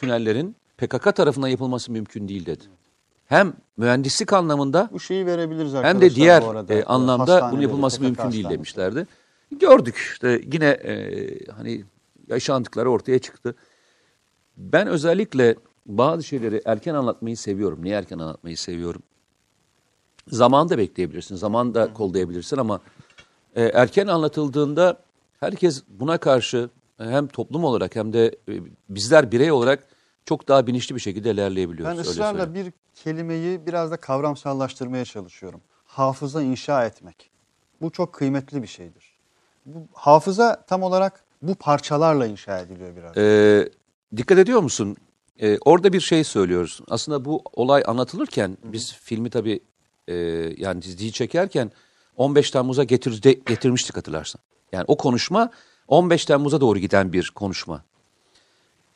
tünellerin PKK tarafından yapılması mümkün değil dedi. Hem mühendislik anlamında Bu şeyi verebiliriz hem de diğer arada. e, anlamda bunun yapılması PKK mümkün değil hastaneleri. demişlerdi. Gördük işte yine e, hani yaşandıkları ortaya çıktı. Ben özellikle bazı şeyleri erken anlatmayı seviyorum. Niye erken anlatmayı seviyorum? Zaman da bekleyebilirsin, zaman da kollayabilirsin ama e, erken anlatıldığında herkes buna karşı hem toplum olarak hem de e, bizler birey olarak çok daha bilinçli bir şekilde ilerleyebiliyoruz. Ben ısrarla söyleyeyim. bir kelimeyi biraz da kavramsallaştırmaya çalışıyorum. Hafıza inşa etmek. Bu çok kıymetli bir şeydir. Bu hafıza tam olarak bu parçalarla inşa ediliyor biraz. Ee, dikkat ediyor musun? Ee, orada bir şey söylüyoruz. Aslında bu olay anlatılırken biz filmi tabii e, yani diziyi çekerken 15 Temmuz'a getirde, getirmiştik hatırlarsan. Yani o konuşma 15 Temmuz'a doğru giden bir konuşma.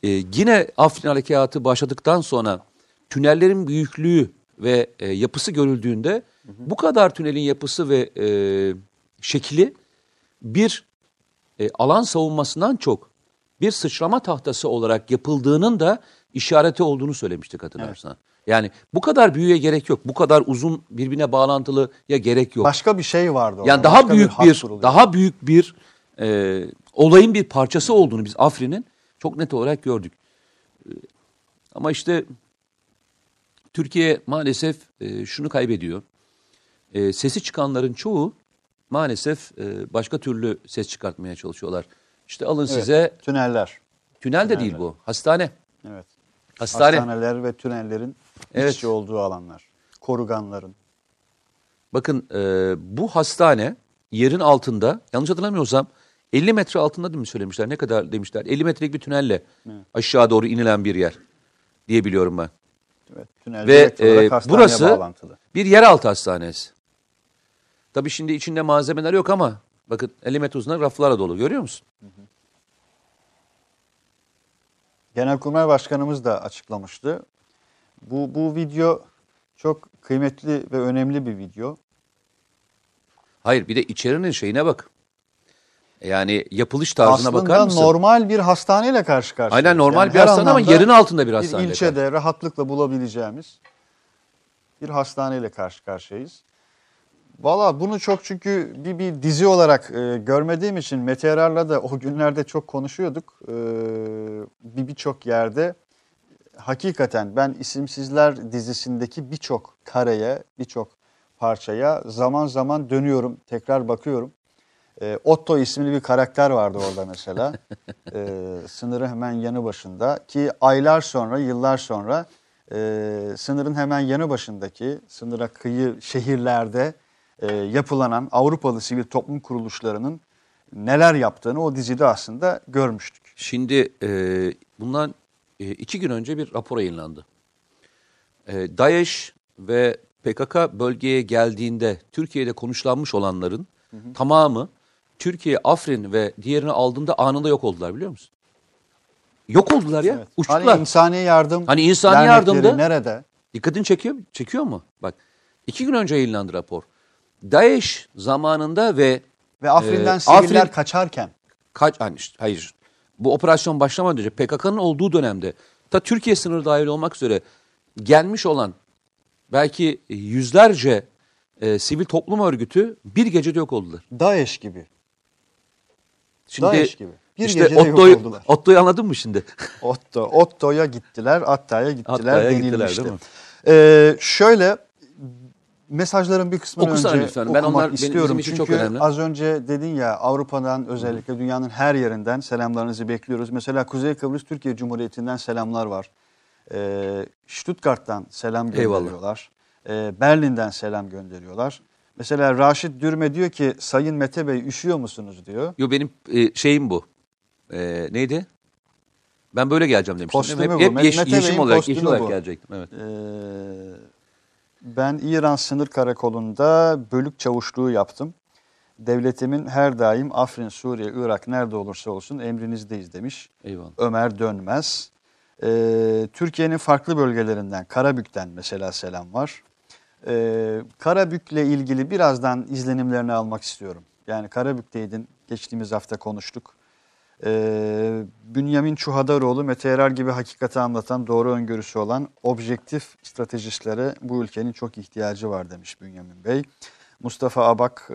Ee, yine Afrin Harekatı başladıktan sonra tünellerin büyüklüğü ve e, yapısı görüldüğünde bu kadar tünelin yapısı ve e, şekli bir e, alan savunmasından çok bir sıçrama tahtası olarak yapıldığının da işareti olduğunu söylemiştik hatırlarsan. Yani bu kadar büyüye gerek yok. Bu kadar uzun birbirine bağlantılı ya gerek yok. Başka bir şey vardı orada. yani daha başka büyük bir, kuruluyor. daha büyük bir e, olayın bir parçası olduğunu biz Afrin'in çok net olarak gördük. E, ama işte Türkiye maalesef e, şunu kaybediyor. E, sesi çıkanların çoğu maalesef e, başka türlü ses çıkartmaya çalışıyorlar. İşte alın Evet, size tüneller. tünel de değil bu. Hastane. Evet. Hastane. Hastaneler ve tünellerin Evet. iç içe olduğu alanlar. Koruganların. Bakın e, bu hastane yerin altında yanlış hatırlamıyorsam 50 metre altında mi söylemişler? Ne kadar demişler? 50 metrelik bir tünelle aşağı doğru inilen bir yer diye biliyorum ben. Evet, tünel Ve e, burası bağlantılı. bir yeraltı hastanesi. Tabii şimdi içinde malzemeler yok ama bakın 50 metre uzunluğunda raflara dolu görüyor musun? Genelkurmay Başkanımız da açıklamıştı. Bu, bu video çok kıymetli ve önemli bir video. Hayır bir de içerinin şeyine bak. Yani yapılış tarzına bakar Aslında mısın? normal bir hastaneyle karşı karşıyayız. Aynen normal Yani bir hastane ama yerin altında bir hastane. Bir ilçede rahatlıkla bulabileceğimiz bir hastaneyle karşı karşıyayız. Valla bunu çok çünkü bir, bir dizi olarak e, görmediğim için Meteorar'la da o günlerde çok konuşuyorduk. E, bir birçok yerde hakikaten ben isimsizler dizisindeki birçok kareye, birçok parçaya zaman zaman dönüyorum, tekrar bakıyorum. E, Otto isimli bir karakter vardı orada mesela. e, sınırın hemen yanı başında ki aylar sonra, yıllar sonra e, sınırın hemen yanı başındaki sınıra kıyı şehirlerde e, yapılanan Avrupalı sivil toplum kuruluşlarının neler yaptığını o dizide aslında görmüştük. Şimdi e, bundan e, iki gün önce bir rapor yayınlandı. E, DAEŞ ve PKK bölgeye geldiğinde Türkiye'de konuşlanmış olanların tamamı Türkiye, Afrin ve diğerini aldığında anında yok oldular biliyor musun? Yok oldular ya. Uçtular. Hani insani yardım Hani insani yardımda- nerede? Dikkatini çekiyor, çekiyor mu? Bak iki gün önce yayınlandı rapor. DAEŞ zamanında ve Ve Afrin'den Ee, siviller Afrin- kaçarken kaç hani hayır bu operasyon başlamadan önce PKK'nın olduğu dönemde ta Türkiye sınırı dahil olmak üzere gelmiş olan belki yüzlerce e, sivil toplum örgütü bir gecede yok oldular. DAEŞ gibi. Şimdi DAEŞ gibi. Bir işte gecede yok Otto'yu, oldular. Otto'yu anladın mı şimdi? Otto, Otto'ya gittiler, Atta'ya gittiler Atta'ya gittiler, değil mi? Ee, şöyle mesajların bir kısmını Okusana önce lütfen. Ben okumak onlar benim- istiyorum. bizim için Çünkü çok önemli. az önce dedin ya Avrupa'dan özellikle dünyanın her yerinden selamlarınızı bekliyoruz. Mesela Kuzey Kıbrıs Türkiye Cumhuriyeti'nden selamlar var. Ee, Stuttgart'tan selam Eyvallah. gönderiyorlar. Ee, Berlin'den selam gönderiyorlar. Mesela Raşit Dürme diyor ki Sayın Mete Bey üşüyor musunuz diyor. Yo benim e, şeyim bu. E, neydi? Ben böyle geleceğim demiştim. Kostümü hep bu. hep yeş- Mete yeşim olarak, yeşil olarak bu. gelecektim. Evet. Ee, ben İran Sınır Karakolu'nda bölük çavuşluğu yaptım. Devletimin her daim Afrin, Suriye, Irak nerede olursa olsun emrinizdeyiz demiş. Eyvallah. Ömer Dönmez. Ee, Türkiye'nin farklı bölgelerinden, Karabük'ten mesela selam var. Ee, Karabük'le ilgili birazdan izlenimlerini almak istiyorum. Yani Karabük'teydin, geçtiğimiz hafta konuştuk. Ee, Bünyamin Çuhadaroğlu, Mete Erer gibi hakikati anlatan, doğru öngörüsü olan objektif stratejistlere bu ülkenin çok ihtiyacı var demiş Bünyamin Bey. Mustafa Abak, e,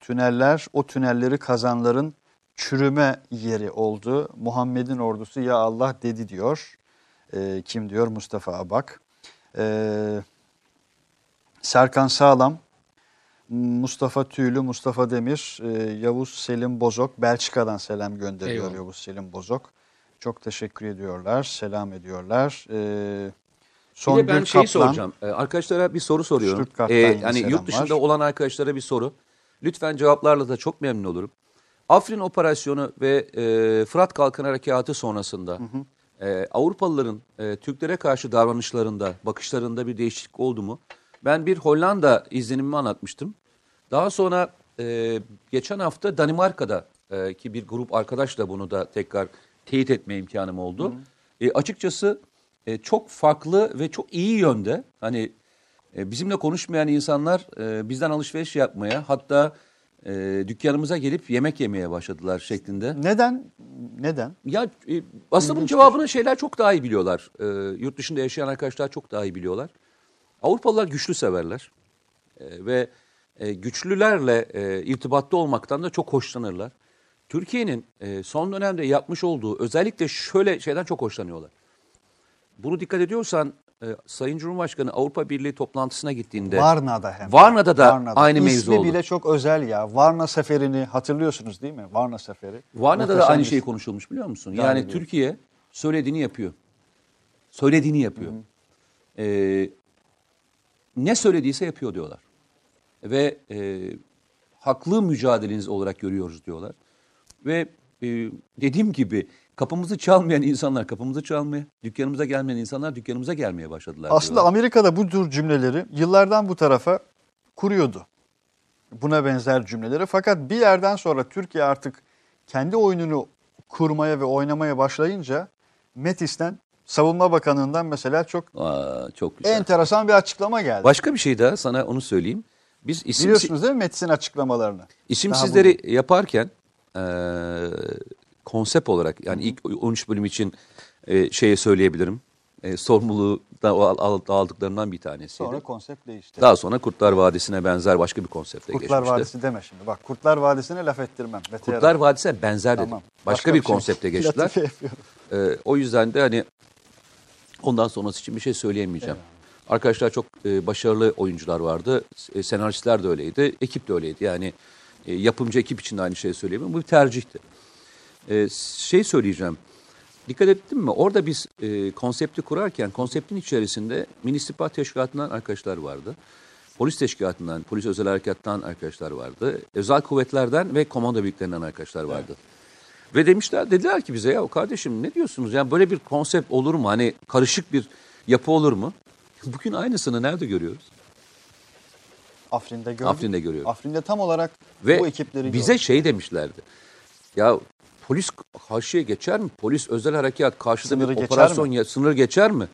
tüneller, o tünelleri kazanların çürüme yeri oldu. Muhammed'in ordusu ya Allah dedi diyor. E, kim diyor? Mustafa Abak. E, Serkan Sağlam, Mustafa Tüylü, Mustafa Demir, e, Yavuz Selim Bozok, Belçika'dan selam gönderiyor Eyvallah. Yavuz Selim Bozok. Çok teşekkür ediyorlar, selam ediyorlar. E, Bir de ben Songül şeyi Kaplan, soracağım. Ee, arkadaşlara bir soru soruyorum. Ee, selam yurt dışında var. olan arkadaşlara bir soru. Lütfen cevaplarla da çok memnun olurum. Afrin operasyonu ve e, Fırat Kalkan Harekatı sonrasında e, Avrupalıların e, Türklere karşı davranışlarında, bakışlarında bir değişiklik oldu mu? Ben bir Hollanda izlenimimi anlatmıştım. Daha sonra e, geçen hafta Danimarka'da e, ki bir grup arkadaşla bunu da tekrar teyit etme imkanım oldu. E, açıkçası e, çok farklı ve çok iyi yönde hani e, bizimle konuşmayan insanlar e, bizden alışveriş yapmaya hatta e, dükkanımıza gelip yemek yemeye başladılar şeklinde. Neden? Neden? Ya e, aslında bunun cevabını şeyler çok daha iyi biliyorlar. E, yurt dışında yaşayan arkadaşlar çok daha iyi biliyorlar. Avrupalılar güçlü severler E, ve e, güçlülerle e, irtibatta olmaktan da çok hoşlanırlar. Türkiye'nin e, son dönemde yapmış olduğu özellikle şöyle şeyden çok hoşlanıyorlar. Bunu dikkat ediyorsan e, Sayın Cumhurbaşkanı Avrupa Birliği toplantısına gittiğinde Varna'da hem. Varna'da da aynı mevzu İsmi oldu. bile çok özel ya. Varna seferini hatırlıyorsunuz değil mi? Varna seferi. Varna'da da aynı bir- şey konuşulmuş biliyor musun? Yani iyi. Türkiye söylediğini yapıyor. Söylediğini yapıyor. Ee, ne söylediyse yapıyor diyorlar. Ve e, haklı mücadeleniz olarak görüyoruz diyorlar. Ve e, dediğim gibi kapımızı çalmayan insanlar kapımızı çalmaya, dükkanımıza gelmeyen insanlar dükkanımıza gelmeye başladılar. Aslında diyorlar. Amerika'da bu tür cümleleri yıllardan bu tarafa kuruyordu. Buna benzer cümleleri. Fakat bir yerden sonra Türkiye artık kendi oyununu kurmaya ve oynamaya başlayınca Metis'ten Savunma Bakanı'ndan mesela çok Aa, çok güzel. enteresan bir açıklama geldi. Başka bir şey daha sana onu söyleyeyim. Biz isim, Biliyorsunuz değil mi Metis'in açıklamalarını? İsimsizleri yaparken e, konsept olarak yani ilk 13 bölüm için e, şeye söyleyebilirim. E, sorumluluğu da al- al- aldıklarından bir tanesiydi. Sonra konsept değişti. Daha sonra Kurtlar Vadisi'ne benzer başka bir konsepte Kurtlar geçmişti. Vadisi deme şimdi. Bak Kurtlar Vadisi'ne laf ettirmem. Mete Kurtlar. Vadisi'ne benzer dedim. Tamam. Başka, bir şey. konsepte geçtiler. Latife yapıyorum. E, o yüzden de hani ondan sonrası için bir şey söyleyemeyeceğim. Arkadaşlar çok e, başarılı oyuncular vardı. E, senaristler de öyleydi. Ekip de öyleydi. Yani e, yapımcı ekip için de aynı şeyi söyleyeyim. Bu bir tercihti. E, şey söyleyeceğim. Dikkat ettin mi? Orada biz e, konsepti kurarken konseptin içerisinde Milli İstihbarat Teşkilatı'ndan arkadaşlar vardı. Polis teşkilatından, polis özel harekattan arkadaşlar vardı. Özel kuvvetlerden ve komando birliklerinden arkadaşlar vardı. Ve demişler dediler ki bize ya kardeşim ne diyorsunuz? Yani böyle bir konsept olur mu? Hani karışık bir yapı olur mu? Bugün aynısını nerede görüyoruz? Afrin'de gördük. Afrin'de görüyorum. Afrin'de tam olarak Ve bu ekipleri bize gördük. şey demişlerdi. Ya polis karşıya geçer mi? Polis özel harekat karşıda Sınırı bir operasyon mi? ya sınır geçer mi?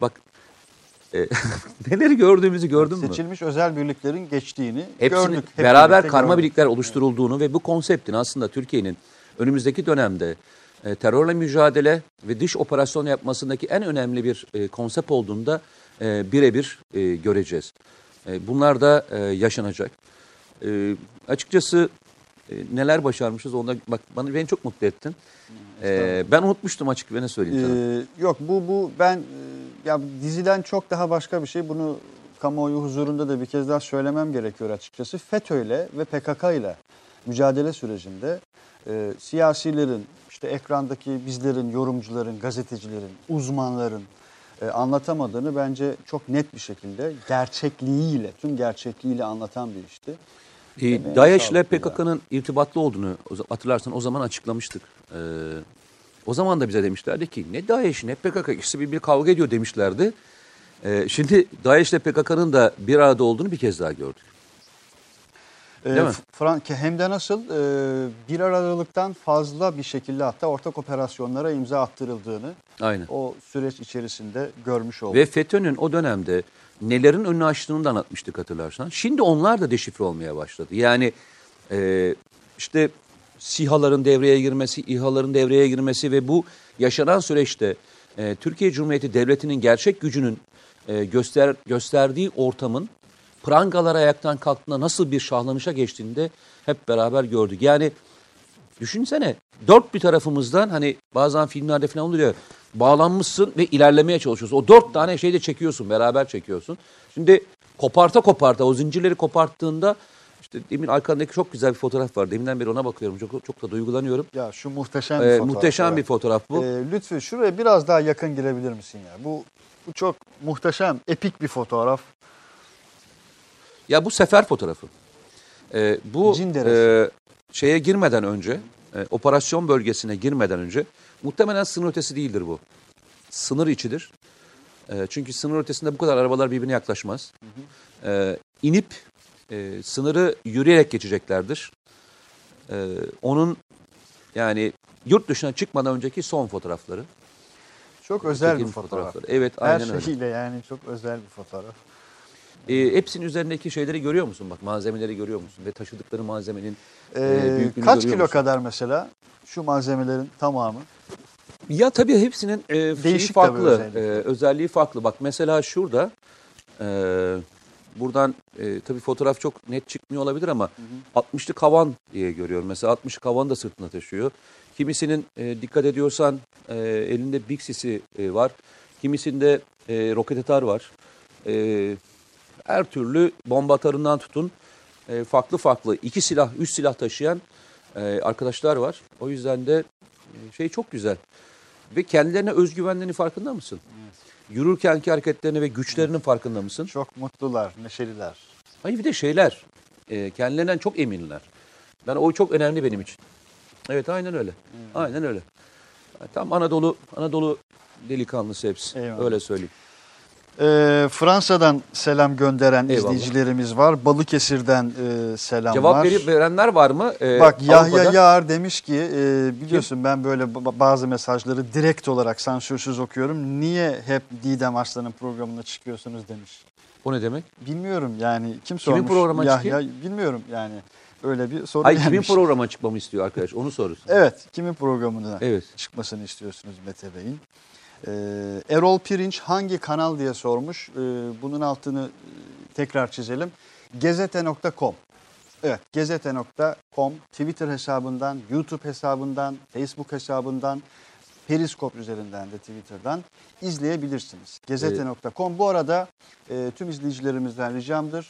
Bak e, neleri gördüğümüzü gördün mü? Seçilmiş özel birliklerin geçtiğini Hepsini gördük. Hep beraber karma gördük. birlikler oluşturulduğunu ve bu konseptin aslında Türkiye'nin önümüzdeki dönemde e, terörle mücadele ve dış operasyon yapmasındaki en önemli bir e, konsept olduğunda e, birebir e, göreceğiz. E, bunlar da e, yaşanacak. E, açıkçası e, neler başarmışız onda bak bana beni çok mutlu ettin. E, ben unutmuştum açık ve ne söyleyeyim sana. Ee, yok bu bu ben e, ya diziden çok daha başka bir şey. Bunu kamuoyu huzurunda da bir kez daha söylemem gerekiyor açıkçası. FETÖ'yle ve PKK'yla mücadele sürecinde e, siyasilerin, işte ekrandaki bizlerin, yorumcuların, gazetecilerin, uzmanların e, anlatamadığını bence çok net bir şekilde gerçekliğiyle, tüm gerçekliğiyle anlatan bir işti. E, Emeğine DAEŞ ile. PKK'nın irtibatlı olduğunu hatırlarsan o zaman açıklamıştık. Ee, o zaman da bize demişlerdi ki ne DAEŞ ne PKK ikisi bir, bir kavga ediyor demişlerdi. Ee, şimdi DAEŞ ile PKK'nın da bir arada olduğunu bir kez daha gördük. Ee, Değil mi? Fran- ki hem de nasıl e, bir aralıktan fazla bir şekilde hatta ortak operasyonlara imza attırıldığını Aynen. o süreç içerisinde görmüş olduk. Ve FETÖ'nün o dönemde nelerin önünü açtığını da anlatmıştık hatırlarsan. Şimdi onlar da deşifre olmaya başladı. Yani e, işte SİHA'ların devreye girmesi, İHA'ların devreye girmesi ve bu yaşanan süreçte e, Türkiye Cumhuriyeti Devleti'nin gerçek gücünün e, göster gösterdiği ortamın prangalar ayaktan kalktığında nasıl bir şahlanışa geçtiğinde hep beraber gördük. Yani düşünsene dört bir tarafımızdan hani bazen filmlerde falan oluyor bağlanmışsın ve ilerlemeye çalışıyorsun. O dört tane şeyi de çekiyorsun beraber çekiyorsun. Şimdi koparta koparta o zincirleri koparttığında işte demin arkandaki çok güzel bir fotoğraf var. Deminden beri ona bakıyorum. Çok, çok da duygulanıyorum. Ya şu muhteşem bir Ee, fotoğraf. muhteşem evet. bir fotoğraf bu. Ee, lütfü şuraya biraz daha yakın girebilir misin ya? Bu bu çok muhteşem, epik bir fotoğraf. Ya bu sefer fotoğrafı. Ee, bu e, şeye girmeden önce, e, operasyon bölgesine girmeden önce muhtemelen sınır ötesi değildir bu. Sınır içidir. E, çünkü sınır ötesinde bu kadar arabalar birbirine yaklaşmaz. E, inip e, sınırı yürüyerek geçeceklerdir. E, onun yani yurt dışına çıkmadan önceki son fotoğrafları. Çok özel bir fotoğraf. Evet Her aynen öyle. şeyiyle yani çok özel bir fotoğraf. E, hepsinin üzerindeki şeyleri görüyor musun? Bak malzemeleri görüyor musun? Ve taşıdıkları malzemenin e, Ee, büyüklüğünü kaç kilo musun? kadar mesela şu malzemelerin tamamı? Ya tabii hepsinin e, Değişik tabii farklı, özellikle. e, özelliği farklı. Bak mesela şurada, e, buradan e, tabii fotoğraf çok net çıkmıyor olabilir ama 60'lık havan diye görüyorum. Mesela 60'lık havan da sırtına taşıyor. Kimisinin e, dikkat ediyorsan e, elinde Big Sisi e, var. Kimisinde e, roket atar var. E, her türlü bomba atarından tutun e, farklı farklı iki silah, üç silah taşıyan e, arkadaşlar var. O yüzden de e, şey çok güzel. Ve kendilerine özgüvenlerinin farkında mısın? Yürürkenki hareketlerine ve güçlerinin farkında mısın? Çok mutlular, neşeliler. Hayır bir de şeyler. E, kendilerinden çok eminler. Ben o çok önemli benim için. Evet aynen öyle. Aynen öyle. Tam Anadolu Anadolu delikanlısı hepsi. Eyvallah. Öyle söyleyeyim. Ee, Fransa'dan selam gönderen Eyvallah. izleyicilerimiz var. Balıkesir'den e, selam Cevap var. verip verenler var mı? E, Bak Yahya? Yağar demiş ki e, biliyorsun ben böyle ba- bazı mesajları direkt olarak sansürsüz okuyorum. Niye hep Didem Arslan'ın programına çıkıyorsunuz demiş. O ne demek? Bilmiyorum yani kim Kimin sormuş? programa Yahya bilmiyorum yani öyle bir soru Ay kimin gelmiş. programa çıkmamı istiyor arkadaş? Onu sorusun. Evet kimin programına Evet. çıkmasını istiyorsunuz Mete Bey'in? Ee, Erol Pirinç hangi kanal diye sormuş. Ee, bunun altını e, tekrar çizelim. Gezete.com Evet gezete.com Twitter hesabından, YouTube hesabından, Facebook hesabından, Periskop üzerinden de Twitter'dan izleyebilirsiniz. Gezete.com Bu arada e, tüm izleyicilerimizden ricamdır.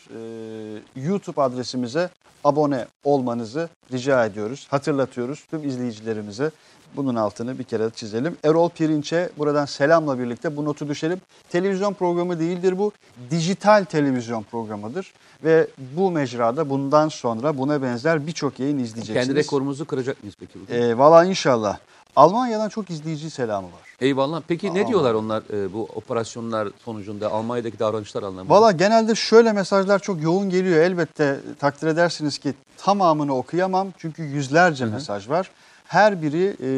E, YouTube adresimize abone olmanızı rica ediyoruz. Hatırlatıyoruz tüm izleyicilerimize. Bunun altını bir kere çizelim. Erol Pirinç'e buradan selamla birlikte bu notu düşelim. Televizyon programı değildir bu. Dijital televizyon programıdır. Ve bu mecrada bundan sonra buna benzer birçok yayın izleyeceksiniz. Kendi rekorumuzu kıracak mıyız peki bugün? E, Valla inşallah. Almanya'dan çok izleyici selamı var. Eyvallah. Peki ne Aman. diyorlar onlar e, bu operasyonlar sonucunda Almanya'daki davranışlar anlamında? Valla genelde şöyle mesajlar çok yoğun geliyor. Elbette takdir edersiniz ki tamamını okuyamam. Çünkü yüzlerce mesaj var. Her biri e,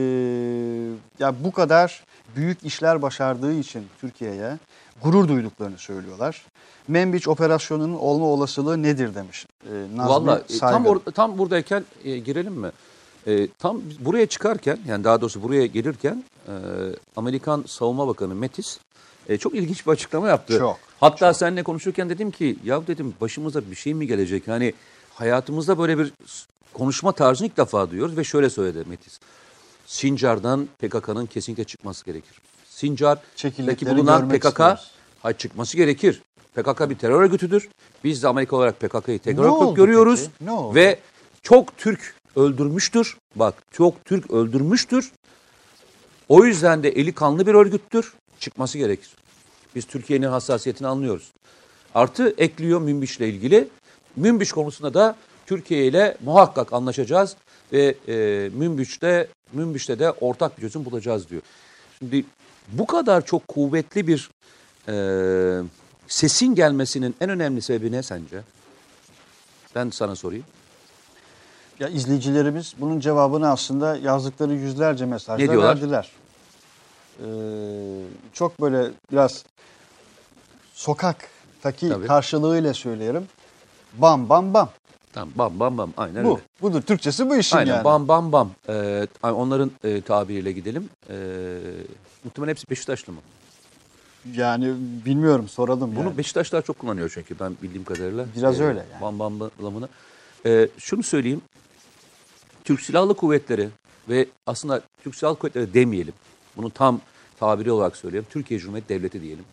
ya bu kadar büyük işler başardığı için Türkiye'ye gurur duyduklarını söylüyorlar. Membiç operasyonunun olma olasılığı nedir demiş e, Vallahi e, tam or- tam buradayken e, girelim mi? E, tam buraya çıkarken yani daha doğrusu buraya gelirken e, Amerikan Savunma Bakanı Mattis e, çok ilginç bir açıklama yaptı. Çok, Hatta seninle konuşurken dedim ki ya dedim başımıza bir şey mi gelecek? Hani hayatımızda böyle bir konuşma tarzını ilk defa duyuyoruz ve şöyle söyledi Mattis. Sincar'dan PKK'nın kesinlikle çıkması gerekir. Sincar'daki bulunan PKK istiyoruz. hayır çıkması gerekir. PKK bir terör örgütüdür. Biz de Amerika olarak PKK'yı terör örgütü görüyoruz. Ve çok Türk öldürmüştür. Bak çok Türk öldürmüştür. O yüzden de eli kanlı bir örgüttür. Çıkması gerekir. Biz Türkiye'nin hassasiyetini anlıyoruz. Artı ekliyor Münbiş'le ilgili. Münbiş konusunda da Türkiye ile muhakkak anlaşacağız ve e, Münbiş'te Münbiş'te de ortak bir çözüm bulacağız diyor. Şimdi bu kadar çok kuvvetli bir e, sesin gelmesinin en önemli sebebi ne sence? Ben sana sorayım. Ya izleyicilerimiz bunun cevabını aslında yazdıkları yüzlerce mesajda Ne diyorlar? verdiler. Ee, çok böyle biraz sokaktaki Tabii. karşılığıyla söyleyelim. Bam bam bam. Tamam bam bam bam aynen Bu. öyle. Budur. Türkçesi bu işin Aynen yani. bam bam bam. Ee, onların e, tabiriyle gidelim. Ee, muhtemelen hepsi Beşiktaşlı mı? Yani bilmiyorum soralım Bunu yani. Beşiktaşlar çok kullanıyor çünkü ben bildiğim kadarıyla. Biraz Ee, öyle yani. Bam bam bamını. Ee, şunu söyleyeyim. Türk Silahlı Kuvvetleri ve aslında Türk Silahlı Kuvvetleri demeyelim. Bunu tam tabiri olarak söyleyeyim. Türkiye Cumhuriyeti Devleti diyelim.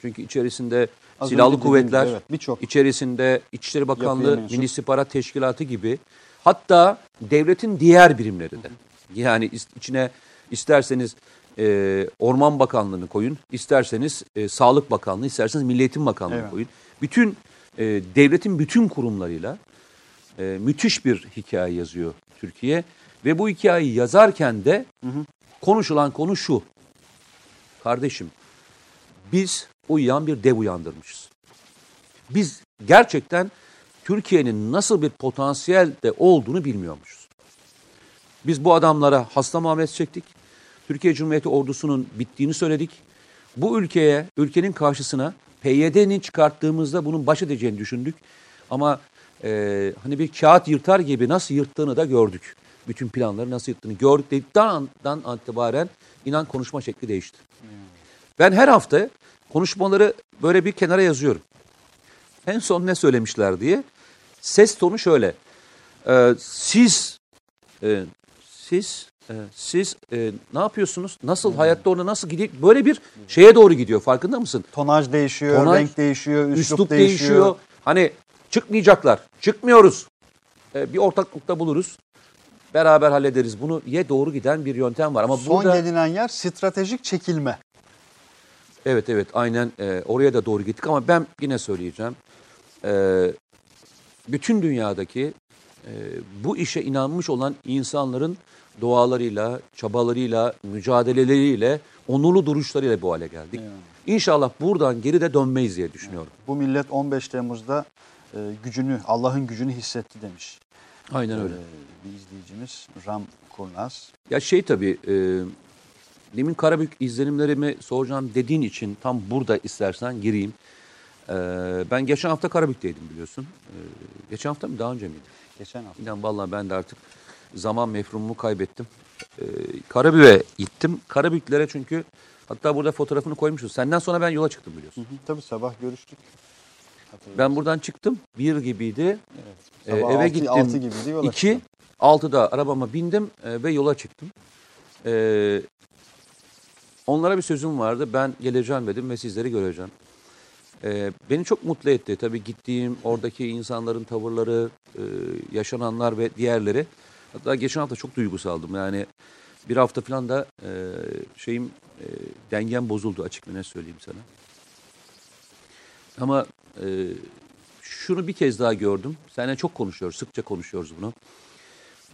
Çünkü içerisinde Az Silahlı dediğim gibi, Kuvvetler, evet, birçok içerisinde İçişleri Bakanlığı. Milli İstihbarat Teşkilatı gibi hatta devletin diğer birimleri de. Yani içine isterseniz e, Orman Bakanlığı'nı koyun, isterseniz e, Sağlık Bakanlığı, isterseniz Milli Eğitim Bakanlığı'nı Evet. koyun. Bütün e, devletin bütün kurumlarıyla e, müthiş bir hikaye yazıyor Türkiye. Ve bu hikayeyi yazarken de konuşulan konu şu. Kardeşim biz uyuyan bir dev uyandırmışız. Biz gerçekten Türkiye'nin nasıl bir potansiyelde olduğunu bilmiyormuşuz. Biz bu adamlara hasta muamelesi çektik. Türkiye Cumhuriyeti ordusunun bittiğini söyledik. Bu ülkeye, ülkenin karşısına PYD'nin çıkarttığımızda bunun baş edeceğini düşündük. Ama e, hani bir kağıt yırtar gibi nasıl yırttığını da gördük. Bütün planları nasıl yırttığını gördük dedikten andan itibaren inan konuşma şekli değişti. Ben her hafta konuşmaları böyle bir kenara yazıyorum. En son ne söylemişler diye. Ses tonu şöyle. Ee, siz e, siz e, siz e, ne yapıyorsunuz? Nasıl hayatta orada nasıl gidiyor? Böyle bir şeye doğru gidiyor. Farkında mısın? tonaj değişiyor, Tonaj, renk değişiyor, üslup, Üslup değişiyor. değişiyor. Hani çıkmayacaklar. Çıkmıyoruz. Ee, bir ortaklıkta buluruz. Beraber hallederiz. Bunu ye doğru giden bir yöntem var. Ama Son burada gelinen yer stratejik çekilme. Evet evet aynen e, oraya da doğru gittik ama ben yine söyleyeceğim. E, bütün dünyadaki e, bu işe inanmış olan insanların dualarıyla, çabalarıyla, mücadeleleriyle, onurlu duruşlarıyla bu hale geldik. İnşallah buradan geri de dönmeyiz diye düşünüyorum. Bu millet 15 Temmuz'da e, gücünü, Allah'ın gücünü hissetti demiş. Aynen öyle. E, bir izleyicimiz Ram Kurnaz. Ya şey tabii, e, demin Karabük izlenimlerimi soracağım dediğin için tam burada istersen gireyim. E, ben geçen hafta Karabük'teydim biliyorsun. E, geçen hafta mı daha önce miydi? Geçen hafta. İnan vallahi ben de artık zaman mefrumumu kaybettim. Ee, Karabük'e gittim. Karabüklere çünkü hatta burada fotoğrafını koymuşuz. Senden sonra ben yola çıktım biliyorsun. Hı hı, Tabii sabah görüştük. Ben buradan çıktım. Bir gibiydi. Evet. Ee, eve altı- gittim. altı gibiydi, yola İki. çıktım. Altıda arabama bindim e, ve yola çıktım. Ee, onlara bir sözüm vardı. Ben geleceğim dedim ve sizleri göreceğim. Ee, beni çok mutlu etti. Tabii gittiğim oradaki insanların tavırları, e, yaşananlar ve diğerleri. Hatta geçen hafta çok duygusaldım. Yani bir hafta falan da e, şeyim e, dengem bozuldu açık ne söyleyeyim sana. Ama e, şunu bir kez daha gördüm. Seninle çok konuşuyoruz, sıkça konuşuyoruz bunu.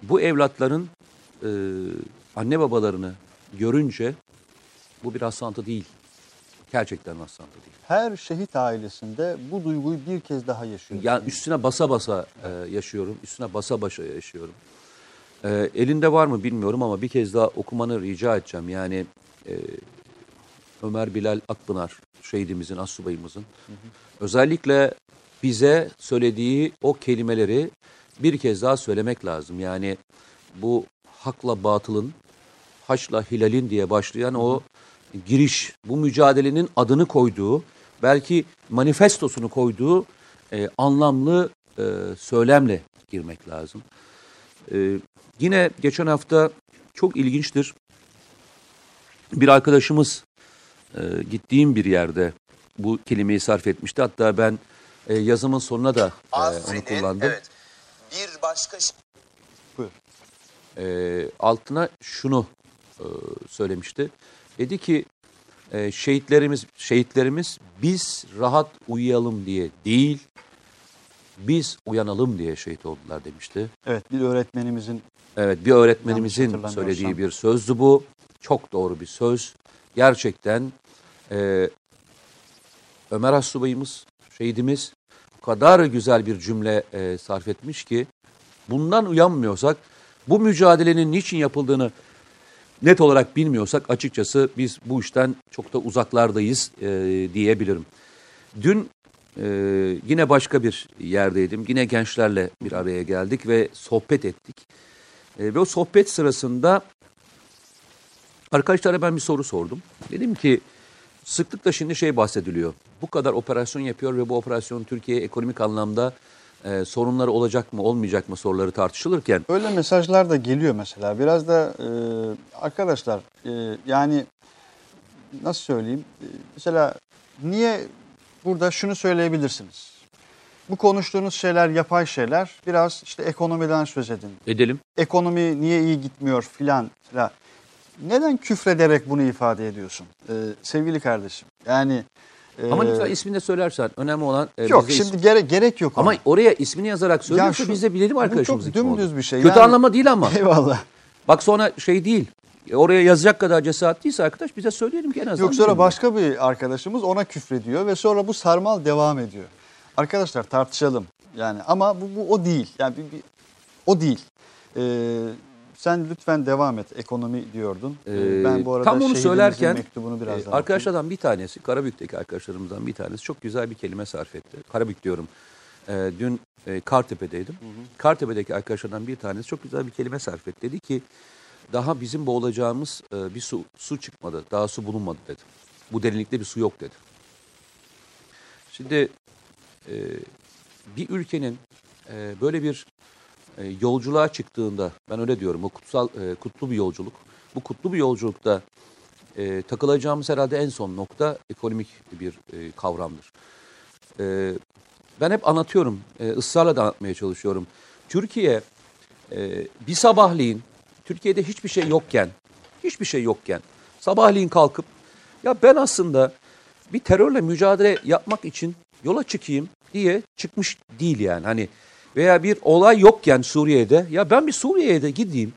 Bu evlatların e, anne babalarını görünce bu bir rastlantı değil. Gerçekten rastlantı değil. Her şehit ailesinde bu duyguyu bir kez daha yaşıyor. Yani üstüne basa basa e, yaşıyorum. Üstüne basa basa yaşıyorum. E, elinde var mı bilmiyorum ama bir kez daha okumanı rica edeceğim. Yani e, Ömer Bilal Akpınar şehidimizin, assubayımızın özellikle bize söylediği o kelimeleri bir kez daha söylemek lazım. Yani bu hakla batılın, haçla hilalin diye başlayan o giriş, bu mücadelenin adını koyduğu, belki manifestosunu koyduğu e, anlamlı e, söylemle girmek lazım. E, yine geçen hafta çok ilginçtir. Bir arkadaşımız e, gittiğim bir yerde bu kelimeyi sarf etmişti. Hatta ben e, yazımın sonuna da e, onu kullandım. evet bir başka Buyur. e, altına şunu e, söylemişti. Dedi ki e, şehitlerimiz şehitlerimiz biz rahat uyuyalım diye değil, biz uyanalım diye şehit oldular demişti. Evet bir öğretmenimizin Evet bir öğretmenimizin söylediği bir sözdü bu. Çok doğru bir söz. Gerçekten e, Ömer Assubayımız, şehidimiz o kadar güzel bir cümle e, sarf etmiş ki bundan uyanmıyorsak, bu mücadelenin niçin yapıldığını net olarak bilmiyorsak açıkçası biz bu işten çok da uzaklardayız e, diyebilirim. Dün e, yine başka bir yerdeydim. Yine gençlerle bir araya geldik ve sohbet ettik. E, ve o sohbet sırasında arkadaşlara ben bir soru sordum. Dedim ki sıklıkla şimdi şey bahsediliyor. Bu kadar operasyon yapıyor ve bu operasyon Türkiye ekonomik anlamda e, sorunları olacak mı olmayacak mı soruları tartışılırken Öyle mesajlar da geliyor mesela. Biraz da e, arkadaşlar e, yani nasıl söyleyeyim? E, mesela niye burada şunu söyleyebilirsiniz. Bu konuştuğunuz şeyler yapay şeyler. Biraz işte ekonomiden söz edin. edelim. Ekonomi niye iyi gitmiyor filan filan. Neden küfrederek bunu ifade ediyorsun e, sevgili kardeşim? Yani e, Ama lütfen ismini de söylersen önemli olan e, yok bize is- şimdi gerek gerek yok. Ama ona. oraya ismini yazarak söylüyorsa şu- biz de bilelim bu çok dümdüz bir şey. Kötü Yani- anlama değil ama. Eyvallah. Bak sonra şey değil. E, Oraya yazacak kadar cesaretliyse arkadaş bize söyleyelim ki en azından. Yok sonra başka bir arkadaşımız ona küfrediyor ve sonra bu sarmal devam ediyor. Arkadaşlar tartışalım yani ama bu, bu o değil. Yani bir, bir- o değil. Ee, sen lütfen devam et. Ekonomi diyordun. Ee, Ee, ben bu arada tam onu söylerken mektubunu biraz e, arkadaşlardan bir tanesi Karabük'teki arkadaşlarımızdan bir tanesi çok güzel bir kelime sarf etti. Karabük diyorum. E, dün e, Kartepe'deydim. Kartepe'deki arkadaşlardan bir tanesi çok güzel bir kelime sarf etti. Dedi ki daha bizim boğulacağımız e, bir su su çıkmadı. Daha su bulunmadı dedi. Bu derinlikte bir su yok dedi. Şimdi e, bir ülkenin e, böyle bir e, yolculuğa çıktığında ben öyle diyorum o kutsal e, kutlu bir yolculuk. Bu kutlu bir yolculukta e, takılacağımız herhalde en son nokta ekonomik bir e, kavramdır. E, ben hep anlatıyorum, e, ısrarla da anlatmaya çalışıyorum. Türkiye e, bir sabahleyin Türkiye'de hiçbir şey yokken, hiçbir şey yokken sabahleyin kalkıp ya ben aslında bir terörle mücadele yapmak için yola çıkayım diye çıkmış değil yani. Hani veya bir olay yokken Suriye'de ya ben bir Suriye'ye de gideyim.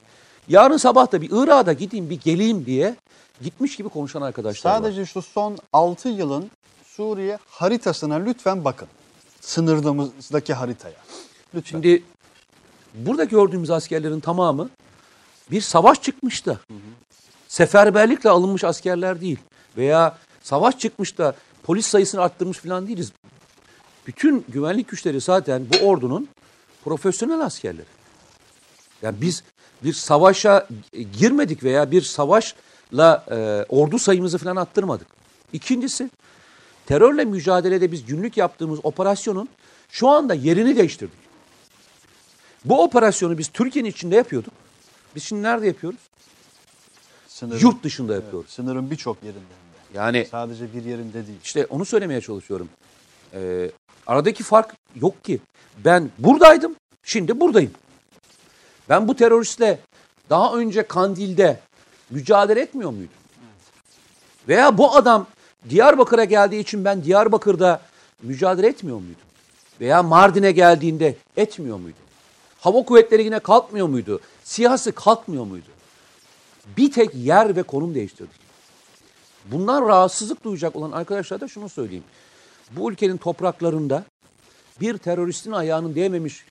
Yarın sabah da bir Irak'a da gideyim bir geleyim diye gitmiş gibi konuşan arkadaşlar var. Sadece şu son 6 yılın Suriye haritasına lütfen bakın. Sınırımızdaki haritaya. Lütfen. Şimdi burada gördüğümüz askerlerin tamamı bir savaş çıkmış da seferberlikle alınmış askerler değil veya savaş çıkmış da polis sayısını arttırmış falan değiliz. Bütün güvenlik güçleri zaten bu ordunun profesyonel askerleri. Yani biz bir savaşa girmedik veya bir savaşla e, ordu sayımızı falan arttırmadık. İkincisi terörle mücadelede biz günlük yaptığımız operasyonun şu anda yerini değiştirdik. Bu operasyonu biz Türkiye'nin içinde yapıyorduk. Biz şimdi nerede yapıyoruz? Sınırın, Yurt dışında yapıyoruz. sınırın birçok yerinde. Yani Sadece bir yerinde değil. işte onu söylemeye çalışıyorum. Ee, aradaki fark yok ki. Ben buradaydım, şimdi buradayım. Ben bu teröristle daha önce Kandil'de mücadele etmiyor muydum? Veya bu adam Diyarbakır'a geldiği için ben Diyarbakır'da mücadele etmiyor muydum? Veya Mardin'e geldiğinde etmiyor muydum? Hava kuvvetleri yine kalkmıyor muydu? Siyasi kalkmıyor muydu? Bir tek yer ve konum değiştirdik. Bundan rahatsızlık duyacak olan arkadaşlara da şunu söyleyeyim. Bu ülkenin topraklarında bir teröristin ayağının değmemiş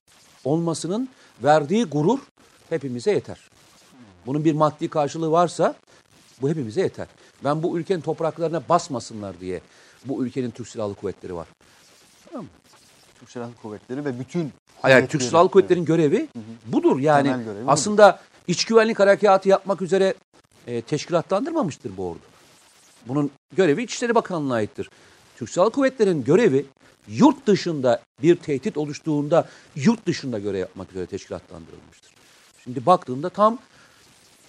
olmasının verdiği gurur hepimize yeter. Bunun bir maddi karşılığı varsa bu hepimize yeter. Ben bu ülkenin topraklarına basmasınlar diye bu ülkenin Türk Silahlı Kuvvetleri var. Türk Silahlı Kuvvetleri ve bütün Yani. Türk Silahlı Kuvvetleri'nin görevi budur. Yani Temel görevi budur. aslında iç güvenlik harekatı yapmak üzere e, teşkilatlandırmamıştır bu ordu. Bunun görevi İçişleri Bakanlığı'na aittir. Türk Silahlı Kuvvetleri'nin görevi yurt dışında bir tehdit oluştuğunda yurt dışında görev yapmak üzere teşkilatlandırılmıştır. Şimdi baktığında tam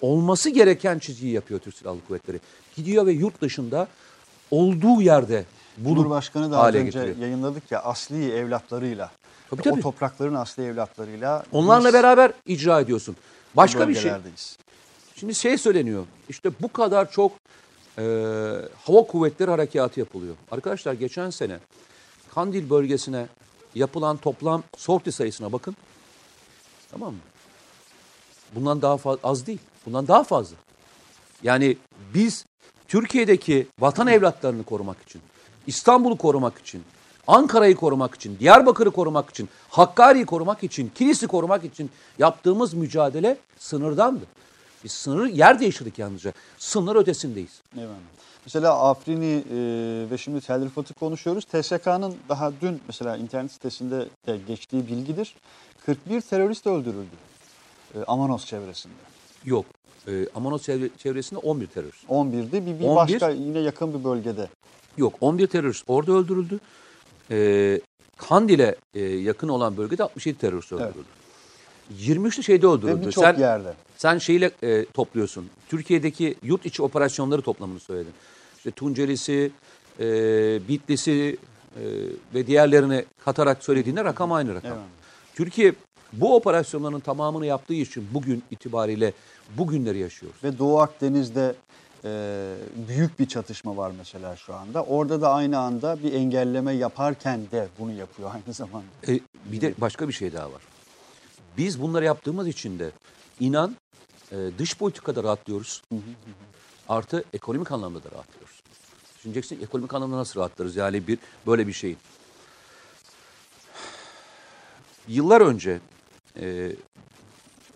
olması gereken çizgiyi yapıyor Türk Silahlı Kuvvetleri. Gidiyor ve yurt dışında olduğu yerde bulup Cumhurbaşkanı da az önce getiriyor. yayınladık ya asli evlatlarıyla. Tabii, tabii. O toprakların asli evlatlarıyla. Onlarla biz beraber icra ediyorsun. Başka bir şey. Şimdi şey söyleniyor. İşte bu kadar çok e, hava kuvvetleri harekatı yapılıyor. Arkadaşlar geçen sene Kandil bölgesine yapılan toplam sorti sayısına bakın. Tamam mı? Bundan daha az değil. Bundan daha fazla. Yani biz Türkiye'deki vatan evlatlarını korumak için, İstanbul'u korumak için, Ankara'yı korumak için, Diyarbakır'ı korumak için, Hakkari'yi korumak için, Kilis'i korumak için yaptığımız mücadele sınırdandı. Biz sınırı yer değiştirdik yalnızca. Sınır ötesindeyiz. Eyvallah. Mesela Afrini e, ve şimdi Tel Rifat'ı konuşuyoruz. TSK'nın daha dün mesela internet sitesinde de geçtiği bilgidir. 41 terörist öldürüldü e, Amanos çevresinde. Yok. E, Amanos çevre- çevresinde 11 terörist. 11'di bir, bir 11. başka yine yakın bir bölgede. Yok 11 terörist orada öldürüldü. E, Kandil'e e, yakın olan bölgede 67 terörist Evet. Öldürüldü. 23'lü şeyde Ve öldürüldü. birçok Sen, yerde. sen şeyle e, topluyorsun. Türkiye'deki yurt içi operasyonları toplamını söyledin. İşte Tunceli'si, e, Bitlis'i e, ve diğerlerini katarak söylediğinde rakam aynı rakam. Evet. Türkiye bu operasyonların tamamını yaptığı için bugün itibariyle bugünleri yaşıyoruz. Ve Doğu Akdeniz'de e, büyük bir çatışma var mesela şu anda. Orada da aynı anda bir engelleme yaparken de bunu yapıyor aynı zamanda. E, bir de başka bir şey daha var. Biz bunları yaptığımız için de inan e, dış politikada rahatlıyoruz. Artı ekonomik anlamda da rahatlıyoruz. Düşüneceksin ekonomik anlamda nasıl rahatlarız? Yani bir böyle bir şeyin. Yıllar önce e,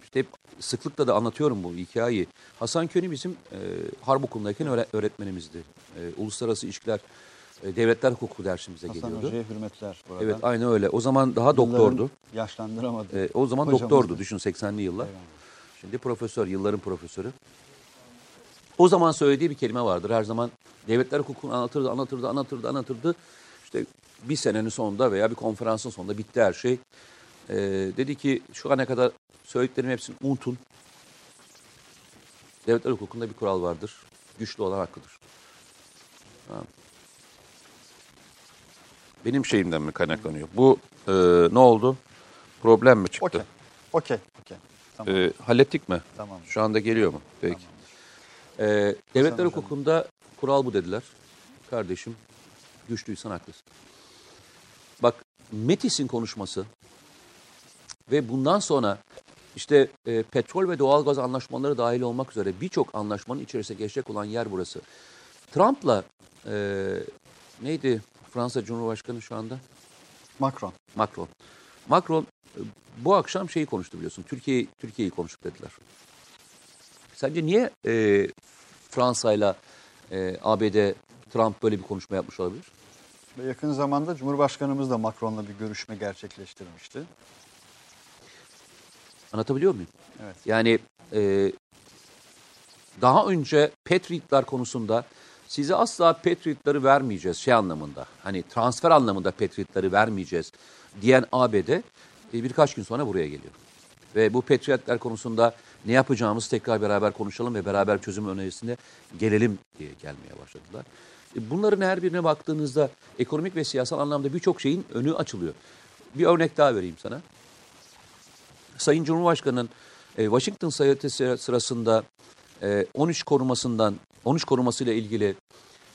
işte hep sıklıkla da anlatıyorum bu hikayeyi. Hasan Köni bizim e, harp okulundayken öğre- öğretmenimizdi. E, Uluslararası ilişkiler, devletler hukuku dersimize Hasan geliyordu. Hoca'ya hürmetler bu arada. Evet aynı öyle. O zaman daha Yılların doktordu. Yaşlandıramadı. Ee, o zaman Hocamız doktordu düşün 80'li yıllar. Eyvallah. Şimdi profesör, yılların profesörü. O zaman söylediği bir kelime vardır. Her zaman devletler hukukunu anlatırdı, anlatırdı, anlatırdı, anlatırdı. İşte bir senenin sonunda veya bir konferansın sonunda bitti her şey. Ee, dedi ki şu ana kadar söylediklerim hepsini unutun. Devletler hukukunda bir kural vardır. Güçlü olan hakkıdır. Tamam. Benim şeyimden mi kaynaklanıyor? Bu e, ne oldu? Problem mi çıktı? Okey. Okey. Okey. Tamam. Ee, hallettik mi? Tamam. Şu anda geliyor mu? Peki. Ee, devletler hocam. hukukunda kural bu dediler. Kardeşim güçlüysen haklısın. Bak Metis'in konuşması ve bundan sonra işte e, petrol ve doğalgaz anlaşmaları dahil olmak üzere birçok anlaşmanın içerisine geçecek olan yer burası. Trump'la e, neydi Fransa Cumhurbaşkanı şu anda? Macron. Macron. Macron e, bu akşam şeyi konuştu biliyorsun. Türkiye Türkiye'yi konuştuk dediler. Sence niye e, Fransa'yla e, ABD Trump böyle bir konuşma yapmış olabilir? Ve yakın zamanda Cumhurbaşkanımız da Macron'la bir görüşme gerçekleştirmişti. Anlatabiliyor muyum? Evet. Yani e, daha önce Patriotlar konusunda size asla Patriotları vermeyeceğiz şey anlamında. Hani transfer anlamında Patriotları vermeyeceğiz diyen ABD e, birkaç gün sonra buraya geliyor. Ve bu Patriotlar konusunda ne yapacağımızı tekrar beraber konuşalım ve beraber çözüm önerisine gelelim diye gelmeye başladılar. E, Bunların her birine baktığınızda ekonomik ve siyasal anlamda birçok şeyin önü açılıyor. Bir örnek daha vereyim sana. Sayın Cumhurbaşkanı'nın e, Washington seyahati sıra- sırasında e, 13 korumasından 13 korumasıyla ilgili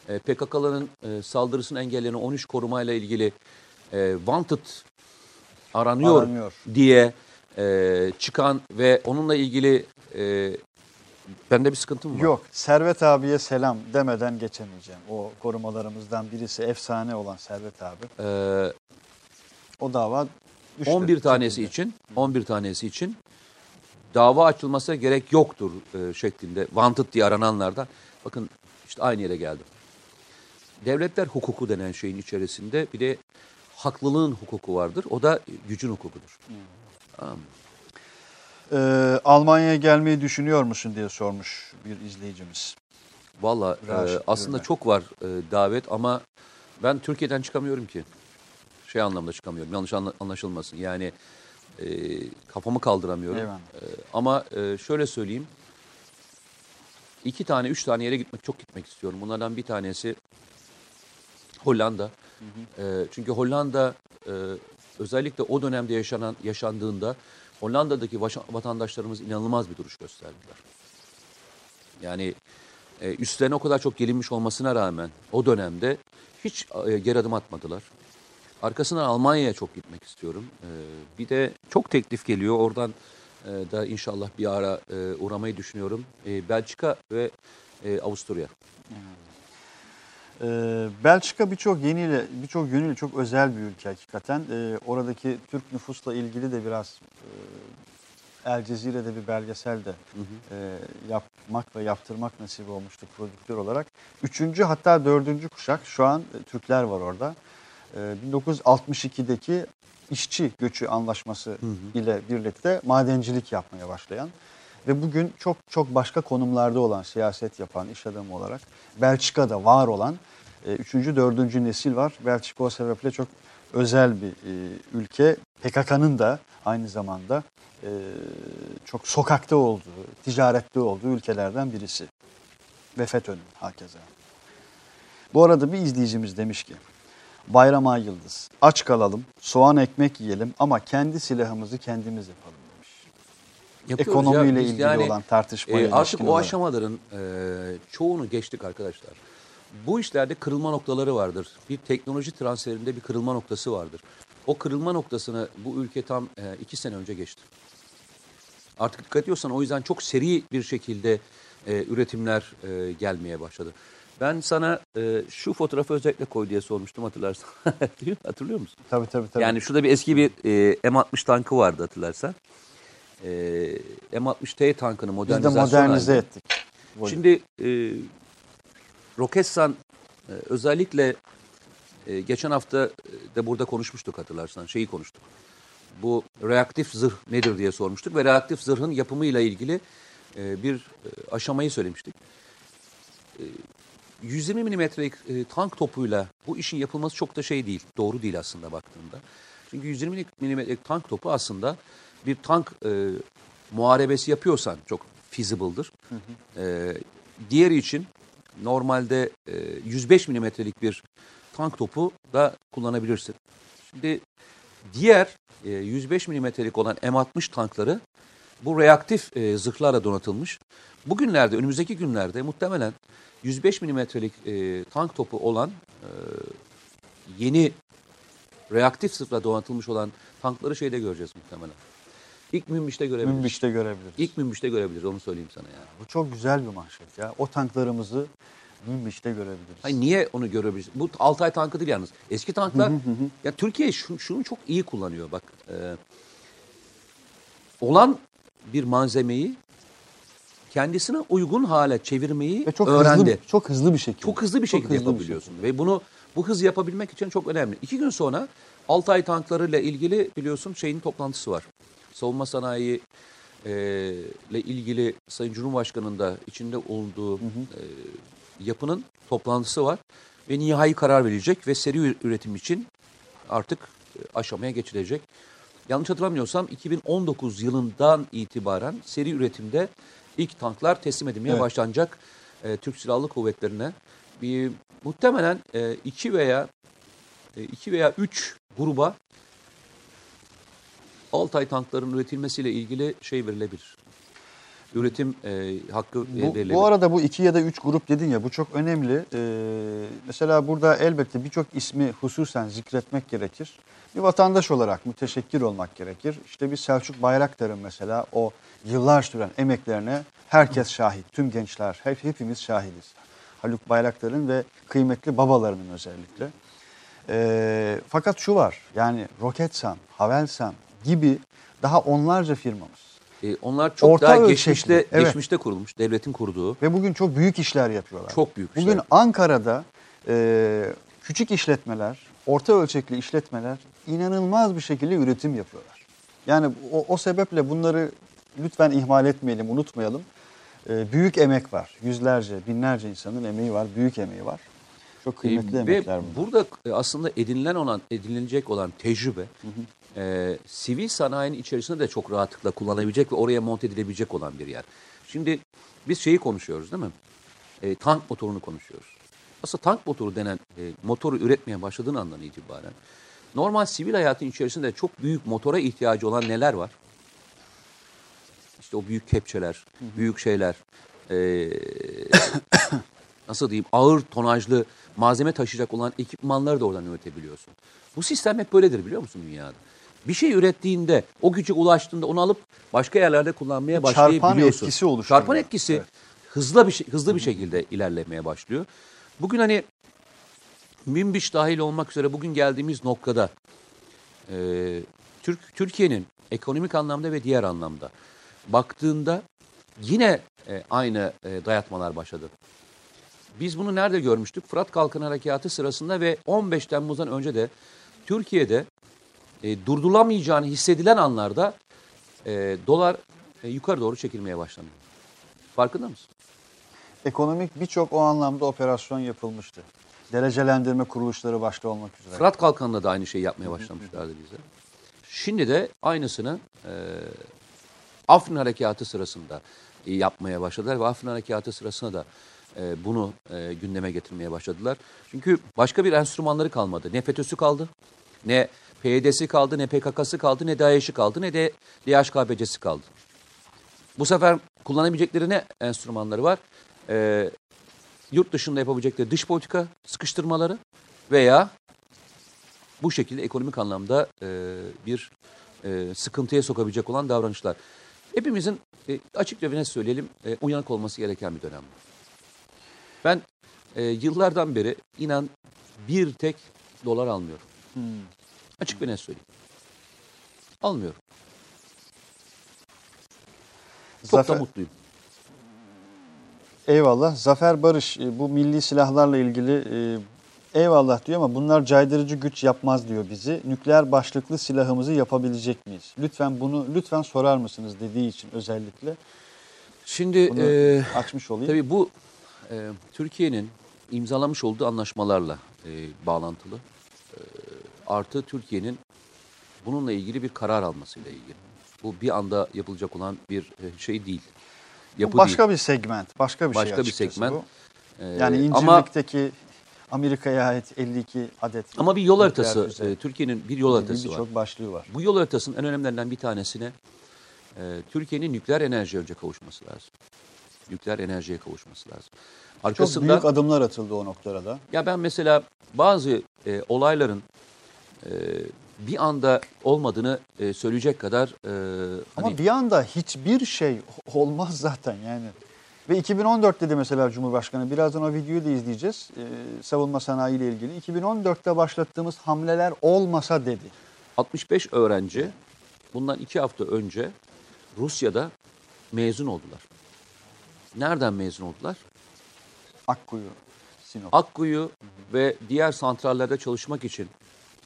e, PKK'ların e, saldırısını engelleyen 13 korumayla ilgili e, wanted aranıyor, Aranıyor. diye e, çıkan ve onunla ilgili e, bende bir sıkıntım var. Yok, Servet abiye selam demeden geçemeyeceğim. O korumalarımızdan birisi efsane olan Servet abi. E, O dava düştü. 11 tanesi için 11 tanesi için dava açılmasına gerek yoktur e, şeklinde wanted diye arananlardan bakın işte aynı yere geldim. Devletler hukuku denen şeyin içerisinde bir de haklılığın hukuku vardır. O da gücün hukukudur. Tamam mı? Ee, Almanya'ya gelmeyi düşünüyor musun diye sormuş bir izleyicimiz. Valla e, aslında çok var e, davet ama ben Türkiye'den çıkamıyorum ki. Şey anlamda çıkamıyorum. Yanlış anla- anlaşılmasın. Yani e, kafamı kaldıramıyorum. Eyvallah. E, ama e, şöyle söyleyeyim. iki tane, üç tane yere gitmek çok gitmek istiyorum. Bunlardan bir tanesi Hollanda. E, çünkü Hollanda e, özellikle o dönemde yaşanan yaşandığında Hollanda'daki vatandaşlarımız inanılmaz bir duruş gösterdiler. Yani e, üstlerine o kadar çok gelinmiş olmasına rağmen o dönemde hiç e, geri adım atmadılar. Arkasından Almanya'ya çok gitmek istiyorum. E, bir de çok teklif geliyor. Oradan e, da inşallah bir ara e, uğramayı düşünüyorum. E, Belçika ve e, Avusturya. Ee, Belçika birçok yeniyle, birçok yönüyle çok özel bir ülke hakikaten. Ee, oradaki Türk nüfusla ilgili de biraz e, El Cezire'de bir belgesel de e, yapmak ve yaptırmak nasip olmuştu prodüktör olarak. Üçüncü hatta dördüncü kuşak şu an e, Türkler var orada. E, 1962'deki işçi göçü anlaşması ile birlikte madencilik yapmaya başlayan ve bugün çok çok başka konumlarda olan siyaset yapan iş adamı olarak Belçika'da var olan e, üçüncü, dördüncü nesil var. Belçika o sebeple çok özel bir e, ülke. PKK'nın da aynı zamanda e, çok sokakta olduğu, ticarette olduğu ülkelerden birisi. Ve FETÖ'nün hakeza. Bu arada bir izleyicimiz demiş ki, Bayram Ay Yıldız, aç kalalım, soğan ekmek yiyelim ama kendi silahımızı kendimiz yapalım demiş. Yapıyoruz Ekonomiyle ya. İlgili olan tartışmaya e, artık o aşamaların e, çoğunu geçtik arkadaşlar. Bu işlerde kırılma noktaları vardır. Bir teknoloji transferinde bir kırılma noktası vardır. O kırılma noktasını bu ülke tam e, iki sene önce geçti. Artık dikkat ediyorsan o yüzden çok seri bir şekilde e, üretimler e, gelmeye başladı. Ben sana e, şu fotoğrafı özellikle koy diye sormuştum hatırlarsan. Hatırlıyor musun? Tabii tabii tabii. Yani şurada bir eski bir e, M60 tankı vardı hatırlarsan. E, M60T tankını Biz de modernize halinde. ettik. Şimdi e, Roketsan e, özellikle e, geçen hafta e, de burada konuşmuştuk hatırlarsan şeyi konuştuk. Bu reaktif zırh nedir diye sormuştuk ve reaktif zırhın yapımıyla ilgili e, bir e, aşamayı söylemiştik. E, 120 milimetrelik e, tank topuyla bu işin yapılması çok da şey değil, doğru değil aslında baktığında. Çünkü 120 milimetrelik tank topu aslında bir tank e, muharebesi yapıyorsan çok feasible'dır. E, diğeri için normalde e, 105 milimetrelik bir tank topu da kullanabilirsin. Şimdi diğer e, 105 milimetrelik olan M60 tankları bu reaktif e, zırhlarla donatılmış. Bugünlerde, önümüzdeki günlerde muhtemelen 105 milimetrelik e, tank topu olan e, yeni reaktif zırhla donatılmış olan tankları şeyde göreceğiz muhtemelen. İlk Münbiş'te görebiliriz. Münbiş'te görebiliriz. İlk Münbiş'te görebiliriz onu söyleyeyim sana yani. Bu çok güzel bir manşet ya. O tanklarımızı Münbiş'te görebiliriz. Hayır, niye onu görebiliriz? Bu Altay tankı değil yalnız. Eski tanklar ya Türkiye şu, şunu çok iyi kullanıyor bak. e, olan bir malzemeyi kendisine uygun hale çevirmeyi Ve çok öğrendi. hızlı çok hızlı bir şekilde. Çok hızlı bir şekilde hızlı bir yapabiliyorsun. Ve bunu bu hız yapabilmek için çok önemli. İki gün sonra Altay tanklarıyla ilgili biliyorsun şeyin toplantısı var. Savunma sanayi e, ile ilgili Sayın Cumhurbaşkanı'nın da içinde olduğu e, yapının toplantısı var. Ve nihai karar verilecek ve seri üretim için artık e, aşamaya geçilecek. Yanlış hatırlamıyorsam 2019 yılından itibaren seri üretimde ilk tanklar teslim edilmeye Evet. başlanacak e, Türk Silahlı Kuvvetleri'ne. Bir, muhtemelen e, iki veya e, iki veya üç gruba Altay tankların üretilmesiyle ilgili şey verilebilir. Üretim e, hakkı Bu, verilebilir. bu arada bu iki ya da üç grup dedin ya bu çok önemli. Ee, mesela burada elbette birçok ismi hususen zikretmek gerekir. Bir vatandaş olarak müteşekkir olmak gerekir. İşte bir Selçuk Bayraktar'ın mesela o yıllar süren emeklerine herkes şahit. Tüm gençler, hep, hepimiz şahidiz. Haluk Bayraktar'ın ve kıymetli babalarının özellikle. Ee, fakat şu var yani Roketsan, Havelsan gibi daha onlarca firmamız. E, onlar çok Orta daha ölçekli, geçmişte evet. geçmişte kurulmuş, devletin kurduğu. Ve bugün çok büyük işler yapıyorlar. Çok büyük Bugün işler. Ankara'da e, küçük işletmeler, orta ölçekli işletmeler inanılmaz bir şekilde üretim yapıyorlar. Yani o, o sebeple bunları lütfen ihmal etmeyelim, unutmayalım. E, büyük emek var. Yüzlerce, binlerce insanın emeği var, büyük emeği var. Çok kıymetli E, emekler bunlar. burada e, aslında edinilen olan, edinilecek olan tecrübe e, sivil sanayinin içerisinde de çok rahatlıkla kullanabilecek ve oraya monte edilebilecek olan bir yer. Şimdi biz şeyi konuşuyoruz değil mi? E, tank motorunu konuşuyoruz. Aslında tank motoru denen e, motoru üretmeye başladığın andan itibaren normal sivil hayatın içerisinde çok büyük motora ihtiyacı olan neler var? İşte o büyük kepçeler, büyük şeyler, e, nasıl diyeyim ağır tonajlı malzeme taşıyacak olan ekipmanları da oradan üretebiliyorsun. Bu sistem hep böyledir biliyor musun dünyada? Bir şey ürettiğinde, o güce ulaştığında onu alıp başka yerlerde kullanmaya Çarpan başlayabiliyorsun. etkisi oluşturuyor. Çarpan etkisi Evet. hızlı bir şey- hızlı bir şekilde ilerlemeye başlıyor. Bugün hani Münbiş dahil olmak üzere bugün geldiğimiz noktada e, Türk Türkiye'nin ekonomik anlamda ve diğer anlamda baktığında yine e, aynı e, dayatmalar başladı. Biz bunu nerede görmüştük? Fırat Kalkın Harekatı sırasında ve 15 Temmuz'dan önce de Türkiye'de e, durdurulamayacağını hissedilen anlarda e, dolar e, yukarı doğru çekilmeye başlandı. Farkında mısın? Ekonomik birçok o anlamda operasyon yapılmıştı. Derecelendirme kuruluşları başta olmak üzere. Fırat Kalkanı'nda da aynı şeyi yapmaya başlamışlardı bize. Şimdi de aynısını e, Afrin Harekatı sırasında e, yapmaya başladılar ve Afrin Harekatı sırasında da e, bunu e, gündeme getirmeye başladılar. Çünkü başka bir enstrümanları kalmadı. Ne FETÖ'sü kaldı, ne PYD'si kaldı, ne PKK'sı kaldı, ne DAEŞ'i kaldı, ne de DHKPC'si kaldı. Bu sefer kullanabilecekleri ne enstrümanları var? E, yurt dışında yapabilecekleri dış politika sıkıştırmaları veya bu şekilde ekonomik anlamda e, bir e, sıkıntıya sokabilecek olan davranışlar. Hepimizin e, açıkça ve net söyleyelim e, uyanık olması gereken bir dönem. bu. Ben e, yıllardan beri inan bir tek dolar almıyorum. Açık ve net söyleyeyim. Almıyorum. Çok Zafer, da mutluyum. eyvallah. Zafer Barış e, bu milli silahlarla ilgili e, eyvallah diyor ama bunlar caydırıcı güç yapmaz diyor bizi. Nükleer başlıklı silahımızı yapabilecek miyiz? Lütfen bunu lütfen sorar mısınız dediği için özellikle Şimdi bunu e, açmış olayım. Tabii bu e, Türkiye'nin imzalamış olduğu anlaşmalarla e, bağlantılı. E, artı Türkiye'nin bununla ilgili bir karar almasıyla ilgili. Bu bir anda yapılacak olan bir e, şey değil. Bu Yapı başka değil. bir segment, başka bir Başka şey bir açıkçası segment. bu. E, Yani İncirlik'teki Amerika'ya ait 52 adet ama bir yol haritası, e, Türkiye'nin bir yol haritası var. Birçok başlığı var. Bu yol haritasının en önemlilerinden bir tanesine e, Türkiye'nin nükleer enerjiye önce kavuşması lazım. Nükleer enerjiye kavuşması lazım. Çok Arkasında büyük adımlar atıldı o noktada da. Ya ben mesela bazı e, olayların e, bir anda olmadığını e, söyleyecek kadar e, Ama hani bir anda hiçbir şey olmaz zaten yani. Ve 2014 dedi mesela Cumhurbaşkanı. Birazdan o videoyu da izleyeceğiz. Ee, savunma sanayi ile ilgili. 2014'te başlattığımız hamleler olmasa dedi. 65 öğrenci bundan iki hafta önce Rusya'da mezun oldular. Nereden mezun oldular? Akkuyu, Sinop. Akkuyu ve diğer santrallerde çalışmak için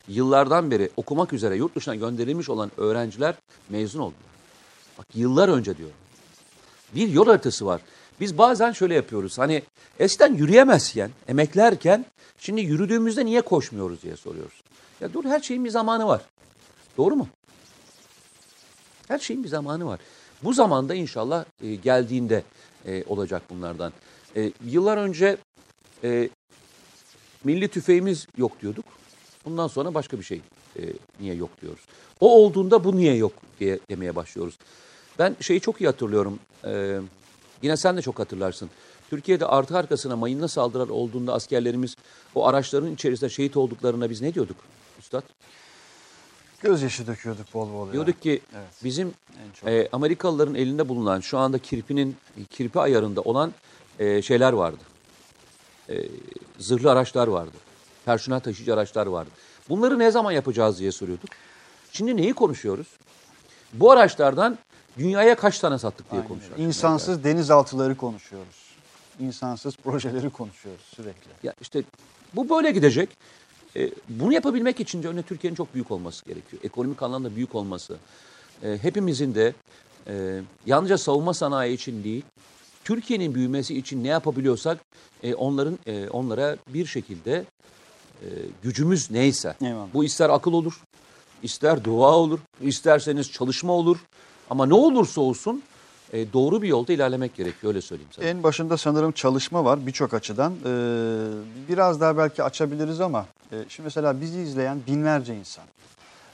yıllardan beri okumak üzere yurt dışına gönderilmiş olan öğrenciler mezun oldular. Bak yıllar önce diyorum. Bir yol haritası var. Biz bazen şöyle yapıyoruz. Hani eskiden yürüyemezken, emeklerken şimdi yürüdüğümüzde niye koşmuyoruz diye soruyoruz. Ya dur her şeyin bir zamanı var. Doğru mu? Her şeyin bir zamanı var. Bu zamanda inşallah e, geldiğinde e, olacak bunlardan. E, yıllar önce e, milli tüfeğimiz yok diyorduk. Bundan sonra başka bir şey e, niye yok diyoruz. O olduğunda bu niye yok diye demeye başlıyoruz. Ben şeyi çok iyi hatırlıyorum. E, yine sen de çok hatırlarsın. Türkiye'de artı arkasına mayınla saldırılar olduğunda askerlerimiz o araçların içerisinde şehit olduklarına biz ne diyorduk Üstad? Gözyaşı döküyorduk bol bol. Diyorduk ki Evet. bizim e, Amerikalıların elinde bulunan şu anda kirpinin kirpi ayarında olan e, şeyler vardı. E, zırhlı araçlar vardı. Personel taşıyıcı araçlar vardı. Bunları ne zaman yapacağız diye soruyorduk. Şimdi neyi konuşuyoruz? Bu araçlardan dünyaya kaç tane sattık diye Aynen. konuşuyoruz. İnsansız denizaltıları konuşuyoruz. İnsansız projeleri konuşuyoruz sürekli. Ya işte bu böyle gidecek. E, bunu yapabilmek için de önce Türkiye'nin çok büyük olması gerekiyor. Ekonomik anlamda büyük olması. E, hepimizin de e, yalnızca savunma sanayi için değil, Türkiye'nin büyümesi için ne yapabiliyorsak e, onların e, onlara bir şekilde e, gücümüz neyse. Eyvallah. Bu ister akıl olur, ister dua olur, isterseniz çalışma olur. Ama ne olursa olsun e, doğru bir yolda ilerlemek gerekiyor öyle söyleyeyim sana. En başında sanırım çalışma var birçok açıdan. Ee, biraz daha belki açabiliriz ama e, şimdi mesela bizi izleyen binlerce insan,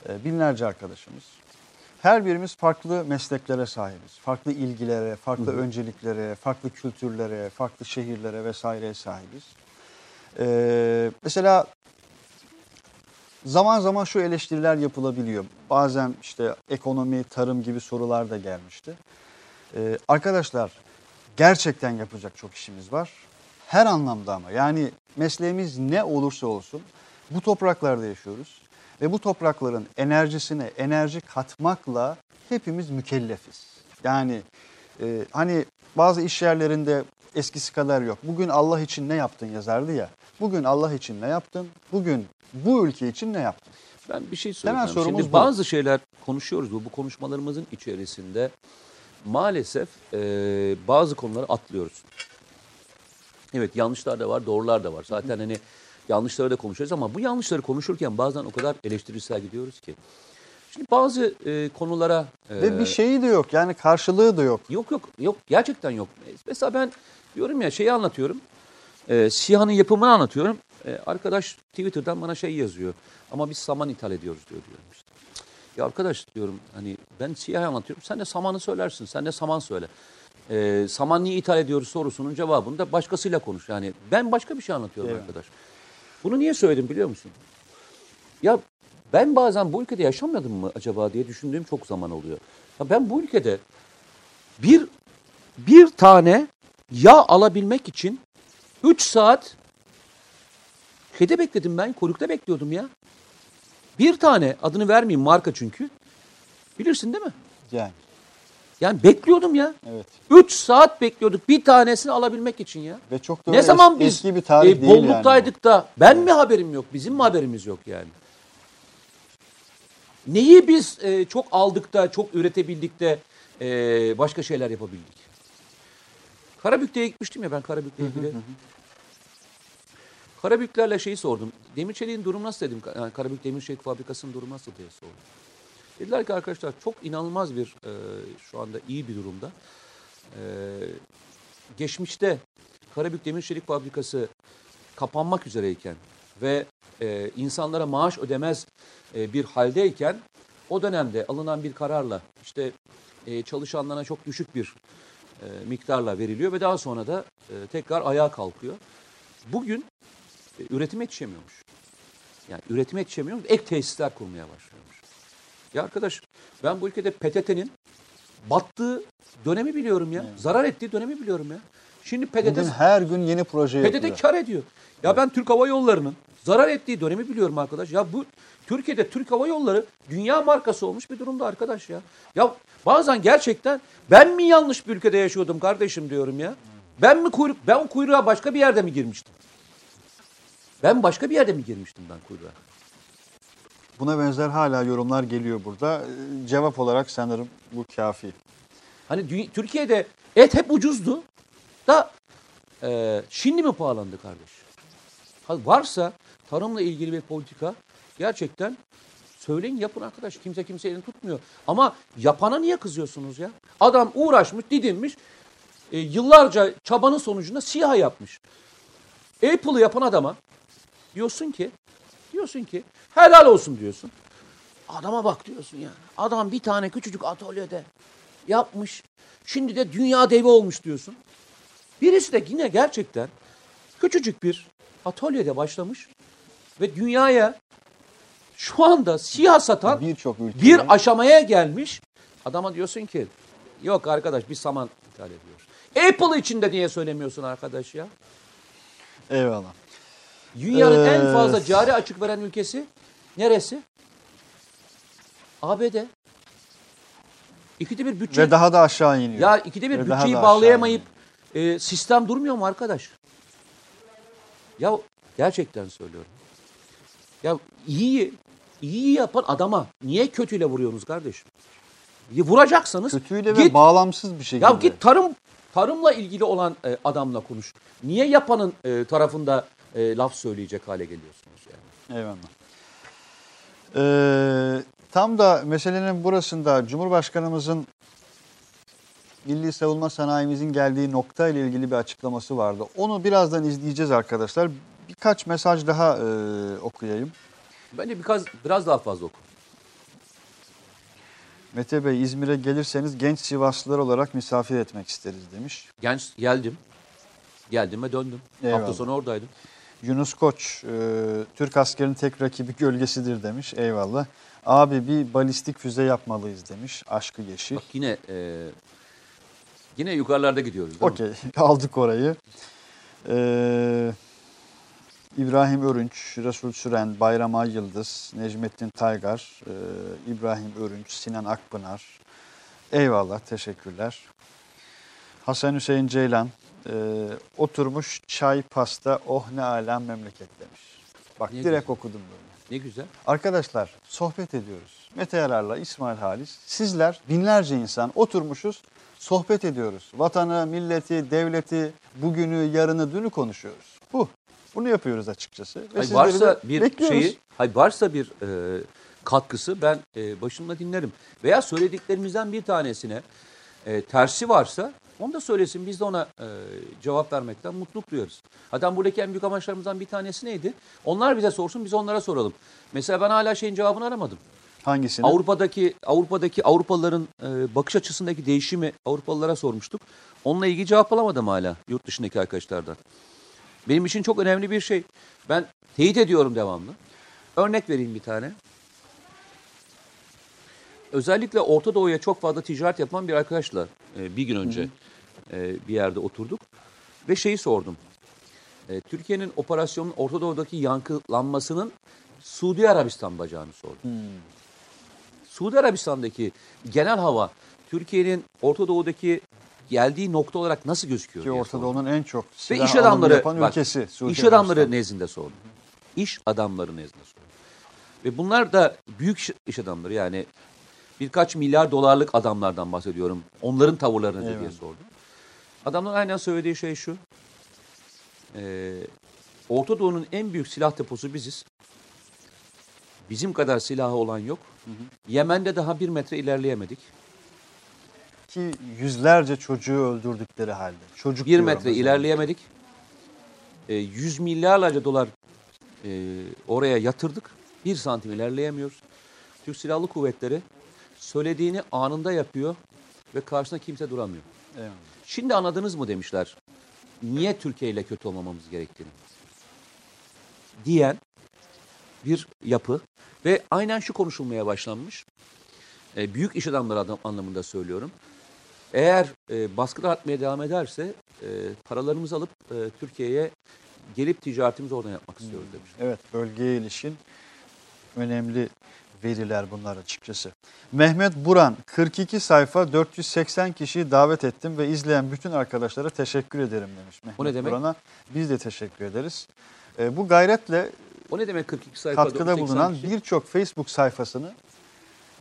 e, binlerce arkadaşımız. Her birimiz farklı mesleklere sahibiz. Farklı ilgilere, farklı önceliklere, farklı kültürlere, farklı şehirlere vesaireye sahibiz. Ee, mesela zaman zaman şu eleştiriler yapılabiliyor. Bazen işte ekonomi, tarım gibi sorular da gelmişti. Ee, arkadaşlar gerçekten yapacak çok işimiz var. Her anlamda ama yani mesleğimiz ne olursa olsun bu topraklarda yaşıyoruz. Ve bu toprakların enerjisine enerji katmakla hepimiz mükellefiz. Yani e, hani bazı iş yerlerinde eskisi kadar yok. Bugün Allah için ne yaptın yazardı ya. Bugün Allah için ne yaptın? Bugün bu ülke için ne yaptın? Ben bir şey söyleyeceğim. Şimdi bu. bazı şeyler konuşuyoruz bu. Bu konuşmalarımızın içerisinde maalesef e, bazı konuları atlıyoruz. Evet yanlışlar da var, doğrular da var. Zaten hani yanlışları da konuşuyoruz ama bu yanlışları konuşurken bazen o kadar eleştirisel gidiyoruz ki. Şimdi bazı e, konulara... e, Ve bir şeyi de yok yani karşılığı da yok. Yok yok yok gerçekten yok. Mesela ben diyorum ya şeyi anlatıyorum. E, SİHA'nın yapımını anlatıyorum. E, arkadaş Twitter'dan bana şey yazıyor. Ama biz saman ithal ediyoruz diyor diyorum işte. Ya arkadaş diyorum hani ben SİHA'yı anlatıyorum. Sen de samanı söylersin. Sen de saman söyle. E, saman niye ithal ediyoruz sorusunun cevabını da başkasıyla konuş. Yani ben başka bir şey anlatıyorum Evet. arkadaş. Bunu niye söyledim biliyor musun? Ya ben bazen bu ülkede yaşamadım mı acaba diye düşündüğüm çok zaman oluyor. Ya ben bu ülkede bir bir tane yağ alabilmek için 3 saat şeyde bekledim ben. Kuyrukta bekliyordum ya. Bir tane adını vermeyeyim marka çünkü. Bilirsin değil mi? Yani Yani bekliyordum ya. evet. 3 saat bekliyorduk bir tanesini alabilmek için ya. Ve çok da Ne zaman es- biz eski bir tarih e, değil yani. bolluktaydık da ben mi haberim yok, bizim mi haberimiz yok yani? Neyi biz e, çok aldık da, çok üretebildik de e, başka şeyler yapabildik? Karabük'te gitmiştim ya ben Karabük'le ilgili. Karabüklerle şeyi sordum. Demir Çelik'in durumu nasıl dedim. Yani Karabük Demir Çelik Fabrikası'nın durumu nasıl diye sordum. Dediler ki arkadaşlar çok inanılmaz bir e, şu anda iyi bir durumda. E, geçmişte Karabük Demir Çelik Fabrikası kapanmak üzereyken ve e, insanlara maaş ödemez e, bir haldeyken o dönemde alınan bir kararla işte e, çalışanlarına çok düşük bir miktarla veriliyor ve daha sonra da e, tekrar ayağa kalkıyor. Bugün e, üretime yetişemiyormuş. Yani üretime yetişemiyormuş, ek tesisler kurmaya başlıyormuş. Ya arkadaş ben bu ülkede PTT'nin battığı dönemi biliyorum ya. Zarar ettiği dönemi biliyorum ya. Şimdi PTT Bugün her gün yeni proje yapılıyor. PTT kar ediyor. Ya ben Türk Hava Yolları'nın zarar ettiği dönemi biliyorum arkadaş. Ya bu Türkiye'de Türk Hava Yolları dünya markası olmuş bir durumda arkadaş ya. Ya bazen gerçekten ben mi yanlış bir ülkede yaşıyordum kardeşim diyorum ya. Ben mi kuyruk ben kuyruğa başka bir yerde mi girmiştim? Ben başka bir yerde mi girmiştim ben kuyruğa? Buna benzer hala yorumlar geliyor burada. Ee, Cevap olarak sanırım bu kafi. Hani Türkiye'de et hep ucuzdu da e, şimdi mi pahalandı kardeş? Ha, varsa tarımla ilgili bir politika gerçekten söyleyin yapın arkadaş. Kimse kimse elini tutmuyor. Ama yapana niye kızıyorsunuz ya? Adam uğraşmış, didinmiş. e, yıllarca çabanın sonucunda siyah yapmış. Apple'ı yapan adama diyorsun ki diyorsun ki helal olsun diyorsun. Adama bak diyorsun yani. Adam bir tane küçücük atölyede yapmış. Şimdi de dünya devi olmuş diyorsun. Birisi de yine gerçekten küçücük bir atölyede başlamış ve dünyaya şu anda siyah satan Birçok ülkede. bir aşamaya gelmiş. Adama diyorsun ki yok arkadaş biz saman ithal ediyoruz. Apple için de niye söylemiyorsun arkadaş ya? Eyvallah. Dünyanın en Ee, fazla cari açık veren ülkesi neresi? ABD. İkide bir bütçe Ve daha da aşağı iniyor. ya ikide bir Ve bütçeyi bağlayamayıp e, sistem durmuyor mu arkadaş? Ya gerçekten söylüyorum. Ya iyi iyi yapan adama niye kötüyle vuruyorsunuz kardeşim? Ya Vuracaksanız Kötüyle ve git, bağlamsız bir şekilde. ya git tarım tarımla ilgili olan e, adamla konuş. Niye yapanın e, tarafında e, laf söyleyecek hale geliyorsunuz yani? Eyvallah. Ee, tam da meselenin burasında Cumhurbaşkanımızın milli savunma sanayimizin geldiği nokta ile ilgili bir açıklaması vardı. Onu birazdan izleyeceğiz arkadaşlar. Birkaç mesaj daha e, okuyayım. Bence biraz biraz daha fazla oku. Mete Bey İzmir'e gelirseniz genç Sivaslılar olarak misafir etmek isteriz demiş. Genç geldim. Geldim ve döndüm. Eyvallah. Hafta sonu oradaydım. Yunus Koç, e, Türk askerinin tek rakibi gölgesidir demiş. Eyvallah. Abi bir balistik füze yapmalıyız demiş. Aşkı Yeşil. Bak yine e, yine yukarılarda gidiyoruz. Okey aldık orayı. Ee, İbrahim Örünç, Resul Süren, Bayram Ay Yıldız, Necmettin Taygar, e, İbrahim Örünç, Sinan Akpınar, Eyvallah, teşekkürler. Hasan Hüseyin Ceylan, e, oturmuş çay pasta oh ne alem memleket demiş. Bak Ne direkt güzel. okudum böyle. Ne güzel. Arkadaşlar sohbet ediyoruz. Mete Yarar'la İsmail Halis. Sizler binlerce insan oturmuşuz, sohbet ediyoruz. Vatanı, milleti, devleti, bugünü, yarını, dünü konuşuyoruz. Bu. Bunu yapıyoruz açıkçası. Ve Hayır, varsa bir bekliyoruz. şeyi, hayır, varsa bir e, katkısı ben e, başımla dinlerim. Veya söylediklerimizden bir tanesine e, tersi varsa onu da söylesin. Biz de ona e, cevap vermekten mutluluk duyarız. Hatta buradaki en büyük amaçlarımızdan bir tanesi neydi? Onlar bize sorsun, biz onlara soralım. Mesela ben hala şeyin cevabını aramadım. Hangisini? Avrupa'daki Avrupa'daki Avrupalıların e, bakış açısındaki değişimi Avrupalılara sormuştuk. Onunla ilgili cevap alamadım hala yurt dışındaki arkadaşlardan. Benim için çok önemli bir şey. Ben teyit ediyorum devamlı. Örnek vereyim bir tane. Özellikle Orta Doğu'ya çok fazla ticaret yapan bir arkadaşla e, bir gün önce e, bir yerde oturduk ve şeyi sordum. E, Türkiye'nin operasyonun Orta Doğu'daki yankılanmasının Suudi Arabistan bacağını sordum. Suudi Arabistan'daki genel hava Türkiye'nin Orta Doğu'daki geldiği nokta olarak nasıl gözüküyor? Ki diye Orta sordum. Doğu'nun en çok Ve silah iş alımı adamları yapan bak, ülkesi. Suudi iş adamları Arabistan. nezdinde sordum. İş adamları nezdinde sordum. Ve bunlar da büyük iş- iş adamları yani birkaç milyar dolarlık adamlardan bahsediyorum. Onların tavırlarını nedir diye Eyvallah. sordum. Adamların aynen söylediği şey şu. Ee, Orta Doğu'nun en büyük silah deposu biziz. Bizim kadar silahı olan yok. Yemen'de daha bir metre ilerleyemedik. Ki yüzlerce çocuğu öldürdükleri halde. Çocuk Bir diyorum metre özellikle. ilerleyemedik. E, yüz milyarlarca dolar e, oraya yatırdık. Bir santim ilerleyemiyoruz. Türk Silahlı Kuvvetleri söylediğini anında yapıyor ve karşısında kimse duramıyor. Eyvallah. Şimdi anladınız mı demişler. Niye Türkiye ile kötü olmamamız gerektiğini. Diyen bir yapı ve aynen şu konuşulmaya başlanmış. E, büyük iş adamları adam, anlamında söylüyorum. Eğer e, baskı artmaya devam ederse e, paralarımızı alıp e, Türkiye'ye gelip ticaretimizi oradan yapmak istiyoruz demiş. Evet bölgeye ilişkin önemli veriler bunlar açıkçası. Mehmet Buran 42 sayfa 480 kişiyi davet ettim ve izleyen bütün arkadaşlara teşekkür ederim demiş. Mehmet O ne demek? Buran'a biz de teşekkür ederiz. Ee, bu gayretle O ne demek 42 sayfa? katkıda 480 bulunan birçok Facebook sayfasını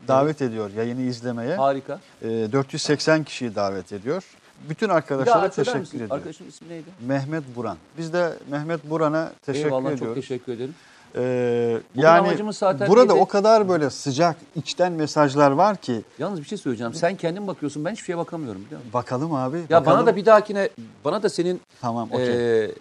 davet ediyor yayını izlemeye. Harika. Ee, 480 kişiyi davet ediyor. Bütün arkadaşlara teşekkür misin? ediyor. Arkadaşın ismi neydi? Mehmet Buran. Biz de Mehmet Buran'a teşekkür Eyvallah çok ediyoruz. teşekkür ederim. Ee, Bugün yani zaten burada neydi? o kadar böyle sıcak içten mesajlar var ki Yalnız bir şey söyleyeceğim. Sen kendin bakıyorsun. Ben hiçbir şeye bakamıyorum biliyor musun? bakalım abi. Ya bakalım. bana da bir dahakine bana da senin tamam okey. eee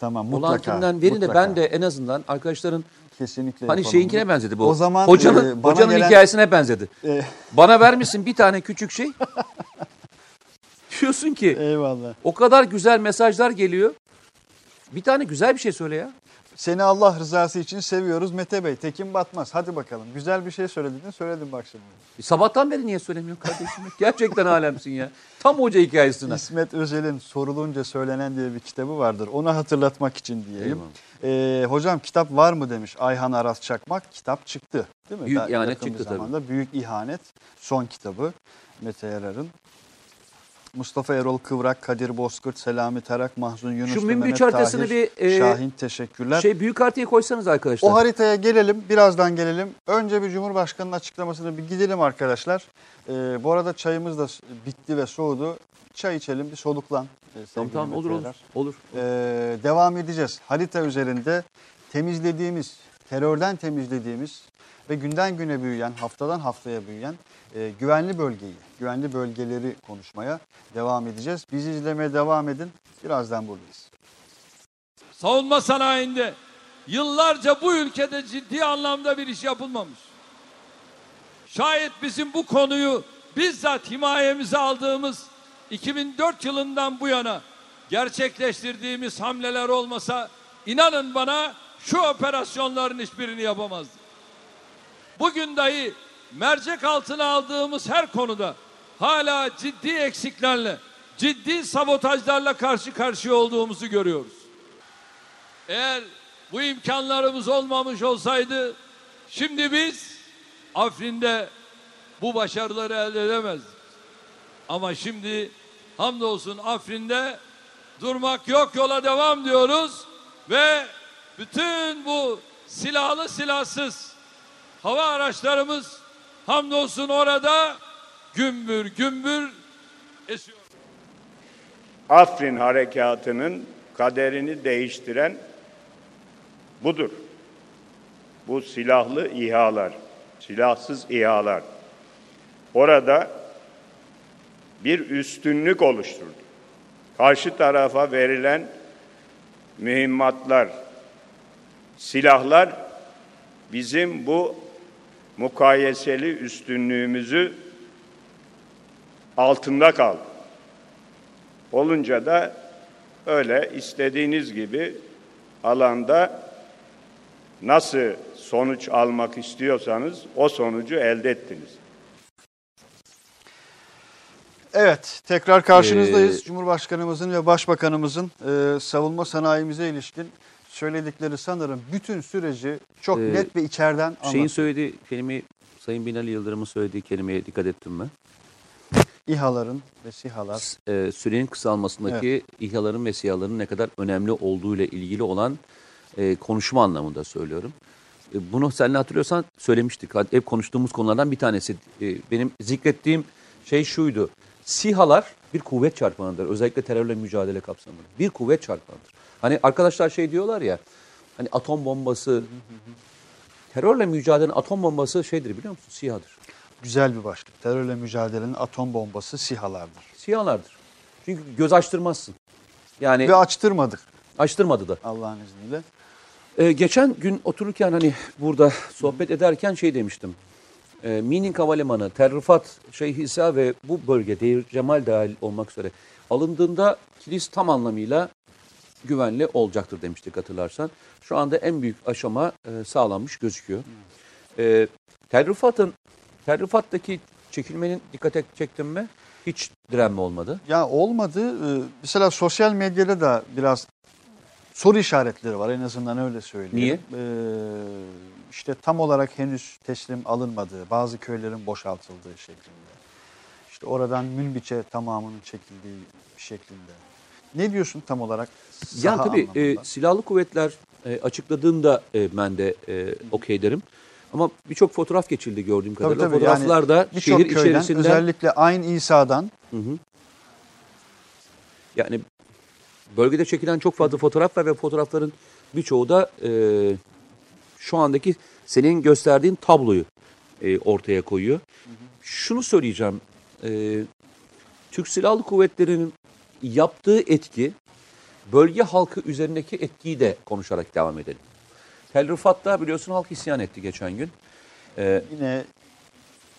tamam mutlaka. kimden verin de mutlaka. ben de en azından arkadaşların kesinlikle hani yapalım şeyinkine benzedi bu. O zaman hocanın e, hocanın gelen- hikayesine benzedi. E, Bana vermişsin bir tane küçük şey. Diyorsun ki eyvallah. o kadar güzel mesajlar geliyor. Bir tane güzel bir şey söyle ya. Seni Allah rızası için seviyoruz Mete Bey. Tekin Batmaz. Hadi bakalım. Güzel bir şey söyledin. Söyledim bak şimdi. E, Sabahtan beri niye söylemiyorsun kardeşim? Gerçekten alemsin ya. Tam hoca hikayesine. İsmet Özel'in Sorulunca Söylenen diye bir kitabı vardır. Onu hatırlatmak için diyeyim. Eyvallah. Ee, hocam kitap var mı demiş Ayhan Aras Çakmak. Kitap çıktı. Değil mi? Büyük İhanet yakın bir çıktı tabii. zamanda. Büyük İhanet son kitabı Mete Yarar'ın. Mustafa Erol Kıvrak, Kadir Bozkurt, Selami Tarak, Mahzun Yunus, Şu Mehmet haritasını Tahir, bir, e, Şahin teşekkürler. Şey büyük haritayı koysanız arkadaşlar. O haritaya gelelim, birazdan gelelim. Önce bir Cumhurbaşkanı'nın açıklamasını bir gidelim arkadaşlar. Ee, bu arada çayımız da bitti ve soğudu. Çay içelim, bir soluklan. e, tamam tamam olur olur. Olur. Ee, devam edeceğiz. Harita üzerinde temizlediğimiz, terörden temizlediğimiz ve günden güne büyüyen, haftadan haftaya büyüyen e, güvenli bölgeyi, güvenli bölgeleri konuşmaya devam edeceğiz. Bizi izlemeye devam edin. Birazdan buradayız. savunma sanayinde yıllarca bu ülkede ciddi anlamda bir iş yapılmamış. Şayet bizim bu konuyu bizzat himayemize aldığımız 2004 yılından bu yana gerçekleştirdiğimiz hamleler olmasa inanın bana şu operasyonların hiçbirini yapamazdık. Bugün dahi mercek altına aldığımız her konuda hala ciddi eksiklerle, ciddi sabotajlarla karşı karşıya olduğumuzu görüyoruz. Eğer bu imkanlarımız olmamış olsaydı şimdi biz Afrin'de bu başarıları elde edemezdik. Ama şimdi hamdolsun Afrin'de durmak yok yola devam diyoruz ve bütün bu silahlı silahsız hava araçlarımız hamdolsun orada gümbür gümbür esiyor. Afrin harekatının kaderini değiştiren budur. Bu silahlı İHA'lar, silahsız İHA'lar. Orada bir üstünlük oluşturdu. Karşı tarafa verilen mühimmatlar, silahlar bizim bu mukayeseli üstünlüğümüzü altında kaldı. Olunca da öyle istediğiniz gibi alanda nasıl sonuç almak istiyorsanız o sonucu elde ettiniz. Evet, tekrar karşınızdayız. Ee, Cumhurbaşkanımızın ve Başbakanımızın e, savunma sanayimize ilişkin söyledikleri sanırım bütün süreci çok Ee, net ve içeriden Şeyin anlatıyor. söylediği kelime Sayın Binali Yıldırım'ın söylediği kelimeye dikkat ettin mi? İHA'ların ve SİHA'lar. e, sürenin kısalmasındaki İHA'ların ve SİHA'ların ne kadar önemli olduğu ile ilgili olan e, konuşma anlamında söylüyorum. E, bunu seninle hatırlıyorsan söylemiştik. Hep konuştuğumuz konulardan bir tanesi. E, benim zikrettiğim şey şuydu. SİHA'lar bir kuvvet çarpanıdır. Özellikle terörle mücadele kapsamında. Bir kuvvet çarpanıdır. Hani arkadaşlar şey diyorlar ya, hani atom bombası, terörle mücadelenin atom bombası şeydir biliyor musun? SİHA'dır. Güzel bir başlık. Terörle mücadelenin atom bombası SİHA'lardır. SİHA'lardır. Çünkü göz açtırmazsın. Yani Ve açtırmadık açtırmadı da. Allah'ın izniyle. Ee, geçen gün otururken hani burada sohbet ederken şey demiştim. Ee, Minik Havalimanı, Terrifat, Şeyh İsa ve bu bölge Deir Cemal dahil olmak üzere alındığında kilis tam anlamıyla güvenli olacaktır demiştik hatırlarsan. Şu anda en büyük aşama e, sağlanmış gözüküyor. Ee, Terrifat'ın, Terrifat'taki çekilmenin dikkate çektin mi? Hiç direnme olmadı. Ya olmadı. Ee, Mesela sosyal medyada da biraz soru işaretleri var en azından öyle söyleyeyim. Niye? Ee, işte tam olarak henüz teslim alınmadığı, bazı köylerin boşaltıldığı şeklinde. İşte oradan Münbiç'e tamamının çekildiği şeklinde. Ne diyorsun tam olarak? Yani saha tabii e, silahlı kuvvetler e, açıkladığında e, ben de e, okey derim. Ama birçok fotoğraf geçildi gördüğüm kadarıyla. tabii. Fotoğraflarda yani şehir köyden, içerisinden özellikle Ayn İsa'dan Hı hı. yani bölgede çekilen çok fazla fotoğraf var ve fotoğrafların birçoğu da e, şu andaki senin gösterdiğin tabloyu e, ortaya koyuyor. Şunu söyleyeceğim. E, Türk Silahlı Kuvvetleri'nin yaptığı etki bölge halkı üzerindeki etkiyi de konuşarak devam edelim. Tel Rifat'ta biliyorsun halk isyan etti geçen gün. E, yine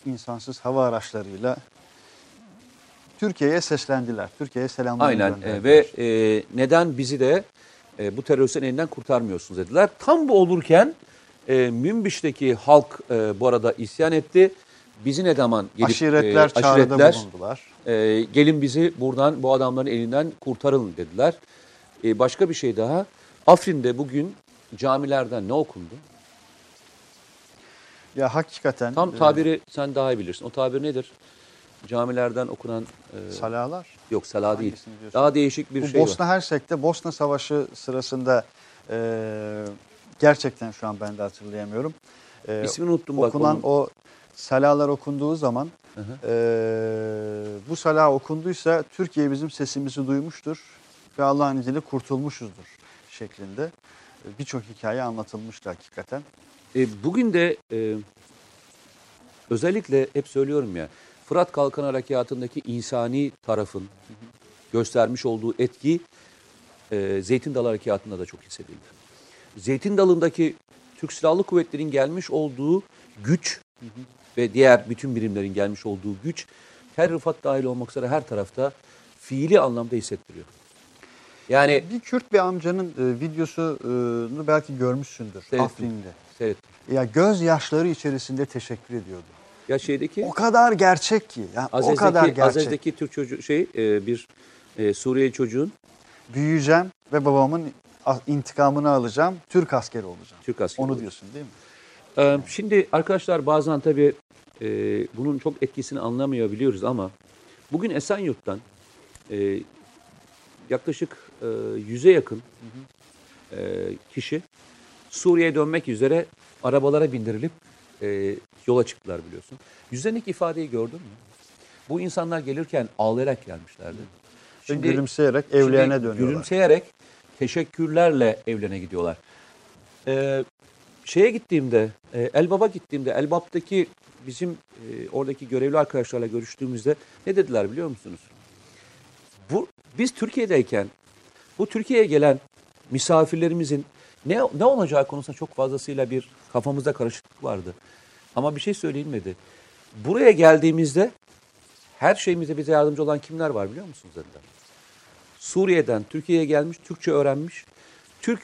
insansız hava araçlarıyla Türkiye'ye seslendiler. Türkiye'ye selamlar Aynen e, ve e, neden bizi de e, bu teröristlerin elinden kurtarmıyorsunuz dediler. Tam bu olurken e, Münbiş'teki halk e, bu arada isyan etti. Bizi ne zaman gelip aşiretler e, aşiretler, bulundular. e, gelin bizi buradan bu adamların elinden kurtarın dediler. E, başka bir şey daha. Afrin'de bugün camilerden ne okundu? Ya hakikaten Tam e, tabiri sen daha iyi bilirsin. O tabir nedir? Camilerden okunan e, salalar. yok sala değil. Diyorsun? Daha değişik bir Bu şey var. Bosna Hersek'te Bosna Savaşı sırasında e, gerçekten şu an ben de hatırlayamıyorum. E, İsmini unuttum bak. okunan onun. o salalar okunduğu zaman Hı hı. e, bu salah okunduysa Türkiye bizim sesimizi duymuştur ve Allah'ın izniyle kurtulmuşuzdur şeklinde e, birçok hikaye anlatılmıştı hakikaten. E, bugün de e, özellikle hep söylüyorum ya Fırat Kalkan Harekatı'ndaki insani tarafın göstermiş olduğu etki e, Zeytin Dalı Harekatı'nda da çok hissedildi. Zeytin Dalı'ndaki Türk Silahlı Kuvvetleri'nin gelmiş olduğu güç ve diğer bütün birimlerin gelmiş olduğu güç her Rıfat dahil olmak üzere her tarafta fiili anlamda hissettiriyor. Yani Bir Kürt bir amcanın e, videosunu belki görmüşsündür Seyrettim. Afrin'de. seyret. Ya gözyaşları içerisinde teşekkür ediyordu. Ya şeydeki O kadar gerçek ki. Ya, o Azez'deki, kadar gerçek. Azez'deki Türk çocuğu şey e, bir e, Suriyeli çocuğun Büyüyeceğim ve babamın intikamını alacağım. Türk askeri olacağım. Türk askeri Onu diyorsun değil mi? Ee, şimdi arkadaşlar bazen tabii e, bunun çok etkisini anlamayabiliyoruz ama Bugün Esenyurt'tan e, yaklaşık e, yüze yakın e, kişi Suriye'ye dönmek üzere arabalara bindirilip e, yola çıktılar biliyorsun. Yüzlerindeki ifadeyi gördün mü? Bu insanlar gelirken ağlayarak gelmişlerdi. Ve gülümseyerek evlerine Şimdi dönüyorlar. Gülümseyerek teşekkürlerle evlerine gidiyorlar. Ee, şeye gittiğimde, e, Elbap'a gittiğimde, Elbap'taki bizim e, oradaki görevli arkadaşlarla görüştüğümüzde ne dediler biliyor musunuz? Bu, biz Türkiye'deyken bu Türkiye'ye gelen misafirlerimizin ne, ne olacağı konusunda çok fazlasıyla bir kafamızda karışıklık vardı. Ama bir şey söylenmedi. Buraya geldiğimizde her şeyimize bize yardımcı olan kimler var biliyor musunuz dediler. Suriye'den Türkiye'ye gelmiş, Türkçe öğrenmiş, Türk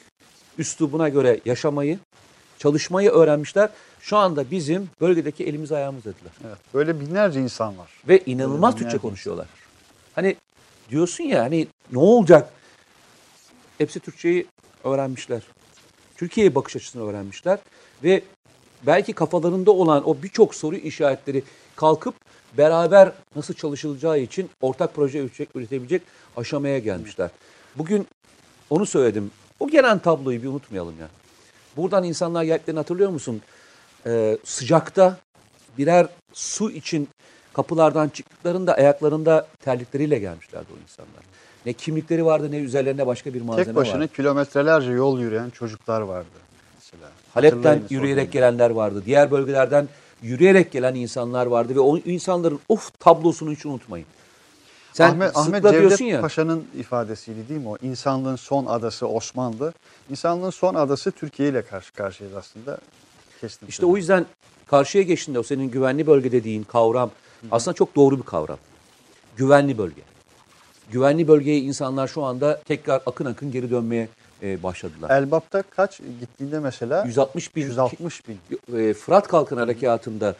üslubuna göre yaşamayı, çalışmayı öğrenmişler. Şu anda bizim bölgedeki elimiz ayağımız dediler. Evet, böyle binlerce insan var. Ve inanılmaz Öyle Türkçe konuşuyorlar. Hani diyorsun ya hani ne olacak? Hepsi Türkçeyi öğrenmişler. Türkiye'ye bakış açısını öğrenmişler. Ve belki kafalarında olan o birçok soru işaretleri kalkıp beraber nasıl çalışılacağı için ortak proje üretebilecek aşamaya gelmişler. Bugün onu söyledim. O gelen tabloyu bir unutmayalım ya. Buradan insanlar geldiklerini hatırlıyor musun? Ee, sıcakta birer su için kapılardan çıktıklarında ayaklarında terlikleriyle gelmişlerdi o insanlar. Ne kimlikleri vardı ne üzerlerine başka bir malzeme Tek başına vardı. kilometrelerce yol yürüyen çocuklar vardı. Mesela. Halep'ten yürüyerek gelenler vardı. Diğer bölgelerden yürüyerek gelen insanlar vardı ve o insanların of tablosunu hiç unutmayın. Sen Ahmet, Ahmet Cevdet ya. Paşa'nın ifadesiydi değil mi o? İnsanlığın son adası Osmanlı. İnsanlığın son adası Türkiye ile karşı karşıyayız aslında. Kestim. İşte o yüzden karşıya geçtiğinde o senin güvenli bölge dediğin kavram aslında çok doğru bir kavram. Güvenli bölge. Güvenli bölgeye insanlar şu anda tekrar akın akın geri dönmeye e, başladılar. Elbap'ta kaç gittiğinde mesela? 160 bin, 160 bin. e, Fırat Kalkın Harekatı'nda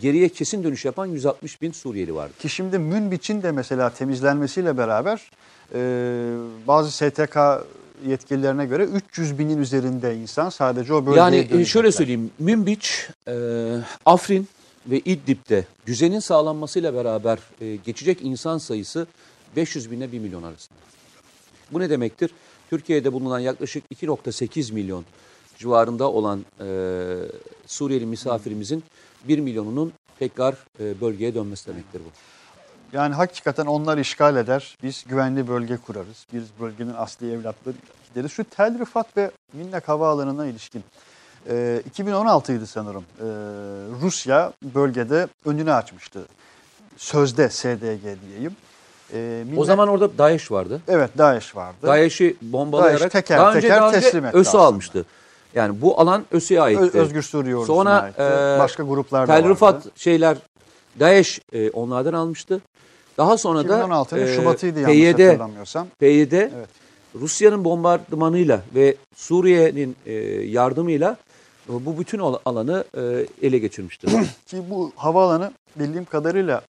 geriye kesin dönüş yapan 160 bin Suriyeli vardı. Ki şimdi Münbiç'in de mesela temizlenmesiyle beraber e, bazı STK yetkililerine göre 300 binin üzerinde insan sadece o bölgeye Yani e, şöyle söyleyeyim, Münbiç, e, Afrin ve İdlib'de düzenin sağlanmasıyla beraber e, geçecek insan sayısı 500 binle 1 milyon arasında. Bu ne demektir? Türkiye'de bulunan yaklaşık 2.8 milyon civarında olan e, Suriyeli misafirimizin 1 milyonunun tekrar e, bölgeye dönmesi demektir bu. Yani hakikaten onlar işgal eder. Biz güvenli bölge kurarız. Biz bölgenin asli evlatları gideriz. Şu Tel Rifat ve Minnak Havaalanı'na ilişkin. E, 2016'ydı sanırım. E, Rusya bölgede önünü açmıştı. Sözde SDG diyeyim. E, O Minnak- zaman orada DAEŞ vardı. Evet DAEŞ vardı. DAEŞ'i bombalayarak DAEŞ teker daha önce, teker daha önce teslim etti ÖSÜ almıştı. Yani bu alan ÖSÜ'ye aitti. Özgür Suriye ordusuna Sonra aitti. e, Başka gruplar da vardı. Rifat şeyler DAEŞ e, onlardan almıştı. Daha sonra da 2016'nın e, Şubat'ıydı yanlış PYD, hatırlamıyorsam. PYD Evet. Rusya'nın bombardımanıyla ve Suriye'nin e, yardımıyla bu bütün alanı e, ele geçirmişti. Ki bu havaalanı bildiğim kadarıyla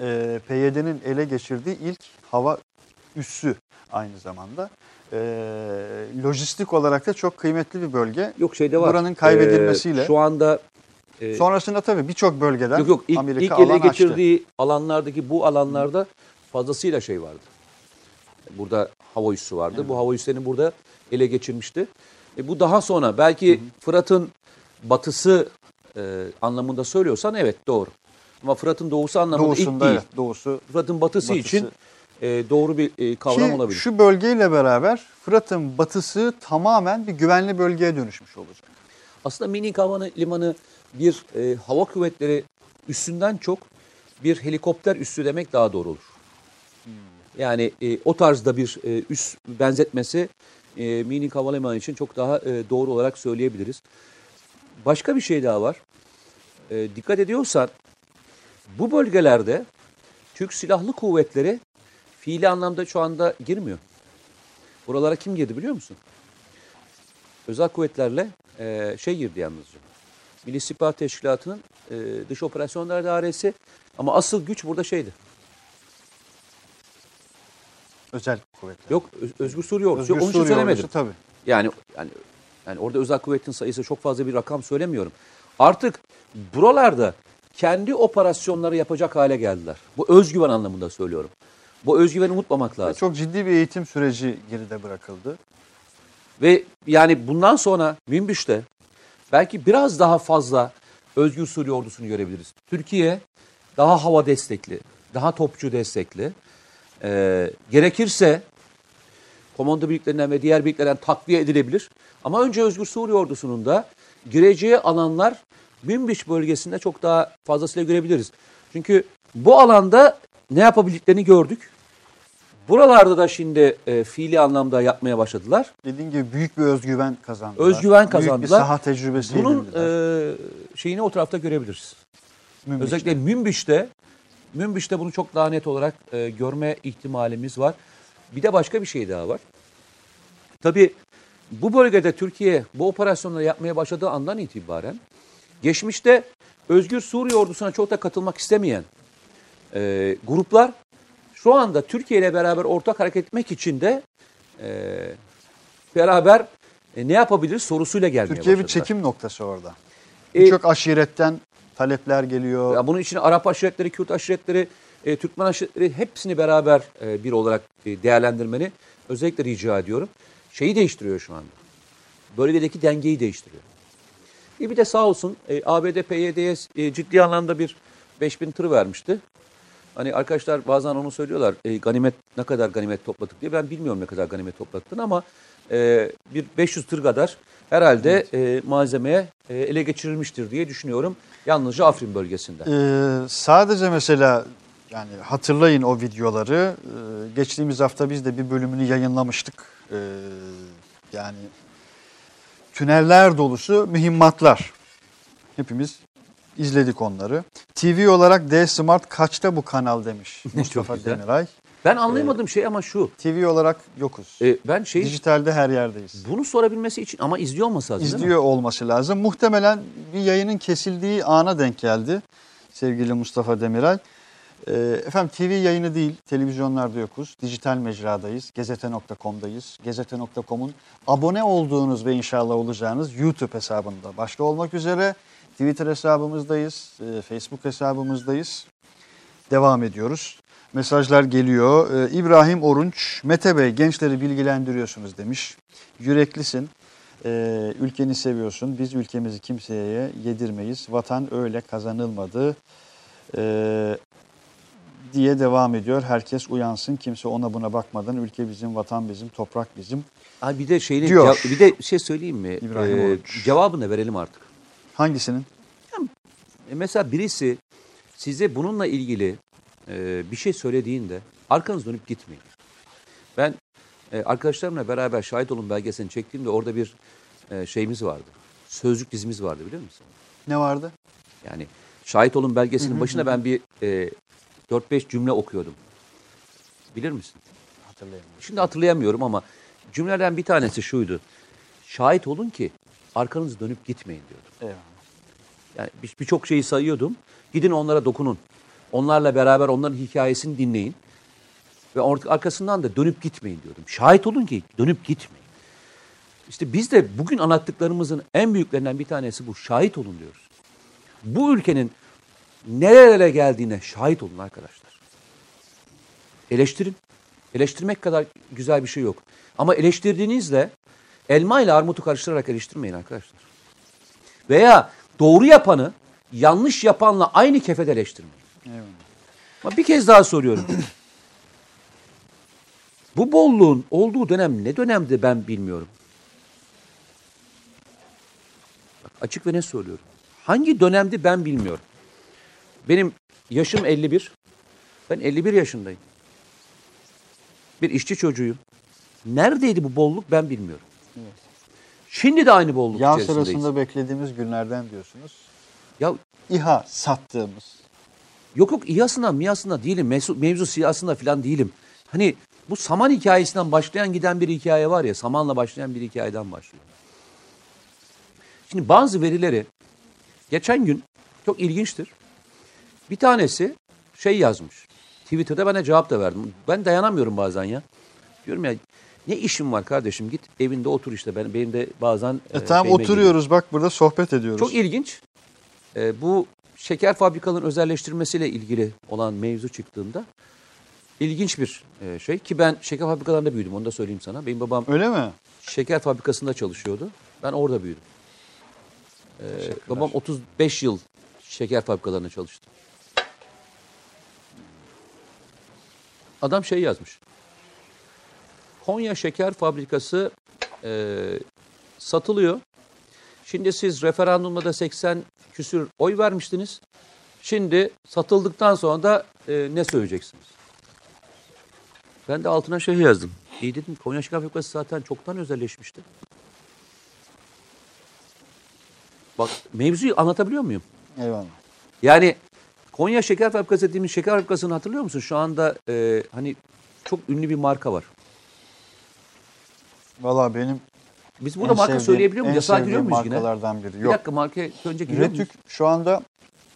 e, PYD'nin ele geçirdiği ilk hava üssü aynı zamanda. E, lojistik olarak da çok kıymetli bir bölge. yok şeyde var. Buranın kaybedilmesiyle- e, şu anda e, Sonrasında tabii birçok bölgeden yok yok ilk, Amerika ilk alan ele açtı. geçirdiği alanlardaki bu alanlarda fazlasıyla şey vardı. Burada hava üssü vardı. Bu hava üslerini burada ele geçirmişti. E, bu daha sonra belki Fırat'ın batısı e, anlamında söylüyorsan evet doğru. Ama Fırat'ın doğusu anlamında ilk Doğusunda değil. evet, doğusu. Fırat'ın batısı, Batısı. için e, doğru bir e, kavram Ki olabilir. şu bölgeyle beraber Fırat'ın batısı tamamen bir güvenli bölgeye dönüşmüş olacak. Aslında Minik Havana Limanı bir e, hava kuvvetleri üssünden çok bir helikopter üssü demek daha doğru olur. Yani e, o tarzda bir e, üs benzetmesi e, Minik Havalimanı için çok daha e, doğru olarak söyleyebiliriz. Başka bir şey daha var. E, dikkat ediyorsan bu bölgelerde Türk Silahlı Kuvvetleri fiili anlamda şu anda girmiyor. Buralara kim girdi biliyor musun? Özel kuvvetlerle e, şey girdi yalnızca. Milli İstihbarat Teşkilatı'nın e, dış operasyonlar dairesi ama asıl güç burada şeydi. Özel kuvvetler. Yok Özgür Suriye Ordusu. Özgür Onun için Suriye söylemedim. ordusu tabii. Yani yani yani orada özel kuvvetin sayısı çok fazla bir rakam söylemiyorum. Artık buralarda kendi operasyonları yapacak hale geldiler. Bu özgüven anlamında söylüyorum. Bu özgüveni unutmamak lazım. Çok ciddi bir eğitim süreci geride bırakıldı. Ve yani bundan sonra Münbiş'te belki biraz daha fazla Özgür Suriye ordusunu görebiliriz. Türkiye daha hava destekli, daha topçu destekli. Ee, gerekirse komando birliklerinden ve diğer birliklerden takviye edilebilir. Ama önce Özgür Suriye ordusunun da gireceği alanlar Münbiş bölgesinde çok daha fazlasıyla görebiliriz. Çünkü bu alanda ne yapabildiklerini gördük. Buralarda da şimdi e, fiili anlamda yapmaya başladılar. Dediğim gibi büyük bir özgüven kazandılar. Özgüven Büyük bir kazandılar. saha tecrübesi Bunun edindiler. e, şeyini o tarafta görebiliriz. Münbiş'te. Özellikle Münbiş'te Münbiş'te bunu çok daha net olarak e, görme ihtimalimiz var. Bir de başka bir şey daha var. Tabii bu bölgede Türkiye bu operasyonları yapmaya başladığı andan itibaren geçmişte Özgür Suriye ordusuna çok da katılmak istemeyen e, gruplar şu anda Türkiye ile beraber ortak hareket etmek için de e, beraber e, ne yapabiliriz sorusuyla gelmeye Türkiye bir başladılar. çekim noktası orada. E, Birçok aşiretten talepler geliyor. Ya bunun içine Arap aşiretleri, Kürt aşiretleri, e, Türkmen aşiretleri hepsini beraber e, bir olarak e, değerlendirmeni özellikle rica ediyorum. Şeyi değiştiriyor şu anda. Bölgedeki dengeyi değiştiriyor. E bir de sağ olsun e, ABD PYD'ye e, ciddi anlamda bir 5000 tır vermişti. Hani arkadaşlar bazen onu söylüyorlar. E, ganimet ne kadar ganimet topladık diye. Ben bilmiyorum ne kadar ganimet toplattın ama e, bir 500 tır kadar herhalde e, malzemeye e, ele geçirilmiştir diye düşünüyorum. Yalnızca Afrin bölgesinde. Ee, sadece mesela yani hatırlayın o videoları. Ee, geçtiğimiz hafta biz de bir bölümünü yayınlamıştık. Ee, yani tüneller dolusu mühimmatlar. Hepimiz izledik onları. TV olarak D Smart kaçta bu kanal demiş Mustafa güzel. Demiray. Ben anlayamadığım şey ama şu. TV olarak yokuz. E, ben şey Dijitalde her yerdeyiz. bunu sorabilmesi için ama izliyor olması lazım? İzliyor olması lazım. Muhtemelen bir yayının kesildiği ana denk geldi sevgili Mustafa Demiray. Ee, efendim TV yayını değil, televizyonlarda yokuz. Dijital mecradayız, gezete.com'dayız. Gezete.com'un abone olduğunuz ve inşallah olacağınız YouTube hesabında başta olmak üzere Twitter hesabımızdayız, e, Facebook hesabımızdayız. Devam ediyoruz. Mesajlar geliyor. Ee, İbrahim Orunç, Mete Bey gençleri bilgilendiriyorsunuz demiş. Yüreklisin. Ee, ülkeni seviyorsun. Biz ülkemizi kimseye yedirmeyiz. Vatan öyle kazanılmadı. Ee, diye devam ediyor. Herkes uyansın. Kimse ona buna bakmadan ülke bizim, vatan bizim, toprak bizim. Abi bir de şeyle Diyor. bir de şey söyleyeyim mi? İbrahim Ee, Oruç. cevabını da verelim artık. Hangisinin? E, mesela birisi size bununla ilgili e, bir şey söylediğinde arkanız dönüp gitmeyin. Ben e, arkadaşlarımla beraber Şahit Olun belgeselini çektiğimde orada bir e, şeyimiz vardı. Sözlük dizimiz vardı biliyor musun? Ne vardı? Yani Şahit Olun belgeselinin başına ben bir e, 4-5 cümle okuyordum. Bilir misin? Hatırlayamıyorum. Şimdi hatırlayamıyorum ama cümlelerden bir tanesi şuydu. Şahit olun ki arkanızı dönüp gitmeyin diyordum. Eyvallah. Yani bir- birçok şeyi sayıyordum. Gidin onlara dokunun. Onlarla beraber onların hikayesini dinleyin. Ve arkasından da dönüp gitmeyin diyordum. Şahit olun ki dönüp gitmeyin. İşte biz de bugün anlattıklarımızın en büyüklerinden bir tanesi bu. Şahit olun diyoruz. Bu ülkenin nerelere geldiğine şahit olun arkadaşlar. Eleştirin. Eleştirmek kadar güzel bir şey yok. Ama eleştirdiğinizle elma ile armutu karıştırarak eleştirmeyin arkadaşlar. Veya doğru yapanı yanlış yapanla aynı kefede eleştirmeyin. Eyvallah. Ama bir kez daha soruyorum. Bu bolluğun olduğu dönem ne dönemdi ben bilmiyorum. Bak, açık ve ne söylüyorum. Hangi dönemdi ben bilmiyorum. Benim yaşım 51. Ben 51 yaşındayım. Bir işçi çocuğuyum. Neredeydi bu bolluk ben bilmiyorum. Şimdi de aynı bolluk Yağ içerisindeyiz. sırasında beklediğimiz günlerden diyorsunuz. Ya İHA sattığımız. Yok yok İHA'sına miyasına değilim. Mevzu, mevzu siyasında falan değilim. Hani bu saman hikayesinden başlayan giden bir hikaye var ya. Samanla başlayan bir hikayeden başlıyor. Şimdi bazı verileri geçen gün çok ilginçtir. Bir tanesi şey yazmış. Twitter'da ben de cevap da verdim. Ben dayanamıyorum bazen ya. Diyorum ya ne işim var kardeşim git evinde otur işte. Ben, benim de bazen... E, e, tamam oturuyoruz bak burada sohbet ediyoruz. Çok ilginç. Ee, bu şeker fabrikalarının özelleştirilmesiyle ilgili olan mevzu çıktığında ilginç bir e, şey ki ben şeker fabrikalarında büyüdüm onu da söyleyeyim sana. Benim babam Öyle mi? şeker fabrikasında çalışıyordu. Ben orada büyüdüm. Ee, babam 35 yıl şeker fabrikalarında çalıştı. Adam şey yazmış. Konya Şeker Fabrikası e, satılıyor. Şimdi siz referandumda da 80 küsür oy vermiştiniz. Şimdi satıldıktan sonra da e, ne söyleyeceksiniz? Ben de altına şey yazdım. İyi dedim Konya Şeker Fabrikası zaten çoktan özelleşmişti. Bak mevzuyu anlatabiliyor muyum? Eyvallah. Yani Konya Şeker Fabrikası dediğimiz şeker fabrikasını hatırlıyor musun? Şu anda e, hani çok ünlü bir marka var. Valla benim Biz burada en marka sevdiğim- söyleyebiliyor muyuz? Yasağa giriyor muyuz yine? markalardan biri. Bir Yok. dakika marka önce giriyor muyuz? Retük şu anda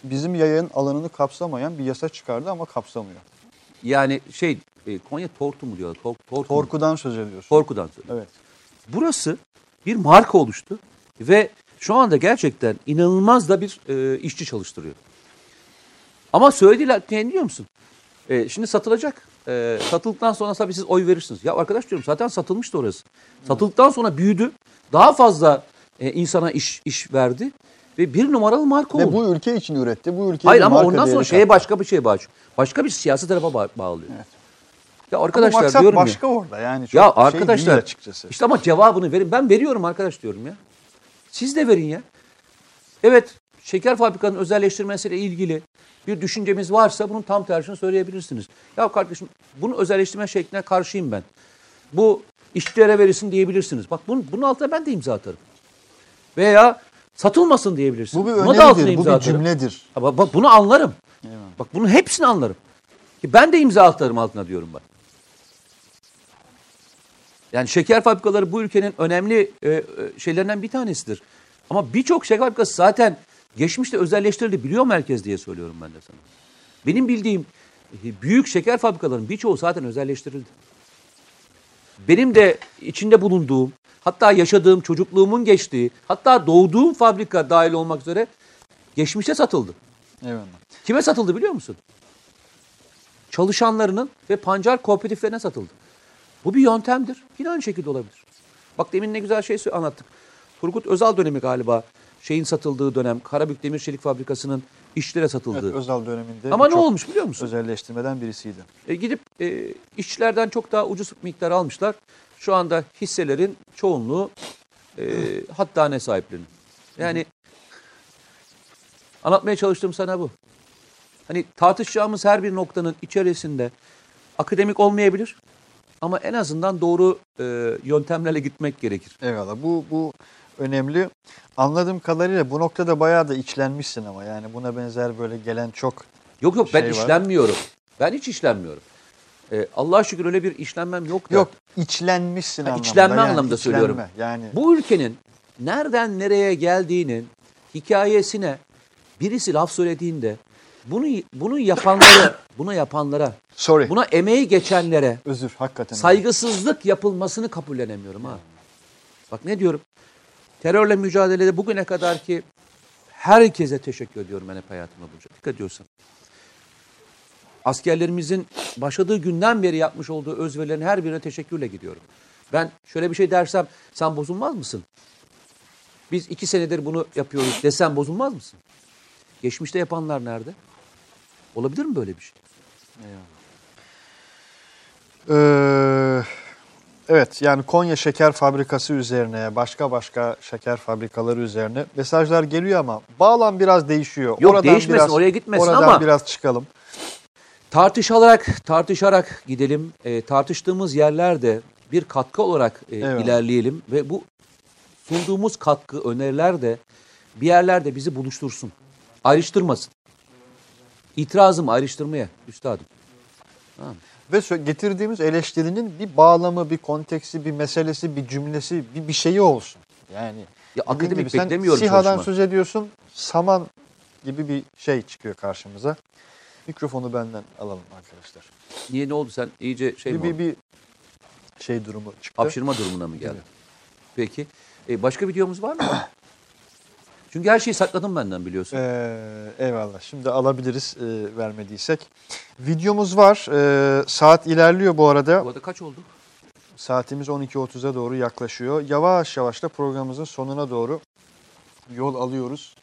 bizim yayın alanını kapsamayan bir yasa çıkardı ama kapsamıyor. Yani şey e, Konya Tortu mu diyorlar? Tor, tortu mu? Torkudan söz ediyorsun. Torku'dan söylüyorum. Evet. Burası bir marka oluştu ve şu anda gerçekten inanılmaz da bir e, işçi çalıştırıyor. Ama söylediler ne biliyor musun? E, şimdi satılacak. E, satıldıktan sonra tabii siz oy verirsiniz. Ya arkadaş diyorum zaten satılmıştı orası. Satıldıktan sonra büyüdü. Daha fazla e, insana iş iş verdi ve bir numaralı marka Ve oldu. bu ülke için üretti. Bu ülkeye Hayır ama ondan sonra şeye başka bir şey bağlıyor. Başka bir siyasi tarafa ba- bağlıyor. Evet. Ya Ama arkadaşlar maksat diyorum ya. başka orada yani. Çok Ya şey arkadaşlar değil açıkçası. işte ama cevabını verin. Ben veriyorum arkadaş diyorum ya. Siz de verin ya. Evet şeker fabrikanın özelleştirmesiyle ilgili bir düşüncemiz varsa bunun tam tersini söyleyebilirsiniz. Ya kardeşim bunu özelleştirme şekline karşıyım ben. Bu işçilere verilsin diyebilirsiniz. Bak bunun, bunun altına ben de imza atarım. Veya satılmasın diyebilirsiniz. Bu bir Buna da altına öneridir, bu imza bir cümledir. Bak, bak bunu anlarım. Eyvallah. Bak bunun hepsini anlarım. Ki ben de imza atarım altına diyorum bak. Yani şeker fabrikaları bu ülkenin önemli e, e, şeylerinden bir tanesidir. Ama birçok şeker fabrikası zaten geçmişte özelleştirildi biliyor mu herkes diye söylüyorum ben de sana. Benim bildiğim e, büyük şeker fabrikalarının birçoğu zaten özelleştirildi. Benim de içinde bulunduğum, hatta yaşadığım, çocukluğumun geçtiği, hatta doğduğum fabrika dahil olmak üzere geçmişte satıldı. Eyvallah. Kime satıldı biliyor musun? Çalışanlarının ve pancar kooperatiflerine satıldı. Bu bir yöntemdir. Yine aynı şekilde olabilir. Bak demin ne güzel şey anlattık. Turgut Özal dönemi galiba şeyin satıldığı dönem. Karabük Demir Çelik Fabrikası'nın işçilere satıldığı. Evet, Özal döneminde Ama ne olmuş biliyor musun? Özelleştirmeden birisiydi. E, gidip e, işçilerden çok daha ucuz miktar almışlar. Şu anda hisselerin çoğunluğu e, hattane sahiplerinin. Yani anlatmaya çalıştığım sana bu. Hani tartışacağımız her bir noktanın içerisinde akademik olmayabilir ama en azından doğru e, yöntemlerle gitmek gerekir. Eyvallah. Bu bu önemli. Anladığım kadarıyla bu noktada bayağı da içlenmişsin ama yani buna benzer böyle gelen çok Yok yok ben Şey var. işlenmiyorum. Ben hiç işlenmiyorum. E, Allah'a şükür öyle bir işlenmem yok da. yok içlenmişsin Ha, anlamında. içlenme yani, anlamda içlenme. söylüyorum. Yani Bu ülkenin nereden nereye geldiğinin hikayesine birisi laf söylediğinde bunu bunu yapanlara, bunu yapanlara, sorry. buna emeği geçenlere Özür hakikaten. saygısızlık yapılmasını kabullenemiyorum ha. Bak ne diyorum? Terörle mücadelede bugüne kadar ki herkese teşekkür ediyorum ben hep hayatımda boyunca. Dikkat ediyorsan. Askerlerimizin başladığı günden beri yapmış olduğu özverilerin her birine teşekkürle gidiyorum. Ben şöyle bir şey dersem sen bozulmaz mısın? Biz iki senedir bunu yapıyoruz desem bozulmaz mısın? Geçmişte yapanlar nerede? Olabilir mi böyle bir şey? Ee, evet yani Konya Şeker Fabrikası üzerine başka başka şeker fabrikaları üzerine mesajlar geliyor ama bağlam biraz değişiyor. Yok, değişmesin, oraya gitmesin oradan ama- biraz çıkalım. Tartışarak, tartışarak gidelim. E, tartıştığımız yerlerde bir katkı olarak e, Evet. ilerleyelim ve bu sunduğumuz katkı, öneriler de bir yerlerde bizi buluştursun. Ayrıştırmasın. İtirazım ayrıştırmaya üstadım. Ve getirdiğimiz eleştirinin bir bağlamı, bir konteksi, bir meselesi, bir cümlesi, bir, bir şeyi olsun. Yani Ya akademik gibi sen beklemiyorum SİHA'dan çalışma. söz ediyorsun, saman gibi bir şey çıkıyor karşımıza. Mikrofonu benden alalım arkadaşlar. Niye ne oldu sen iyice şey mi bir, oldu? bir, bir şey durumu çıktı. Hapşırma durumuna mı geldin? Peki. E, başka videomuz var mı? Çünkü her şeyi sakladım benden biliyorsun. Ee, eyvallah. Şimdi alabiliriz e, vermediysek. Videomuz var. Ee, saat ilerliyor bu arada. Bu arada kaç oldu? Saatimiz 12.30'a doğru yaklaşıyor. Yavaş yavaş da programımızın sonuna doğru yol alıyoruz.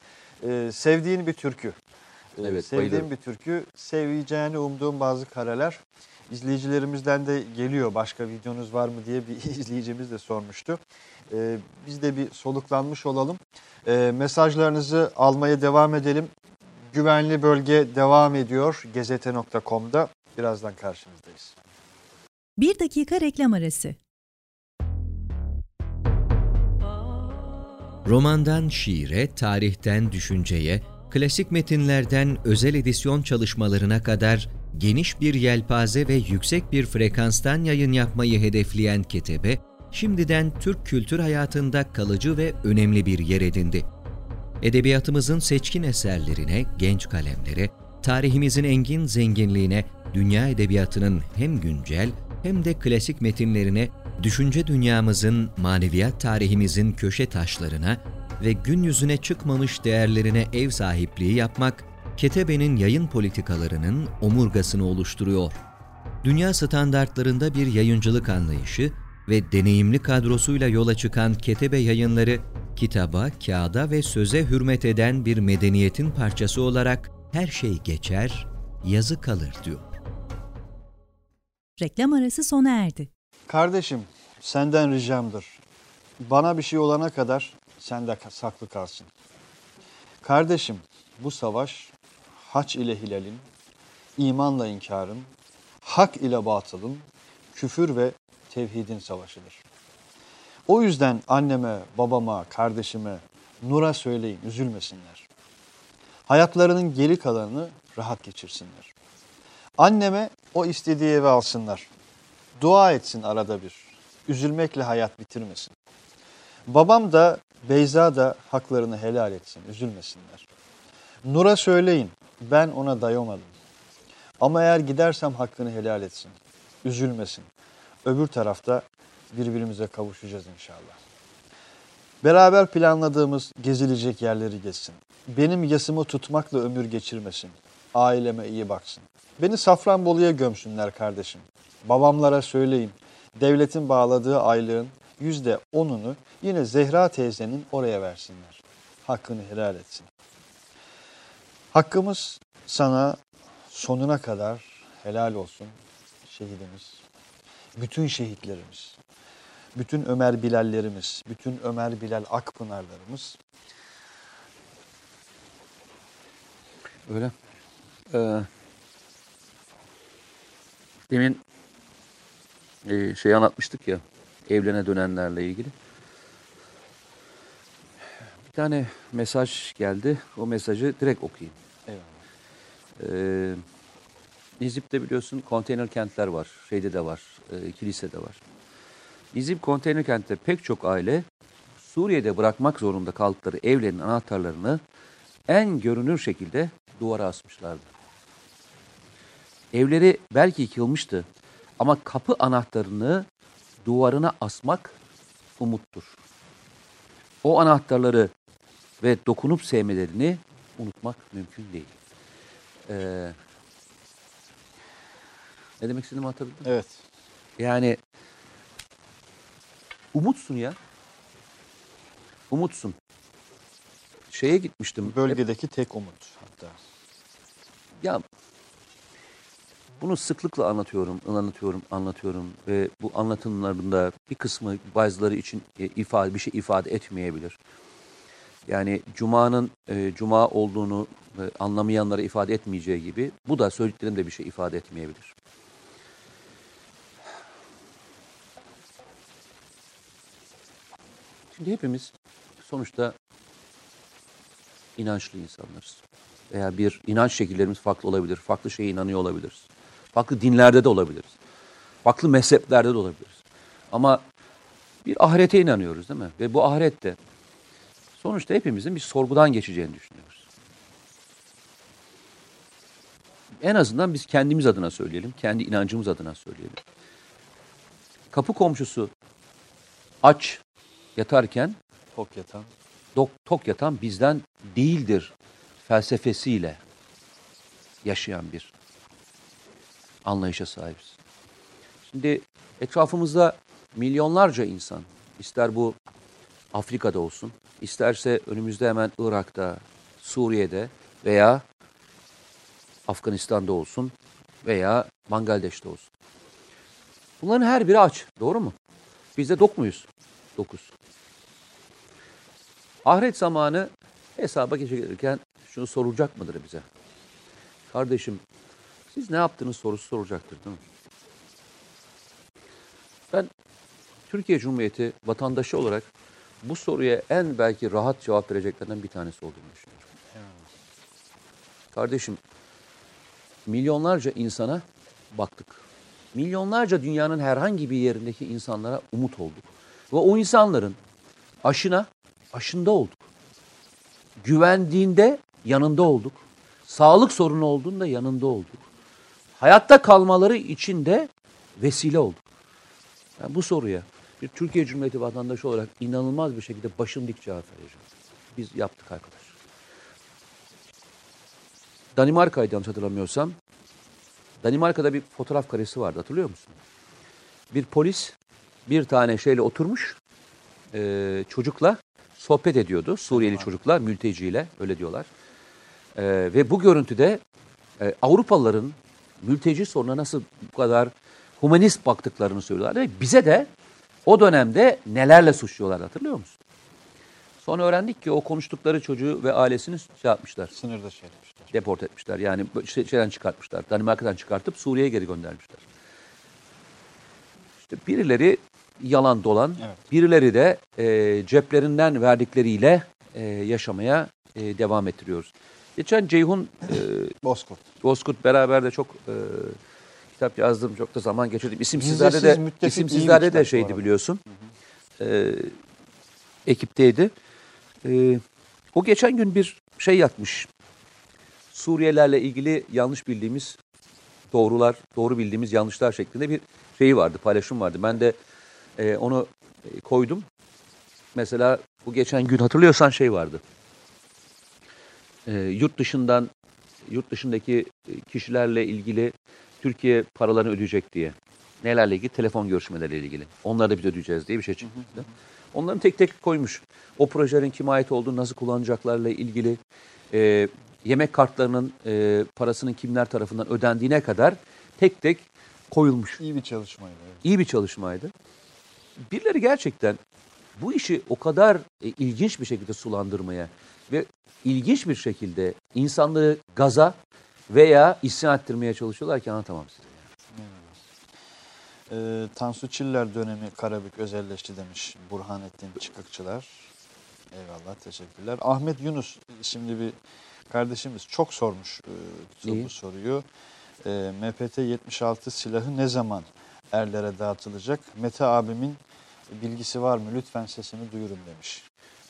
Ee, sevdiğin bir türkü. Ee, Evet, Sevdiğim bayılırım. bir türkü. Seveceğini umduğum bazı kareler. İzleyicilerimizden de geliyor başka videonuz var mı diye bir izleyicimiz de sormuştu. Ee, biz de bir soluklanmış olalım. Ee, mesajlarınızı almaya devam edelim. Güvenli bölge devam ediyor gezete.com'da. Birazdan karşınızdayız. Bir dakika reklam arası. Romandan şiire, tarihten düşünceye, klasik metinlerden özel edisyon çalışmalarına kadar geniş bir yelpaze ve yüksek bir frekanstan yayın yapmayı hedefleyen Ketebe, şimdiden Türk kültür hayatında kalıcı ve önemli bir yer edindi. Edebiyatımızın seçkin eserlerine, genç kalemlere, tarihimizin engin zenginliğine, dünya edebiyatının hem güncel hem de klasik metinlerine, düşünce dünyamızın, maneviyat tarihimizin köşe taşlarına ve gün yüzüne çıkmamış değerlerine ev sahipliği yapmak, Ketebe'nin yayın politikalarının omurgasını oluşturuyor. Dünya standartlarında bir yayıncılık anlayışı ve deneyimli kadrosuyla yola çıkan Ketebe yayınları, kitaba, kağıda ve söze hürmet eden bir medeniyetin parçası olarak her şey geçer, yazı kalır diyor. Reklam arası sona erdi. Kardeşim senden ricamdır. Bana bir şey olana kadar sen de saklı kalsın. Kardeşim bu savaş haç ile hilalin, imanla inkarın, hak ile batılın, küfür ve tevhidin savaşıdır. O yüzden anneme, babama, kardeşime, Nur'a söyleyin üzülmesinler. Hayatlarının geri kalanını rahat geçirsinler. Anneme o istediği eve alsınlar. Dua etsin arada bir. Üzülmekle hayat bitirmesin. Babam da Beyza da haklarını helal etsin, üzülmesinler. Nur'a söyleyin, ben ona dayamadım. Ama eğer gidersem hakkını helal etsin, üzülmesin. Öbür tarafta birbirimize kavuşacağız inşallah. Beraber planladığımız gezilecek yerleri gezsin. Benim yasımı tutmakla ömür geçirmesin. Aileme iyi baksın. Beni Safranbolu'ya gömsünler kardeşim. Babamlara söyleyin. Devletin bağladığı aylığın yüzde onunu yine Zehra teyzenin oraya versinler. Hakkını helal etsin. Hakkımız sana sonuna kadar helal olsun şehidimiz. Bütün şehitlerimiz, bütün Ömer Bilallerimiz, bütün Ömer Bilal Akpınarlarımız Öyle. Ee, demin e, şey anlatmıştık ya evlene dönenlerle ilgili. Bir tane mesaj geldi. O mesajı direkt okuyayım. eyvallah. Ee, Nizip'te biliyorsun konteyner kentler var. Şeyde de var. E, kilisede var. Nizip konteyner kentte pek çok aile Suriye'de bırakmak zorunda kaldıkları evlerin anahtarlarını en görünür şekilde duvara asmışlardı. Evleri belki yıkılmıştı ama kapı anahtarını duvarına asmak umuttur. O anahtarları ve dokunup sevmelerini unutmak mümkün değil. Ee, ne demek istediğimi hatırladın? Evet. Yani umutsun ya. Umutsun. Şeye gitmiştim. Bölgedeki tek umut hatta. Ya bunu sıklıkla anlatıyorum, anlatıyorum, anlatıyorum ve bu anlatımlarında bir kısmı bazıları için e, ifade bir şey ifade etmeyebilir. Yani cumanın e, cuma olduğunu e, anlamayanlara ifade etmeyeceği gibi bu da söylediklerim de bir şey ifade etmeyebilir. Şimdi hepimiz sonuçta inançlı insanlarız. Veya bir inanç şekillerimiz farklı olabilir. Farklı şeye inanıyor olabiliriz. Farklı dinlerde de olabiliriz. Farklı mezheplerde de olabiliriz. Ama bir ahirete inanıyoruz değil mi? Ve bu ahirette sonuçta hepimizin bir sorgudan geçeceğini düşünüyoruz. En azından biz kendimiz adına söyleyelim. Kendi inancımız adına söyleyelim. Kapı komşusu aç yatarken Tok yatan. dok- tok yatan bizden değildir felsefesiyle yaşayan bir anlayışa sahibiz. Şimdi etrafımızda milyonlarca insan, ister bu Afrika'da olsun, isterse önümüzde hemen Irak'ta, Suriye'de veya Afganistan'da olsun veya Bangladeş'te olsun. Bunların her biri aç, doğru mu? Biz de dok muyuz? Dokuz. Ahiret zamanı hesaba geçerken şunu sorulacak mıdır bize? Kardeşim siz ne yaptınız sorusu soracaktır değil mi? Ben Türkiye Cumhuriyeti vatandaşı olarak bu soruya en belki rahat cevap vereceklerden bir tanesi olduğunu düşünüyorum. Kardeşim milyonlarca insana baktık. Milyonlarca dünyanın herhangi bir yerindeki insanlara umut olduk. Ve o insanların aşına, aşında olduk. Güvendiğinde yanında olduk. Sağlık sorunu olduğunda yanında olduk. Hayatta kalmaları için de vesile olduk. Ben bu soruya bir Türkiye Cumhuriyeti vatandaşı olarak inanılmaz bir şekilde başım dik cevap vereceğim. Biz yaptık arkadaş. Danimarka'ydı yanlış hatırlamıyorsam. Danimarka'da bir fotoğraf karesi vardı hatırlıyor musun? Bir polis bir tane şeyle oturmuş e, çocukla sohbet ediyordu. Suriyeli çocukla, mülteciyle öyle diyorlar. E, ve bu görüntüde e, Avrupalıların mülteci sorununa nasıl bu kadar humanist baktıklarını söylüyorlar. Ve bize de o dönemde nelerle suçluyorlar hatırlıyor musun? Sonra öğrendik ki o konuştukları çocuğu ve ailesini şey yapmışlar Sınırda şey etmişler. deport etmişler. Yani şey- şeyden çıkartmışlar. Danimarka'dan çıkartıp Suriye'ye geri göndermişler. İşte birileri yalan dolan, Evet. birileri de e, ceplerinden verdikleriyle e, yaşamaya e, devam ettiriyoruz. Geçen Ceyhun e, Bozkurt. Bozkurt beraber de çok e, kitap yazdım. Çok da zaman geçirdim. İsimsizlerde de, isimsizlerde de şeydi biliyorsun. E, ekipteydi. E, o geçen gün bir şey yapmış. Suriyelerle ilgili yanlış bildiğimiz doğrular, doğru bildiğimiz yanlışlar şeklinde bir şeyi vardı, paylaşım vardı. Ben de e, onu koydum. Mesela bu geçen gün hatırlıyorsan şey vardı. E, yurt dışından, yurt dışındaki e, kişilerle ilgili Türkiye paralarını ödeyecek diye. Nelerle ilgili? Telefon görüşmeleriyle ilgili. Onları da biz ödeyeceğiz diye bir şey çıktı. Onların tek tek koymuş. O projelerin kime ait olduğunu nasıl kullanacaklarla ilgili e, yemek kartlarının e, parasının kimler tarafından ödendiğine kadar tek tek koyulmuş. İyi bir çalışmaydı. evet. İyi bir çalışmaydı. Birileri gerçekten bu işi o kadar e, ilginç bir şekilde sulandırmaya ve ilginç bir şekilde insanlığı gaza veya isyan ettirmeye çalışıyorlar ki anlatamam size. Ee, Tansu Çiller dönemi Karabük özelleşti demiş Burhanettin Çıkıkçılar. Eyvallah teşekkürler. Ahmet Yunus şimdi bir kardeşimiz çok sormuş e, bu soruyu. E, MPT 76 silahı ne zaman erlere dağıtılacak? Mete abimin bilgisi var mı? Lütfen sesini duyurun demiş.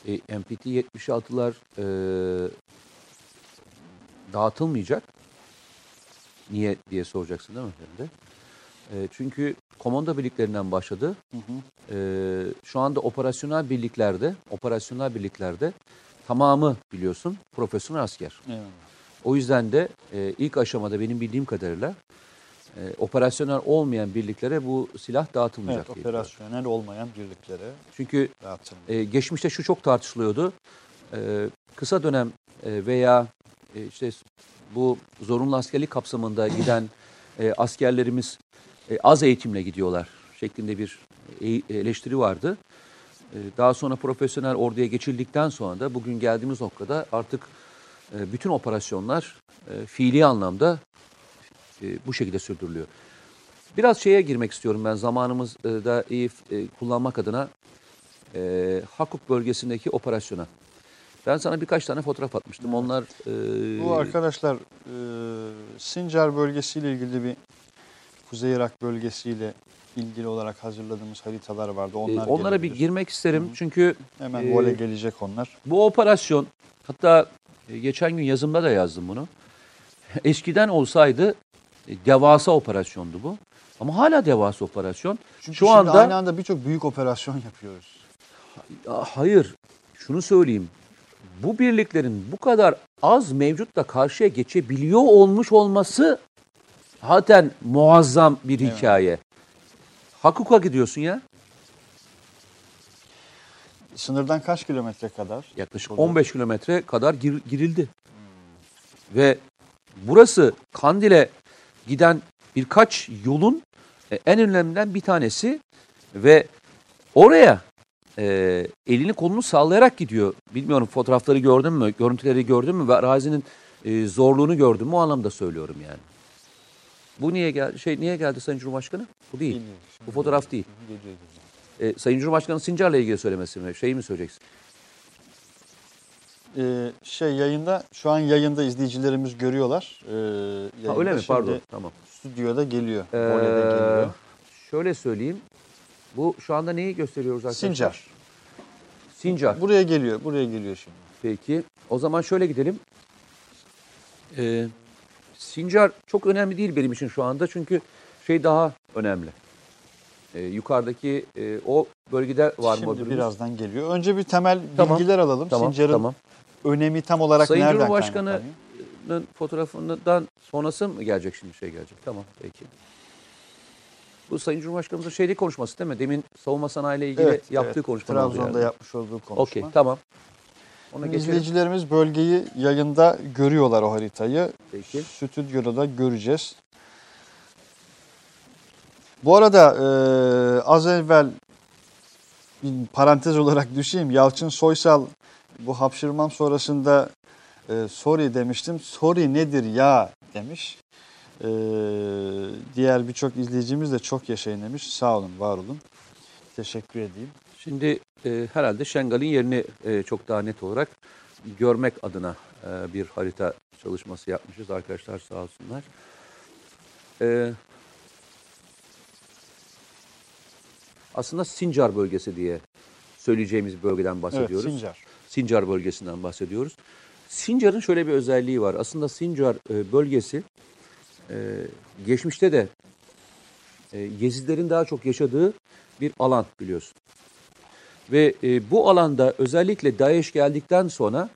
E, MPT 76'lar e, dağıtılmayacak. Niye diye soracaksın değil mi de? E, çünkü komando birliklerinden başladı. Hı hı. E, şu anda operasyonel birliklerde, operasyonel birliklerde tamamı biliyorsun profesyonel asker. Eyvallah. O yüzden de e, ilk aşamada benim bildiğim kadarıyla e, operasyonel olmayan birliklere bu silah dağıtılmayacak. Evet diye operasyonel olmayan birliklere Çünkü e, geçmişte şu çok tartışılıyordu. E, kısa dönem e, veya e, işte bu zorunlu askerlik kapsamında giden e, askerlerimiz e, az eğitimle gidiyorlar şeklinde bir e- eleştiri vardı. E, daha sonra profesyonel orduya geçildikten sonra da bugün geldiğimiz noktada artık e, bütün operasyonlar e, fiili anlamda e, bu şekilde sürdürülüyor. Biraz şeye girmek istiyorum ben zamanımızı da iyi e, kullanmak adına e, Hakuk bölgesindeki operasyona. Ben sana birkaç tane fotoğraf atmıştım. Onlar e, Bu arkadaşlar e, Sincar bölgesiyle ilgili bir Kuzey Irak bölgesiyle ilgili olarak hazırladığımız haritalar vardı. e, Onlar onlara bir gelebilir. girmek isterim. Çünkü Hemen e, vole gelecek onlar. bu operasyon hatta e, geçen gün yazımda da yazdım bunu. Eskiden olsaydı e, devasa operasyondu bu. Ama hala devasa operasyon. Çünkü Şu anda aynı anda birçok büyük operasyon yapıyoruz. Ya, hayır. şunu söyleyeyim. Bu birliklerin bu kadar az mevcutla karşıya geçebiliyor olmuş olması zaten muazzam bir hikaye. Hakuka gidiyorsun ya. Sınırdan kaç kilometre kadar? Yaklaşık Oluyor. 15 kilometre kadar gir- girildi. Ve burası Kandil'e giden birkaç yolun e, en önemlilerinden bir tanesi ve oraya e, elini kolunu sallayarak gidiyor. Bilmiyorum fotoğrafları gördün mü, görüntüleri gördün mü ve arazinin e, zorluğunu gördün mü o anlamda söylüyorum yani. Bu niye geldi? Şey niye geldi Sayın Cumhurbaşkanı? Bu değil. Bilmiyorum. Bu fotoğraf değil. E, Sayın Cumhurbaşkanı Sincar'la ilgili söylemesi mi? Şeyi mi söyleyeceksin? Ee, şey yayında şu an yayında izleyicilerimiz görüyorlar. Ee, Ha, öyle mi? şimdi Pardon. Tamam. Stüdyoda geliyor. Ee, Vole'de geliyor. şöyle söyleyeyim. Bu şu anda neyi gösteriyoruz arkadaşlar? Sincar. Sincar. Buraya geliyor. Buraya geliyor şimdi. Peki. O zaman şöyle gidelim. Ee, Sincar çok önemli değil benim için şu anda. Çünkü şey daha önemli. Ee, yukarıdaki e, o bölgede var mı? Şimdi birazdan geliyor. Önce bir temel Tamam. bilgiler alalım. Tamam, Sincar'ın tamam. Önemi tam olarak Sayın nereden Cumhurbaşkanı'nın fotoğrafından sonrası mı gelecek şimdi şey gelecek? Tamam peki. Bu Sayın Cumhurbaşkanımızın şeyli konuşması değil mi? Demin savunma sanayiyle ilgili Evet, yaptığı evet. konuşma. Trabzon'da yapmış olduğu konuşma. Okey tamam. Ona Şimdi geçelim. İzleyicilerimiz bölgeyi yayında görüyorlar o haritayı. Peki. Stüdyoda da göreceğiz. Bu arada e, az evvel bir parantez olarak düşeyim. Yalçın Soysal bu hapşırmam sonrasında e, sorry demiştim. Sorry nedir ya demiş. E, diğer birçok izleyicimiz de çok yaşayın demiş. Sağ olun, var olun. Teşekkür edeyim. Şimdi e, herhalde Şengal'in yerini e, çok daha net olarak görmek adına e, bir harita çalışması yapmışız arkadaşlar sağ olsunlar. E, aslında Sincar bölgesi diye söyleyeceğimiz bölgeden bahsediyoruz. Evet, Sincar. Sincar bölgesinden bahsediyoruz. Sincar'ın şöyle bir özelliği var. Aslında Sincar e, bölgesi e, geçmişte de e, Yezidlerin daha çok yaşadığı bir alan biliyorsun. Ve bu alanda özellikle DAEŞ geldikten sonra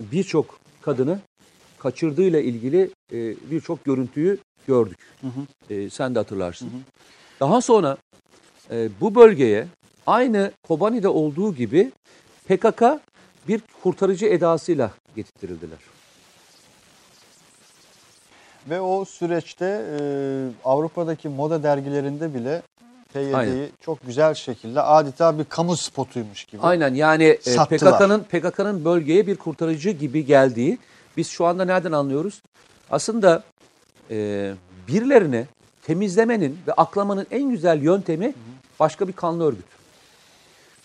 birçok kadını kaçırdığıyla ilgili birçok görüntüyü gördük. E, sen de hatırlarsın. Daha sonra bu bölgeye aynı Kobani'de olduğu gibi PKK bir kurtarıcı edasıyla getirtildiler. Ve o süreçte e, Avrupa'daki moda dergilerinde bile. PYD'yi çok güzel şekilde adeta bir kamu spotuymuş gibi. Aynen yani e. PKK'nın PKK'nın bölgeye bir kurtarıcı gibi geldiği biz şu anda nereden anlıyoruz? Aslında e, birilerini temizlemenin ve aklamanın en güzel yöntemi başka bir kanlı örgüt.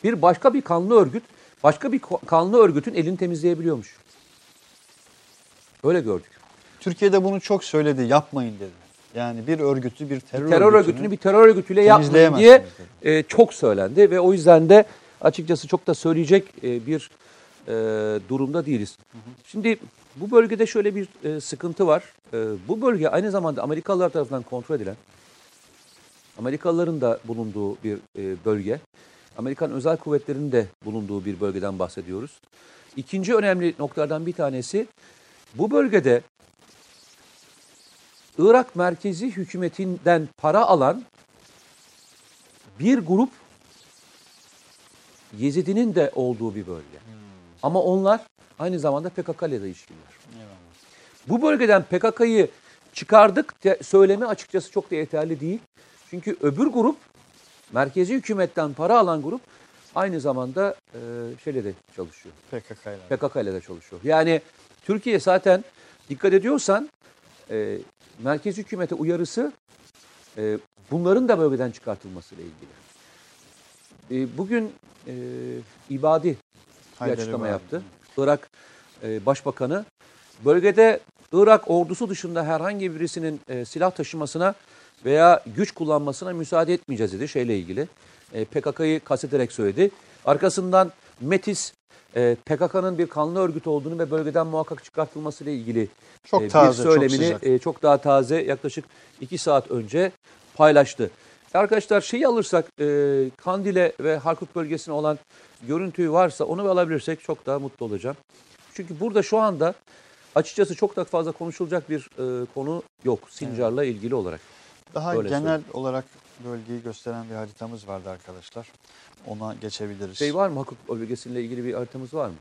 Bir başka bir kanlı örgüt başka bir kanlı örgütün elini temizleyebiliyormuş. Öyle gördük. Türkiye'de bunu çok söyledi, yapmayın dedi. Yani bir örgütü, bir terör, terör örgütünü bir terör örgütüyle yapmayın diye e, çok söylendi ve o yüzden de açıkçası çok da söyleyecek e, bir e, durumda değiliz. Şimdi bu bölgede şöyle bir e, sıkıntı var. E, bu bölge aynı zamanda Amerikalılar tarafından kontrol edilen, Amerikalıların da bulunduğu bir e, bölge. Amerikan özel kuvvetlerinin de bulunduğu bir bölgeden bahsediyoruz. İkinci önemli noktalardan bir tanesi bu bölgede Irak merkezi hükümetinden para alan bir grup Yezidinin de olduğu bir bölge. Ama onlar aynı zamanda PKK ile de ilişkililer. Bu bölgeden PKK'yı çıkardık söylemi açıkçası çok da yeterli değil. Çünkü öbür grup merkezi hükümetten para alan grup aynı zamanda e, şeyle de çalışıyor. PKK ile. PKK ile de çalışıyor. Yani Türkiye zaten dikkat ediyorsan e, merkez hükümete uyarısı e, bunların da bölgeden çıkartılmasıyla ilgili. E, bugün e, İbadi bir açıklama yaptı. Irak e, Başbakanı bölgede Irak ordusu dışında herhangi birisinin e, silah taşımasına veya güç kullanmasına müsaade etmeyeceğiz dedi şeyle ilgili. E, PKK'yı kastederek söyledi. Arkasından Metis e, PKK'nın bir kanlı örgüt olduğunu ve bölgeden muhakkak çıkartılmasıyla ilgili Çok e, taze, bir çok söylemini sıcak. e, çok daha taze yaklaşık iki saat önce paylaştı. Arkadaşlar şeyi alırsak e, Kandil'e ve Harkut bölgesine olan görüntüyü varsa onu alabilirsek çok daha mutlu olacağım. Çünkü burada şu anda açıkçası çok da fazla konuşulacak bir e, konu yok Sincar'la ilgili olarak. Daha Öyle genel söyleyeyim. olarak bölgeyi gösteren bir haritamız vardı arkadaşlar. Ona geçebiliriz. Şey var mı Harkut bölgesiyle ilgili bir haritamız var mı?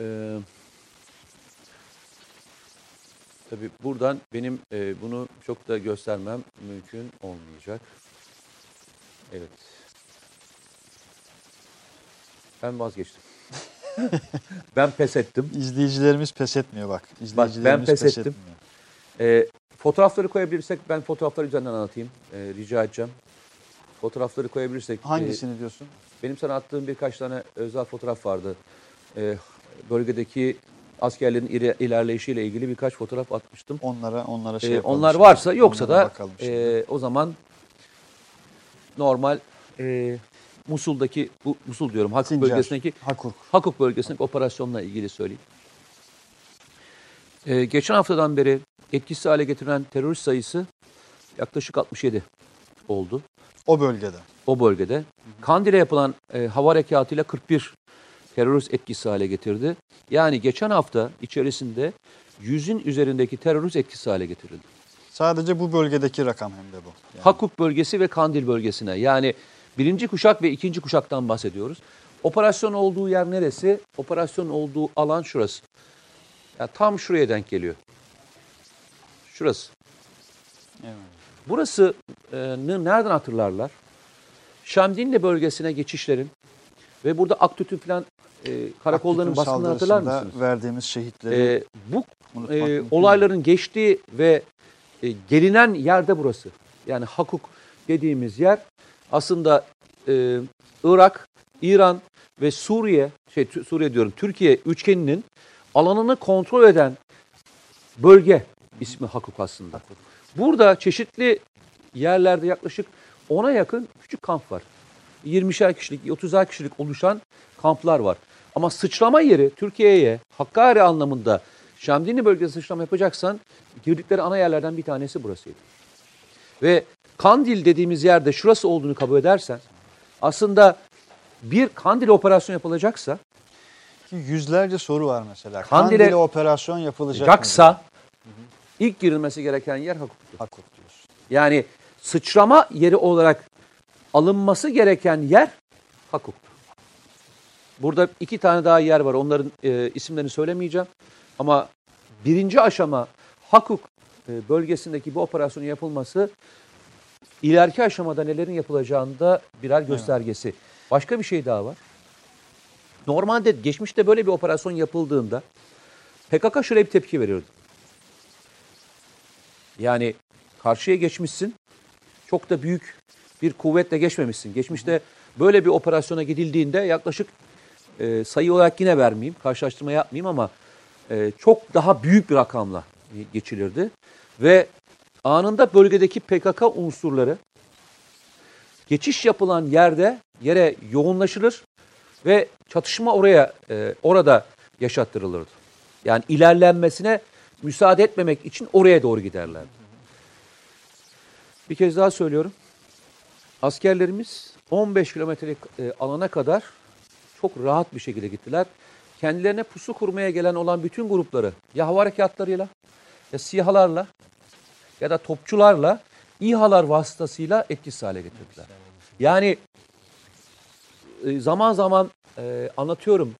Ee, tabii buradan benim e, bunu çok da göstermem mümkün olmayacak. Evet. Ben vazgeçtim. ben pes ettim. İzleyicilerimiz pes etmiyor bak. ben İzleyicilerimiz pes ettim. etmiyor. Ee, fotoğrafları koyabilirsek ben fotoğrafları üzerinden anlatayım. Ee, rica edeceğim. Fotoğrafları koyabilirsek. e, Hangisini diyorsun? Benim sana attığım birkaç tane özel fotoğraf vardı. Ee, bölgedeki askerlerin ilerleyişiyle ilgili birkaç fotoğraf atmıştım. Onlara onlara şey yapalım onlar şimdi. varsa yoksa Onlara da e, o zaman normal e, Musul'daki bu Musul diyorum Hakuk Sincar, bölgesindeki Hakurk. Hakuk bölgesindeki operasyonla ilgili söyleyeyim. Ee, geçen haftadan beri etkisiz hale getirilen terörist sayısı yaklaşık 67 oldu O bölgede. o bölgede. Kandil'e yapılan e, hava harekatıyla 41 terörist etkisiz hale getirdi. Yani geçen hafta içerisinde yüzün üzerindeki terörist etkisiz hale getirildi. Sadece bu bölgedeki rakam hem de bu. Yani Hakuk bölgesi ve Kandil bölgesine yani birinci kuşak ve ikinci kuşaktan bahsediyoruz. Operasyon olduğu yer neresi? Operasyon olduğu alan şurası. Ya tam şuraya denk geliyor. Şurası. Evet. Burası e, nereden hatırlarlar? Şamdinli bölgesine geçişlerin ve burada Aktüt'ün falan e, karakollarının Aktütün baskını hatırlar mısınız? verdiğimiz şehitleri E, bu e, olayların geçtiği ve e, gelinen yerde burası. Yani Hakuk dediğimiz yer aslında e, Irak, İran ve Suriye, şey Suriye diyorum Türkiye üçgeninin alanını kontrol eden bölge ismi Hakuk aslında. Burada çeşitli yerlerde yaklaşık 10'a yakın küçük kamp var. 20'şer kişilik, 30'ar kişilik oluşan kamplar var. Ama sıçrama yeri Türkiye'ye Hakkari anlamında Şamdinli bölgesine sıçrama yapacaksan girdikleri ana yerlerden bir tanesi burasıydı. Ve Kandil dediğimiz yerde şurası olduğunu kabul edersen aslında bir Kandil operasyon yapılacaksa Ki yüzlerce soru var mesela. Kandil'e- Kandil'e operasyon yapılacak mı? İlk girilmesi gereken yer Hakuk'tu. Hakuk diyorsun. Yani sıçrama yeri olarak alınması gereken yer Hakuk'tu. Burada iki tane daha yer var. Onların e, isimlerini söylemeyeceğim. Ama birinci aşama Hakuk e, bölgesindeki bu operasyonun yapılması ileriki aşamada nelerin yapılacağında birer göstergesi. Başka bir şey daha var. Normalde geçmişte böyle bir operasyon yapıldığında PKK şöyle bir tepki verirdi. Yani karşıya geçmişsin. Çok da büyük bir kuvvetle geçmemişsin. Geçmişte böyle bir operasyona gidildiğinde yaklaşık e, sayı olarak yine vermeyeyim, karşılaştırma yapmayayım ama e, çok daha büyük bir rakamla geçilirdi. Ve anında bölgedeki PKK unsurları geçiş yapılan yerde yere yoğunlaşılır ve çatışma oraya e, orada yaşattırılırdı. Yani ilerlenmesine müsaade etmemek için oraya doğru giderlerdi. Bir kez daha söylüyorum. Askerlerimiz 15 kilometrelik e, alana kadar çok rahat bir şekilde gittiler. Kendilerine pusu kurmaya gelen olan bütün grupları ya hava harekatlarıyla ya sihalarla ya da topçularla İHA'lar vasıtasıyla etkisiz hale getirdiler. Yani e, zaman zaman e, anlatıyorum.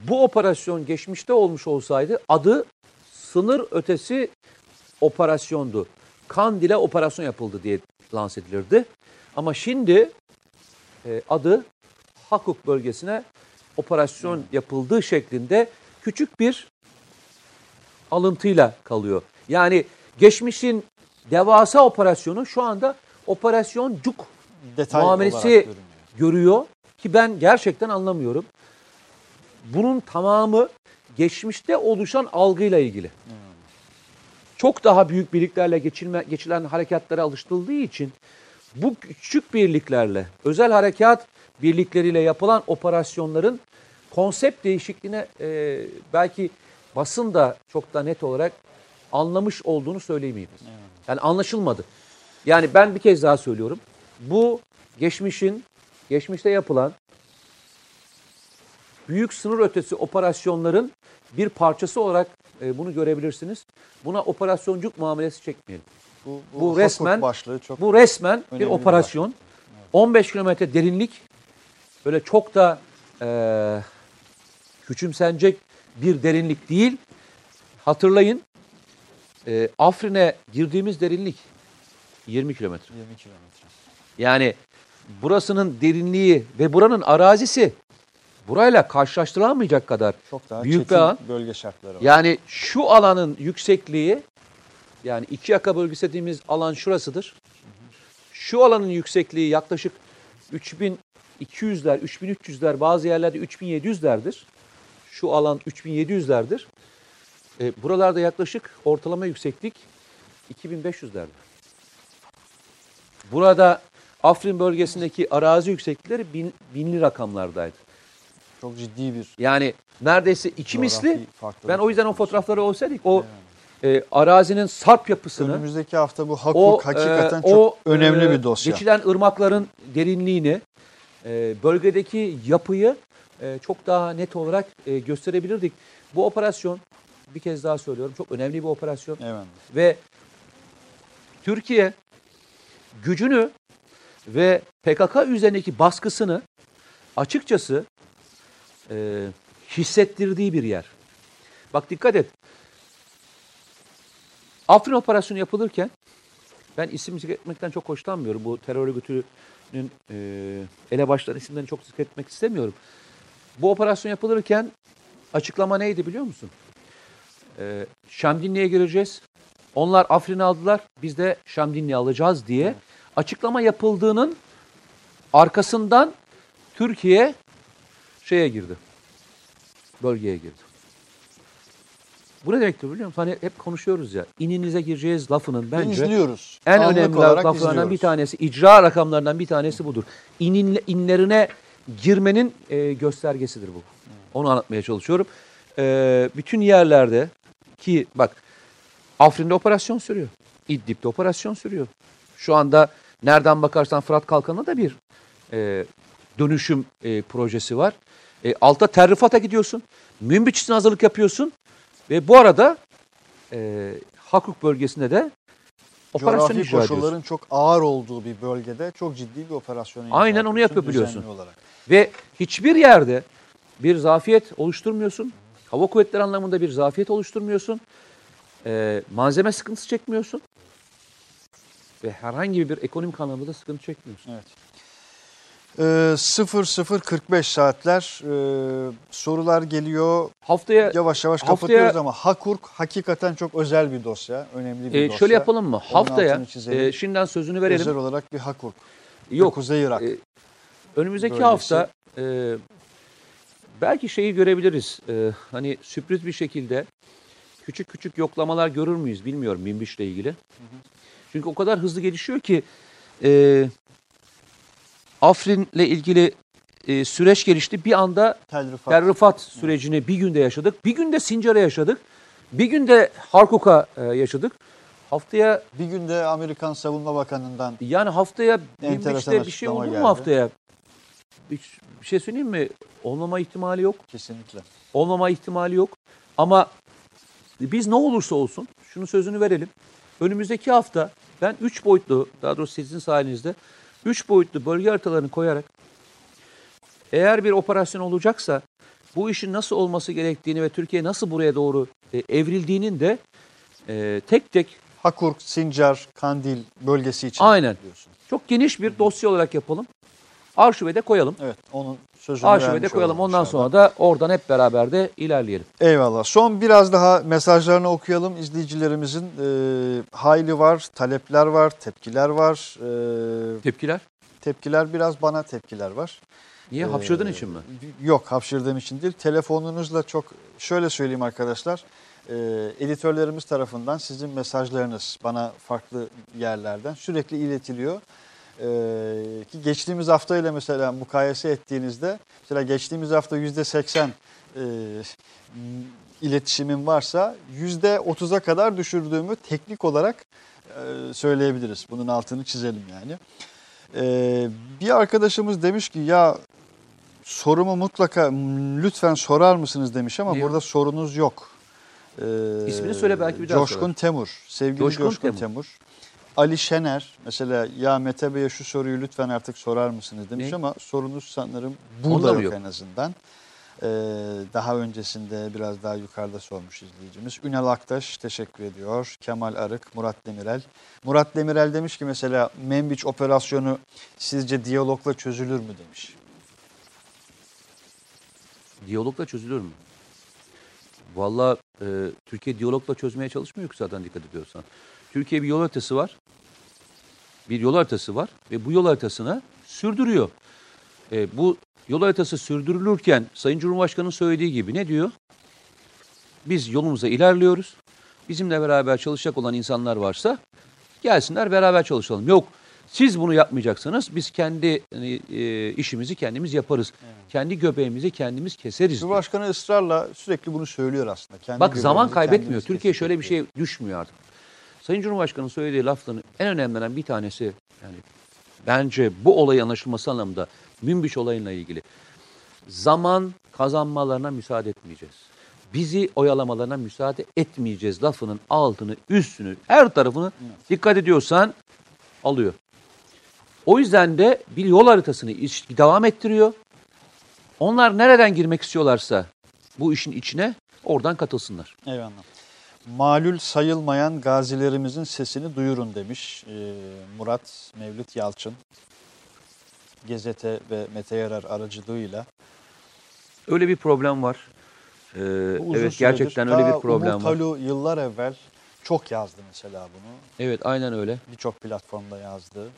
Bu operasyon geçmişte olmuş olsaydı adı sınır ötesi operasyondu. Kandil'e operasyon yapıldı diye lanse edilirdi. Ama şimdi e, adı Hakuk bölgesine operasyon yapıldığı şeklinde küçük bir alıntıyla kalıyor. Yani geçmişin devasa operasyonu şu anda operasyon cuk Detay muamelesi görüyor ki ben gerçekten anlamıyorum. Bunun tamamı geçmişte oluşan algıyla ilgili. Çok daha büyük birliklerle geçilme, geçilen harekatlara alıştırıldığı için bu küçük birliklerle, özel harekat birlikleriyle yapılan operasyonların konsept değişikliğine e, belki basın da çok da net olarak anlamış olduğunu söyleyemeyiz. Yani anlaşılmadı. Yani ben bir kez daha söylüyorum. Bu geçmişin, geçmişte yapılan büyük sınır ötesi operasyonların bir parçası olarak e, bunu görebilirsiniz. Buna operasyoncuk muamelesi çekmeyelim. Bu, Bu Hakuk resmen başlığı çok bu resmen bir önemli bir operasyon. 15 kilometre derinlik böyle çok da e, küçümsenecek bir derinlik değil. Hatırlayın e, Afrin'e girdiğimiz derinlik 20 kilometre. 20 kilometre. Yani burasının derinliği ve buranın arazisi burayla karşılaştırılamayacak kadar Çok daha büyük bir alan. bölge şartları var. Yani şu alanın yüksekliği yani iki yaka bölgesi dediğimiz alan şurasıdır. Şu alanın yüksekliği yaklaşık 3200'ler, 3300'ler bazı yerlerde 3700'lerdir. Şu alan 3700'lerdir. E, buralarda yaklaşık ortalama yükseklik 2500'lerdir. Burada Afrin bölgesindeki arazi yükseklikleri bin, binli rakamlardaydı. Çok ciddi bir Yani neredeyse iki misli. Ben o yüzden o fotoğrafları olsaydık o e, arazinin sarp yapısını, önümüzdeki hafta bu Hakuk o hakikaten e, çok o, önemli e, bir dosya. Geçilen ırmakların derinliğini, e, bölgedeki yapıyı e, çok daha net olarak e, gösterebilirdik. Bu operasyon bir kez daha söylüyorum çok önemli bir operasyon Evet. ve Türkiye gücünü ve PKK üzerindeki baskısını açıkçası e, hissettirdiği bir yer. Bak dikkat et. Afrin operasyonu yapılırken ben isim zikretmekten çok hoşlanmıyorum. Bu terör örgütünün e, elebaşları isimlerini çok zikretmek istemiyorum. Bu operasyon yapılırken açıklama neydi biliyor musun? E, Şamdinli'ye gireceğiz. Onlar Afrin'i aldılar. Biz de Şamdinli'yi alacağız diye açıklama yapıldığının arkasından Türkiye şeye girdi. Bölgeye girdi. Bu ne demektir biliyor musun? Hani hep konuşuyoruz ya. İninize gireceğiz lafının Bence, izliyoruz. en Anlık önemli laflarından izliyoruz. bir tanesi, icra rakamlarından bir tanesi budur. İnin, inlerine girmenin e, göstergesidir bu. Onu anlatmaya çalışıyorum. E, bütün yerlerde ki bak Afrin'de operasyon sürüyor. İdlib'de operasyon sürüyor. Şu anda nereden bakarsan Fırat Kalkanı'na da bir e, dönüşüm e, projesi var. E, alta terrifata gidiyorsun. Münbiç için hazırlık yapıyorsun. Ve bu arada e, Hakuk bölgesinde de operasyon Coğrafi icra ediyorsun. koşulların çok ağır olduğu bir bölgede çok ciddi bir operasyon Aynen onu yapıyor biliyorsun. Olarak. Ve hiçbir yerde bir zafiyet oluşturmuyorsun. Hava kuvvetleri anlamında bir zafiyet oluşturmuyorsun. E, malzeme sıkıntısı çekmiyorsun. Ve herhangi bir ekonomik anlamda da sıkıntı çekmiyorsun. Evet. Ee, 00.45 saatler ee, sorular geliyor. Haftaya Yavaş yavaş Haftaya- kapatıyoruz ama Hakurk hakikaten çok özel bir dosya. Önemli bir e, dosya. şöyle yapalım mı? Onun Haftaya e, şimdiden sözünü verelim. Özel olarak bir Hakurk. Yok. Kuzey Irak. e, önümüzdeki bölgesi. hafta e, belki şeyi görebiliriz. E, hani sürpriz bir şekilde küçük küçük yoklamalar görür müyüz bilmiyorum Minbiş'le ilgili. Çünkü o kadar hızlı gelişiyor ki e, Afrin'le ilgili e, süreç gelişti. Bir anda Tel Rifat. Tel Rifat sürecini bir günde yaşadık. Bir günde Sincar'a yaşadık. Bir günde Harkuk'a e, yaşadık. Haftaya Bir günde Amerikan Savunma Bakanı'ndan yani haftaya Minbiş'te bir şey açıklama olur mu geldi. haftaya? Bir, bir şey söyleyeyim mi? Olmama ihtimali yok. kesinlikle. Olmama ihtimali yok. Ama biz ne olursa olsun şunu sözünü verelim. Önümüzdeki hafta ben 3 boyutlu daha doğrusu sizin sayenizde 3 boyutlu bölge haritalarını koyarak eğer bir operasyon olacaksa bu işin nasıl olması gerektiğini ve Türkiye nasıl buraya doğru e, evrildiğinin de e, tek tek Hakurk, Sincar, Kandil bölgesi için. Aynen. diyorsun. çok geniş bir dosya olarak yapalım. Arşive de koyalım. Evet onun sözünü Arşive de vermiş koyalım. Ondan inşallah. sonra da oradan hep beraber de ilerleyelim. Eyvallah. Son biraz daha mesajlarını okuyalım. İzleyicilerimizin e, hayli var, talepler var, tepkiler var. E, Tepkiler? tepkiler biraz bana tepkiler var. Niye? Ee, Hapşırdığın için mi? Yok hapşırdığım için değil. Telefonunuzla çok şöyle söyleyeyim arkadaşlar. E, editörlerimiz tarafından sizin mesajlarınız bana farklı yerlerden sürekli iletiliyor. E, ki geçtiğimiz hafta ile mesela mukayese ettiğinizde mesela geçtiğimiz hafta yüzde seksen e, iletişimim varsa yüzde otuza kadar düşürdüğümü teknik olarak e, söyleyebiliriz. Bunun altını çizelim yani. E, bir arkadaşımız demiş ki ya sorumu mutlaka lütfen sorar mısınız demiş ama Ne? burada sorunuz yok. E, İsmini söyle, belki bir daha Coşkun sorar. Temur. Sevgili Coşkun Coşkun, Temur. Temur. Ali Şener mesela ya Mete Bey'e şu soruyu lütfen artık sorar mısınız demiş Ne? ama sorunuz sanırım burada yok, yok? en azından. Ee, daha öncesinde biraz daha yukarıda sormuş izleyicimiz. Ünal Aktaş teşekkür ediyor. Kemal Arık, Murat Demirel. Murat Demirel demiş ki mesela Membiç operasyonu sizce diyalogla çözülür mü demiş. Diyalogla çözülür mü? Valla e, Türkiye diyalogla çözmeye çalışmıyor ki zaten dikkat ediyorsan. Türkiye bir yol haritası var. Bir yol haritası var ve bu yol haritasına sürdürüyor. E, bu yol haritası sürdürülürken Sayın Cumhurbaşkanı'nın söylediği gibi ne diyor? Biz yolumuza ilerliyoruz. Bizimle beraber çalışacak olan insanlar varsa gelsinler beraber çalışalım. Yok siz bunu yapmayacaksanız biz kendi hani, e, işimizi kendimiz yaparız. Kendi göbeğimizi kendimiz keseriz. diyor. Cumhurbaşkanı ısrarla sürekli bunu söylüyor aslında. Kendi Bak zaman kaybetmiyor. Türkiye şöyle bir diyor. şey düşmüyor artık. Sayın Cumhurbaşkanı'nın söylediği lafların en önemlilerinden bir tanesi yani bence bu olayın anlaşılması anlamında Münbiş olayıyla ilgili zaman kazanmalarına müsaade etmeyeceğiz. Bizi oyalamalarına müsaade etmeyeceğiz lafının altını, üstünü, her tarafını dikkat ediyorsan alıyor. O yüzden de bir yol haritasını devam ettiriyor. Onlar nereden girmek istiyorlarsa bu işin içine oradan katılsınlar. Eyvallah. Malul sayılmayan gazilerimizin sesini duyurun demiş ee, Murat Mevlüt Yalçın. Gezete ve Mete Yarar aracılığıyla. Öyle bir problem var. Ee, evet gerçekten öyle bir problem Umut var. Halu yıllar evvel çok yazdı mesela bunu. Evet aynen öyle. Birçok platformda yazdı.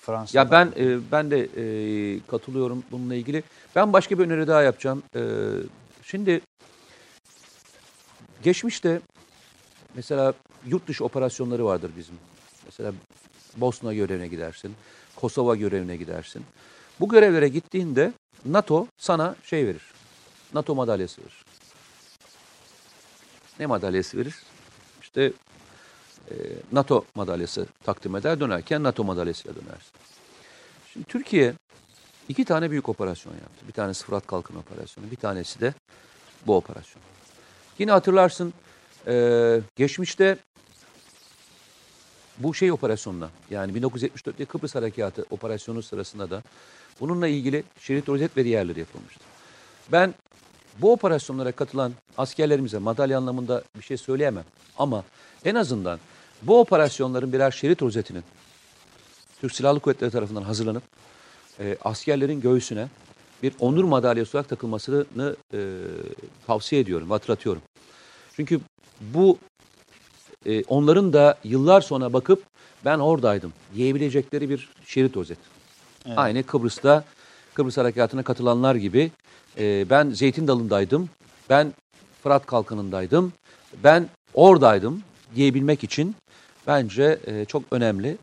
Fransa'da. Ya ben e, ben de e, katılıyorum bununla ilgili. Ben başka bir öneri daha yapacağım. Ee, şimdi geçmişte mesela yurt dışı operasyonları vardır bizim. Mesela Bosna görevine gidersin, Kosova görevine gidersin. Bu görevlere gittiğinde NATO sana şey verir. NATO madalyası verir. Ne madalyası verir? İşte e, NATO madalyası takdim eder. Dönerken NATO madalyasıyla dönersin. Şimdi Türkiye iki tane büyük operasyon yaptı. Bir tanesi Fırat Kalkın Operasyonu, bir tanesi de bu operasyon. Yine hatırlarsın e, geçmişte bu şey operasyonla yani 1974'te Kıbrıs Harekatı operasyonu sırasında da bununla ilgili şerit rozet ve diğerleri yapılmıştı. Ben bu operasyonlara katılan askerlerimize madalya anlamında bir şey söyleyemem. Ama en azından bu operasyonların birer şerit rozetinin Türk Silahlı Kuvvetleri tarafından hazırlanıp e, askerlerin göğsüne bir onur madalyası olarak takılmasını e, tavsiye ediyorum, hatırlatıyorum. Çünkü bu e, onların da yıllar sonra bakıp ben oradaydım diyebilecekleri bir şerit rozet. Evet. Aynı Kıbrıs'ta Kıbrıs Harekatı'na katılanlar gibi e, ben Zeytin Dalı'ndaydım, ben Fırat Kalkanı'ndaydım, ben oradaydım diyebilmek için bence e, çok önemli.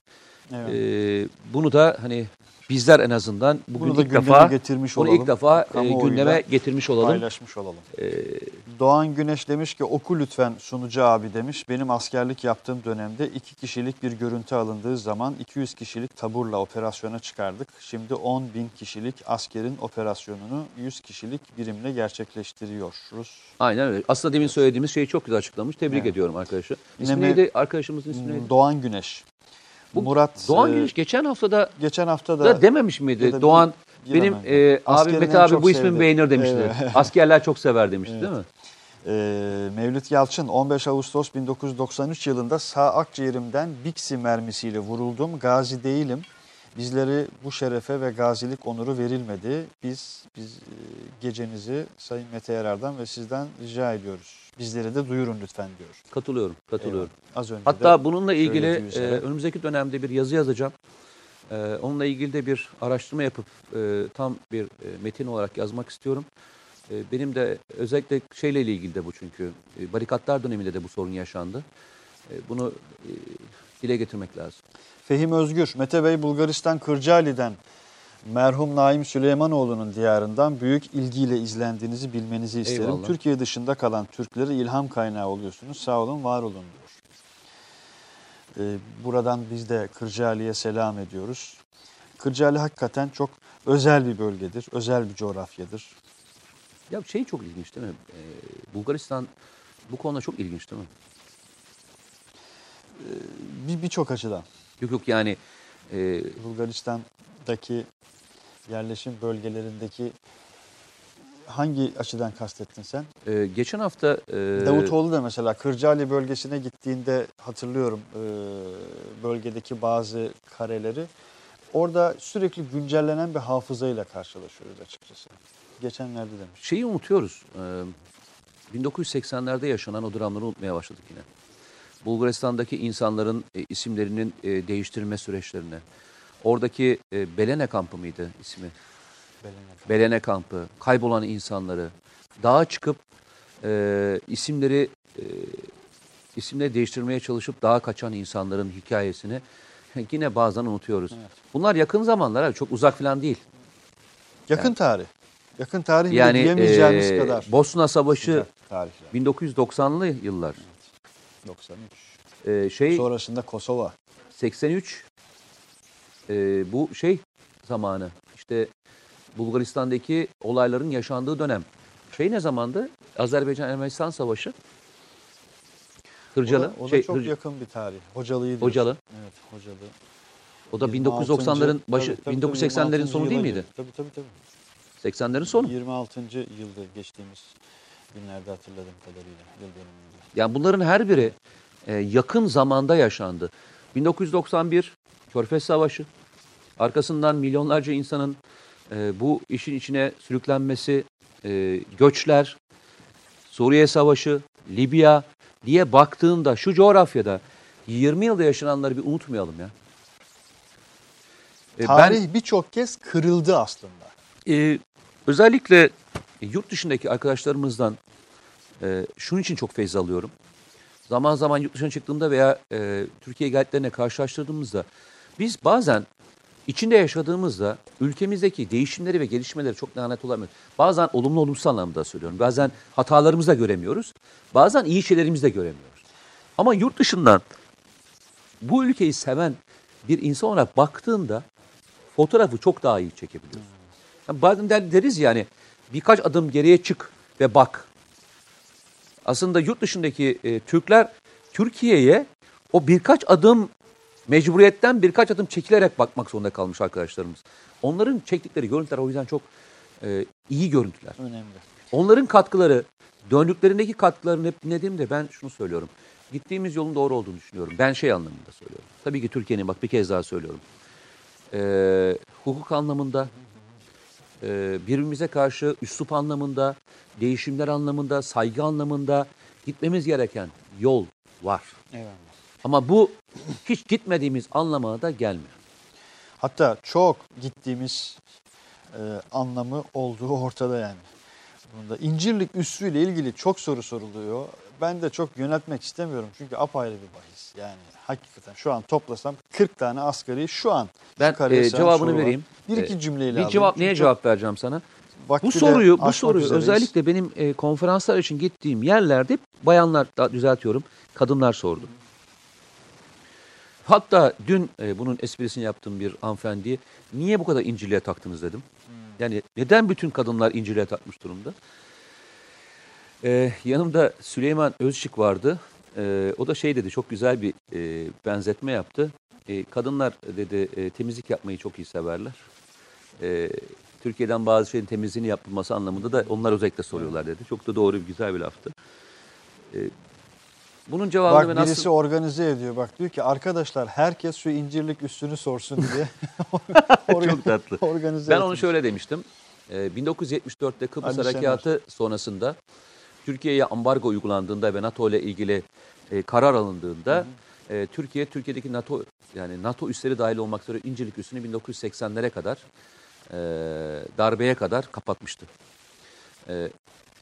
Evet. E, bunu da hani bizler en azından bugün Bunu ilk defa getirmiş bunu olalım. ilk defa e, Kamuoyuyla gündeme getirmiş olalım. Paylaşmış olalım. E, Doğan Güneş demiş ki oku lütfen sunucu abi demiş. Benim askerlik yaptığım dönemde iki kişilik bir görüntü alındığı zaman 200 kişilik taburla operasyona çıkardık. Şimdi 10 bin kişilik askerin operasyonunu 100 kişilik birimle gerçekleştiriyoruz. aynen öyle. Aslında demin söylediğimiz şeyi çok güzel açıklamış. Tebrik Evet. ediyorum arkadaşı. İsmi mi- neydi? Arkadaşımızın ismi neydi? Doğan Güneş. Bu Murat Doğan e, Güneş geçen haftada geçen hafta da, dememiş miydi? ya da Doğan benim e, abim Askerin Mete abi bu sevdi. beğenir demişti. Evet. Askerler çok sever demişti Evet. değil mi? Ee, Mevlüt Yalçın 15 Ağustos 1993 yılında sağ akciğerimden Bixi mermisiyle vuruldum. Gazi değilim. Bizleri bu şerefe ve gazilik onuru verilmedi. Biz biz e, gecenizi Sayın Mete Yarar'dan ve sizden rica ediyoruz. Bizleri de duyurun lütfen diyor. Katılıyorum, katılıyorum. Eyvallah. Az önce Hatta bununla ilgili e, önümüzdeki dönemde bir yazı yazacağım. E, onunla ilgili de bir araştırma yapıp e, tam bir e, metin olarak yazmak istiyorum. E, benim de özellikle şeyle ilgili de bu çünkü. E, barikatlar döneminde de bu sorun yaşandı. E, bunu e, dile getirmek lazım. Fehim Özgür, Mete Bey Bulgaristan Kırcaali'den merhum Naim Süleymanoğlu'nun diyarından büyük ilgiyle izlendiğinizi bilmenizi isterim. Eyvallah. Türkiye dışında kalan Türklere ilham kaynağı oluyorsunuz. Sağ olun, var olun diyor. E, buradan biz de Kırcaali'ye selam ediyoruz. Kırcaali hakikaten çok özel bir bölgedir, özel bir coğrafyadır. Ya şey çok ilginç değil mi? Ee, Bulgaristan bu konuda çok ilginç değil mi? Bir birçok açıdan. Yok yok yani e, Bulgaristan'daki yerleşim bölgelerindeki hangi açıdan kastettin sen? e, geçen hafta e, Davutoğlu da mesela Kırcaali bölgesine gittiğinde hatırlıyorum e, bölgedeki bazı kareleri. Orada sürekli güncellenen bir hafızayla karşılaşıyoruz açıkçası. Geçenlerde demiş. şeyi unutuyoruz. Ee, 1980'lerde yaşanan o dramları unutmaya başladık yine. Bulgaristan'daki insanların e, isimlerinin e, değiştirilme süreçlerine. Oradaki e, Belene kampı mıydı ismi? Belene kampı, kaybolan insanları, dağa çıkıp e, isimleri e, isimleri değiştirmeye çalışıp dağa kaçan insanların hikayesini yine bazen unutuyoruz. Bunlar yakın zamanlar abi, çok uzak falan değil. Yakın tarih. Yakın tarih Yani diyemeyeceğimiz e, kadar. Bosna Savaşı Uzak tarihler. 1990'lı yıllar. 93. Ee, şey Sonrasında Kosova. 83 e, bu şey zamanı. İşte Bulgaristan'daki olayların yaşandığı dönem. Şey ne zamandı? Azerbaycan-Ermenistan Savaşı. O Hırcalı. da, o da şey, çok Hırc- yakın bir tarih. Hocalı'yı diyorsun. Hocalı. Evet Hocalı. O da 26. 1990'ların başı, tabii, tabii, tabii, 1980'lerin 26. sonu değil miydi? Tabii tabii tabii. 80'lerin sonu. 26. yılda geçtiğimiz günlerde hatırladığım kadarıyla. Yıl dönümünde. Yani bunların her biri e, yakın zamanda yaşandı. 1991 Körfez Savaşı. Arkasından milyonlarca insanın e, bu işin içine sürüklenmesi, e, göçler, Suriye Savaşı, Libya diye baktığında şu coğrafyada 20 yılda yaşananları bir unutmayalım ya. E, Tarih birçok kez kırıldı aslında. Ee, özellikle yurt dışındaki arkadaşlarımızdan e, şunun için çok feyz alıyorum. Zaman zaman yurt dışına çıktığımda veya e, Türkiye'ye geldiklerine karşılaştırdığımızda biz bazen içinde yaşadığımızda ülkemizdeki değişimleri ve gelişmeleri çok lanet olamıyoruz. Bazen olumlu olumsuz anlamda söylüyorum. Bazen hatalarımızı da göremiyoruz. Bazen iyi şeylerimizi de göremiyoruz. Ama yurt dışından bu ülkeyi seven bir insan olarak baktığında fotoğrafı çok daha iyi çekebiliyorsun. Yani bazen der- deriz yani birkaç adım geriye çık ve bak. Aslında yurt dışındaki e, Türkler Türkiye'ye o birkaç adım mecburiyetten birkaç adım çekilerek bakmak zorunda kalmış arkadaşlarımız. Onların çektikleri görüntüler o yüzden çok e, iyi görüntüler. Önemli. Onların katkıları, döndüklerindeki katkılarını hep dinlediğimde ben şunu söylüyorum. Gittiğimiz yolun doğru olduğunu düşünüyorum. Ben şey anlamında söylüyorum. Tabii ki Türkiye'nin bak bir kez daha söylüyorum. Ee, hukuk anlamında, e, birbirimize karşı üslup anlamında, değişimler anlamında, saygı anlamında gitmemiz gereken yol var. Eyvallah. Ama bu hiç gitmediğimiz anlamına da gelmiyor. Hatta çok gittiğimiz e, anlamı olduğu ortada yani. Bunda İncirlik Üssü ile ilgili çok soru soruluyor. Ben de çok yöneltmek istemiyorum çünkü apayrı bir bahis. Yani hakikaten şu an toplasam 40 tane asgari şu an. Ben e, cevabını var. vereyim. Bir iki E, cümleyle Bir alayım. cevap Çünkü neye çok cevap vereceğim sana? Bu soruyu bu soruyu üzereyiz. özellikle benim e, konferanslar için gittiğim yerlerde bayanlar da düzeltiyorum kadınlar sordu. Hatta dün e, bunun esprisini yaptığım bir hanımefendiye niye bu kadar incirliğe taktınız dedim. Yani neden bütün kadınlar incirliğe takmış durumda? E, yanımda Süleyman Özçık vardı. E, o da şey dedi çok güzel bir e, benzetme yaptı. E, kadınlar dedi e, temizlik yapmayı çok iyi severler. E, Türkiye'den bazı şeyin temizliğini yapılması anlamında da onlar özellikle soruyorlar dedi. Çok da doğru, güzel bir laftı. E, bunun cevabını Bak ben birisi nasıl... organize ediyor. Bak diyor ki arkadaşlar herkes şu incirlik üstünü sorsun diye. Çok tatlı. organize Ben onu etmiş. şöyle demiştim. Ee, 1974'te Kıbrıs. Harekatı sonrasında Türkiye'ye ambargo uygulandığında ve NATO ile ilgili e, karar alındığında e, Türkiye Türkiye'deki NATO yani NATO üsleri dahil olmak üzere İncirlik üssünü 1980'lere kadar e, darbeye kadar kapatmıştı. E,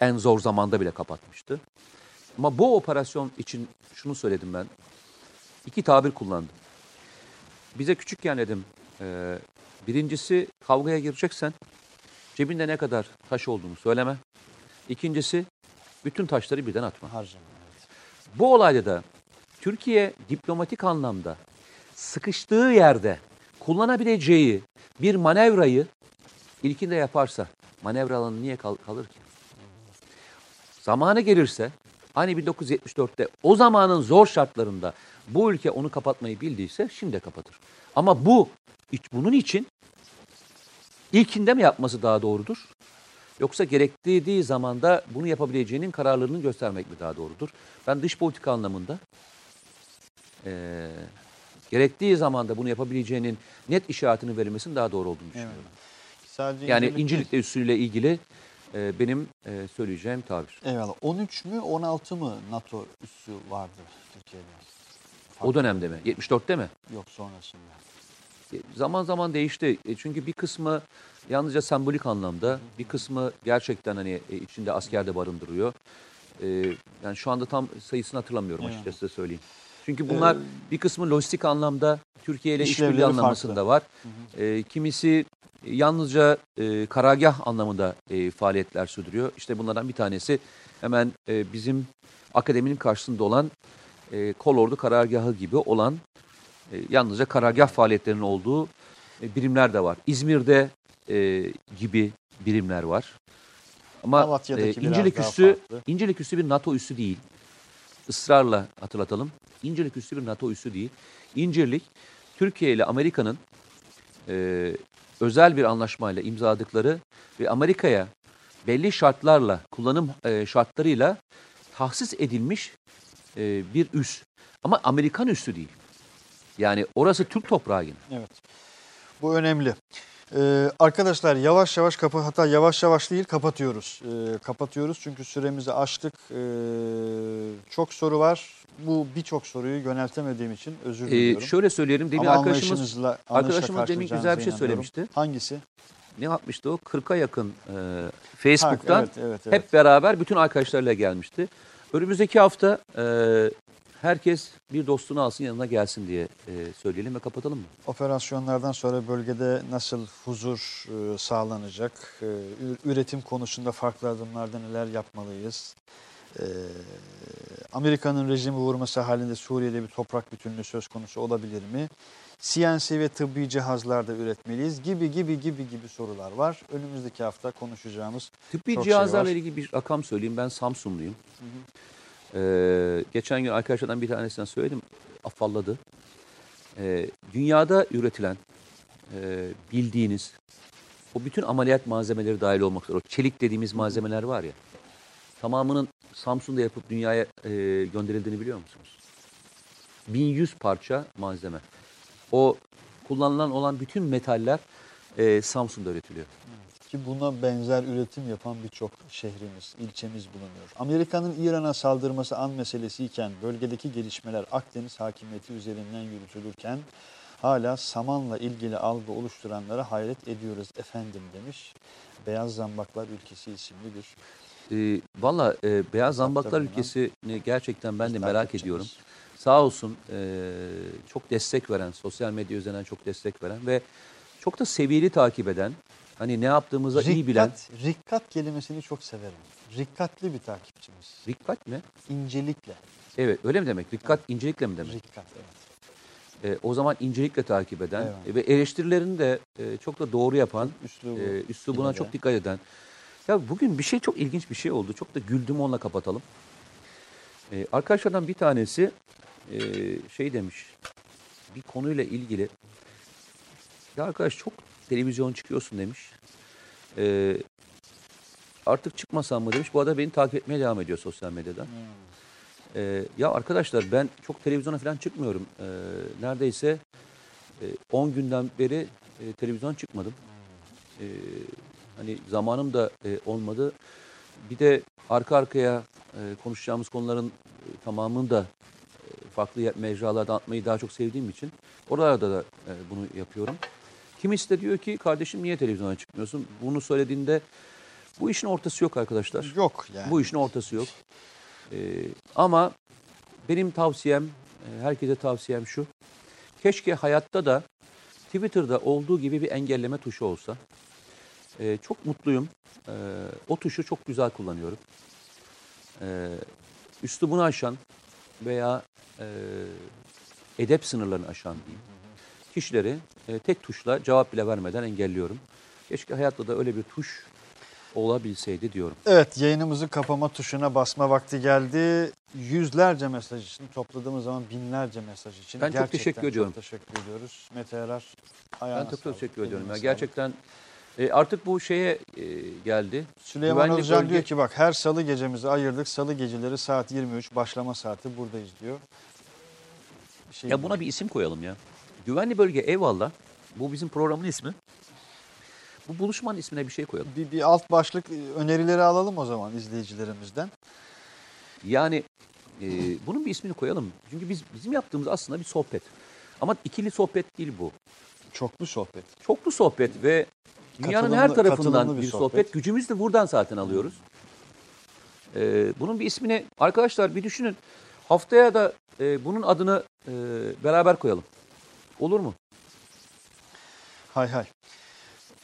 en zor zamanda bile kapatmıştı. Ama bu operasyon için şunu söyledim ben. İki tabir kullandım. Bize küçükken dedim e, birincisi kavgaya gireceksen cebinde ne kadar taş olduğunu söyleme. İkincisi bütün taşları birden atma. Harcama. evet. Bu olayda da Türkiye diplomatik anlamda sıkıştığı yerde kullanabileceği bir manevrayı ilkinde yaparsa manevra alanı niye kal- kalır ki? Zamanı gelirse hani 1974'te o zamanın zor şartlarında bu ülke onu kapatmayı bildiyse şimdi de kapatır. Ama bu bunun için ilkinde mi yapması daha doğrudur? Yoksa gerektiği zamanda bunu yapabileceğinin kararlarını göstermek mi daha doğrudur? Ben dış politika anlamında eee, gerektiği zamanda bunu yapabileceğinin net işaretini verilmesinin daha doğru olduğunu düşünüyorum. Sadece Yani incelik değil. İncirlik'te üssüyle ilgili eee, benim eee, söyleyeceğim tabir. Eyvallah. 13 mü 16 mı NATO üssü vardı Türkiye'de? O dönemde mi? 74'te mi? Yok sonrasında. Zaman zaman değişti. E, Çünkü bir kısmı yalnızca sembolik anlamda, bir kısmı gerçekten hani e, içinde asker de barındırıyor. E, yani şu anda tam sayısını hatırlamıyorum Evet. açıkçası söyleyeyim. Çünkü bunlar Ee, bir kısmı lojistik anlamda Türkiye ile işbirliği anlamasında farklı. var. E, kimisi yalnızca e, karargah anlamında e, faaliyetler sürdürüyor. İşte bunlardan bir tanesi hemen e, bizim akademinin karşısında olan e, Kolordu karargahı gibi olan e, yalnızca karargah faaliyetlerinin olduğu e, birimler de var. İzmir'de e, gibi birimler var. Ama e, daha üssü. İncirlik üssü bir NATO üssü değil. Israrla hatırlatalım. İncirlik üssü bir NATO üssü değil. İncirlik, Türkiye ile Amerika'nın e, özel bir anlaşmayla imzaladıkları ve Amerika'ya belli şartlarla, kullanım e, şartlarıyla tahsis edilmiş e, bir üs. Ama Amerikan üssü değil. Yani orası Türk toprağı yine. Evet. Bu önemli. Ee, arkadaşlar yavaş yavaş kapı hatta yavaş yavaş değil kapatıyoruz. Ee, kapatıyoruz çünkü süremizi aştık. Ee, çok soru var. Bu birçok soruyu yöneltemediğim için özür E, diliyorum. şöyle söyleyelim. Demin Ama arkadaşımız arkadaşımız demin güzel bir şey söylemişti. Hangisi? ne yapmıştı o? 40'a yakın e, Facebook'tan Ha, evet, evet, evet. hep beraber bütün arkadaşlarıyla gelmişti. Önümüzdeki hafta e, herkes bir dostunu alsın yanına gelsin diye e, söyleyelim ve kapatalım mı? Operasyonlardan sonra bölgede nasıl huzur e, sağlanacak? E, üretim konusunda farklı adımlarda neler yapmalıyız? E, Amerika'nın rejimi vurması halinde Suriye'de bir toprak bütünlüğü söz konusu olabilir mi? CNC ve tıbbi cihazlarda üretmeliyiz gibi gibi gibi gibi sorular var. Önümüzdeki hafta konuşacağımız Tıbbi şey cihazlarla var. ilgili bir rakam söyleyeyim. Ben Samsunluyum. Ee, geçen gün arkadaşlardan bir tanesine söyledim. Afalladı. Ee, dünyada üretilen e, bildiğiniz o bütün ameliyat malzemeleri dahil olmak üzere o çelik dediğimiz malzemeler var ya tamamının Samsun'da yapıp dünyaya e, gönderildiğini biliyor musunuz? 1100 parça malzeme. O kullanılan olan bütün metaller e, Samsun'da üretiliyor. Ki buna benzer üretim yapan birçok şehrimiz, ilçemiz bulunuyor. Amerika'nın İran'a saldırması an meselesiyken bölgedeki gelişmeler Akdeniz hakimiyeti üzerinden yürütülürken hala samanla ilgili algı oluşturanlara hayret ediyoruz efendim demiş. Beyaz Zambaklar Ülkesi isimli bir E, Valla e, Beyaz Zambaklar ülkesini gerçekten ben de merak ediyorum. Sağ olsun e, çok destek veren, sosyal medya üzerinden çok destek veren ve çok da seviyeli takip eden, hani ne yaptığımızı iyi bilen. Rikkat, rikkat kelimesini çok severim. Rikkatli bir takipçimiz. Rikkat mi? İncelikle. Evet öyle mi demek? Rikkat incelikle mi demek? Rikkat evet. E, o zaman incelikle takip eden Evet. e, ve eleştirilerini de e, çok da doğru yapan, Üslubu. e, üslubuna çok dikkat eden. Ya bugün bir şey çok ilginç bir şey oldu. Çok da güldüm onunla kapatalım. E, arkadaşlardan bir tanesi e, şey demiş. Bir konuyla ilgili. Ya arkadaş çok televizyon çıkıyorsun demiş. E, artık çıkmasam mı demiş. Bu arada beni takip etmeye devam ediyor sosyal medyadan. Hmm. Ee, ya arkadaşlar ben çok televizyona falan çıkmıyorum. Ee, neredeyse e, 10 günden beri e, televizyon çıkmadım. Ee, hani zamanım da e, olmadı. Bir de arka arkaya e, konuşacağımız konuların e, tamamını da e, farklı mecralarda atmayı daha çok sevdiğim için oralarda da e, bunu yapıyorum. Kimisi de diyor ki kardeşim niye televizyona çıkmıyorsun? Bunu söylediğinde bu işin ortası yok arkadaşlar. Yok yani. Bu işin ortası yok. Ee, ama benim tavsiyem, e, herkese tavsiyem şu. Keşke hayatta da Twitter'da olduğu gibi bir engelleme tuşu olsa. Ee, çok mutluyum. Ee, o tuşu çok güzel kullanıyorum. Ee, üslubunu aşan, veya e, edep sınırlarını aşan diyeyim. Kişileri e, tek tuşla cevap bile vermeden engelliyorum. Keşke hayatta da öyle bir tuş olabilseydi diyorum. Evet yayınımızı kapama tuşuna basma vakti geldi. Yüzlerce mesaj için topladığımız zaman binlerce mesaj için. Ben çok teşekkür ediyorum. Çok teşekkür ediyoruz. Mete Erar Ben ayağına çok sağlık, teşekkür ediyorum. Ya. Gerçekten e, artık bu şeye e, geldi. Süleyman Güvenli Özcan bölge- diyor ki bak her salı gecemizi ayırdık. Salı geceleri saat 23 başlama saati buradayız diyor. Şey Ya buna bir isim koyalım ya. Güvenli bölge eyvallah. Bu bizim programın ismi. Bu buluşmanın ismine bir şey koyalım. bir, bir alt başlık önerileri alalım o zaman izleyicilerimizden. Yani e, bunun bir ismini koyalım. Çünkü biz bizim yaptığımız aslında bir sohbet. Ama ikili sohbet değil bu. Çoklu sohbet. Çoklu sohbet ve dünyanın her Katılımlı- tarafından katılımlı bir, bir sohbet. sohbet. Gücümüzü de buradan zaten alıyoruz. E, bunun bir ismini arkadaşlar bir düşünün. Haftaya da e, bunun adını e, beraber koyalım. Olur mu? Hay hay.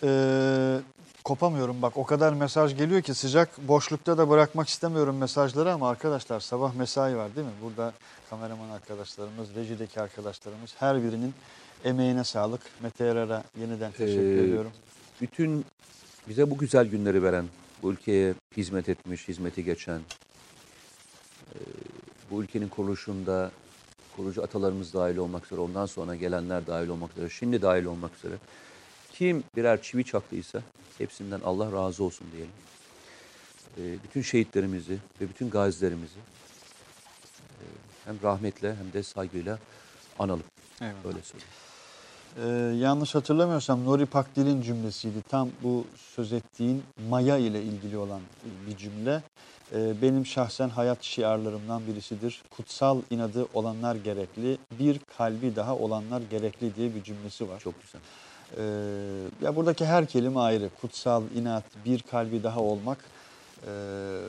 Ee, kopamıyorum bak o kadar mesaj geliyor ki sıcak boşlukta da bırakmak istemiyorum mesajları ama arkadaşlar sabah mesai var değil mi? Burada kameraman arkadaşlarımız, rejideki arkadaşlarımız her birinin emeğine sağlık. Mete Yarar'a yeniden teşekkür Ee, ediyorum. bütün bize bu güzel günleri veren, bu ülkeye hizmet etmiş, hizmeti geçen, e, bu ülkenin kuruluşunda kurucu atalarımız dahil olmak üzere, ondan sonra gelenler dahil olmak üzere, şimdi dahil olmak üzere kim birer çivi çaktıysa hepsinden Allah razı olsun diyelim. E, bütün şehitlerimizi ve bütün gazilerimizi e, hem rahmetle hem de saygıyla analım. Eyvallah. Öyle söyleyeyim. Ee, yanlış hatırlamıyorsam Nuri Pakdil'in cümlesiydi. Tam bu söz ettiğin maya ile ilgili olan bir cümle. Ee, benim şahsen hayat şiarlarımdan birisidir. Kutsal inadı olanlar gerekli, bir kalbi daha olanlar gerekli diye bir cümlesi var. Çok güzel. Ee, ya buradaki her kelime ayrı. Kutsal, inat, bir kalbi daha olmak ee,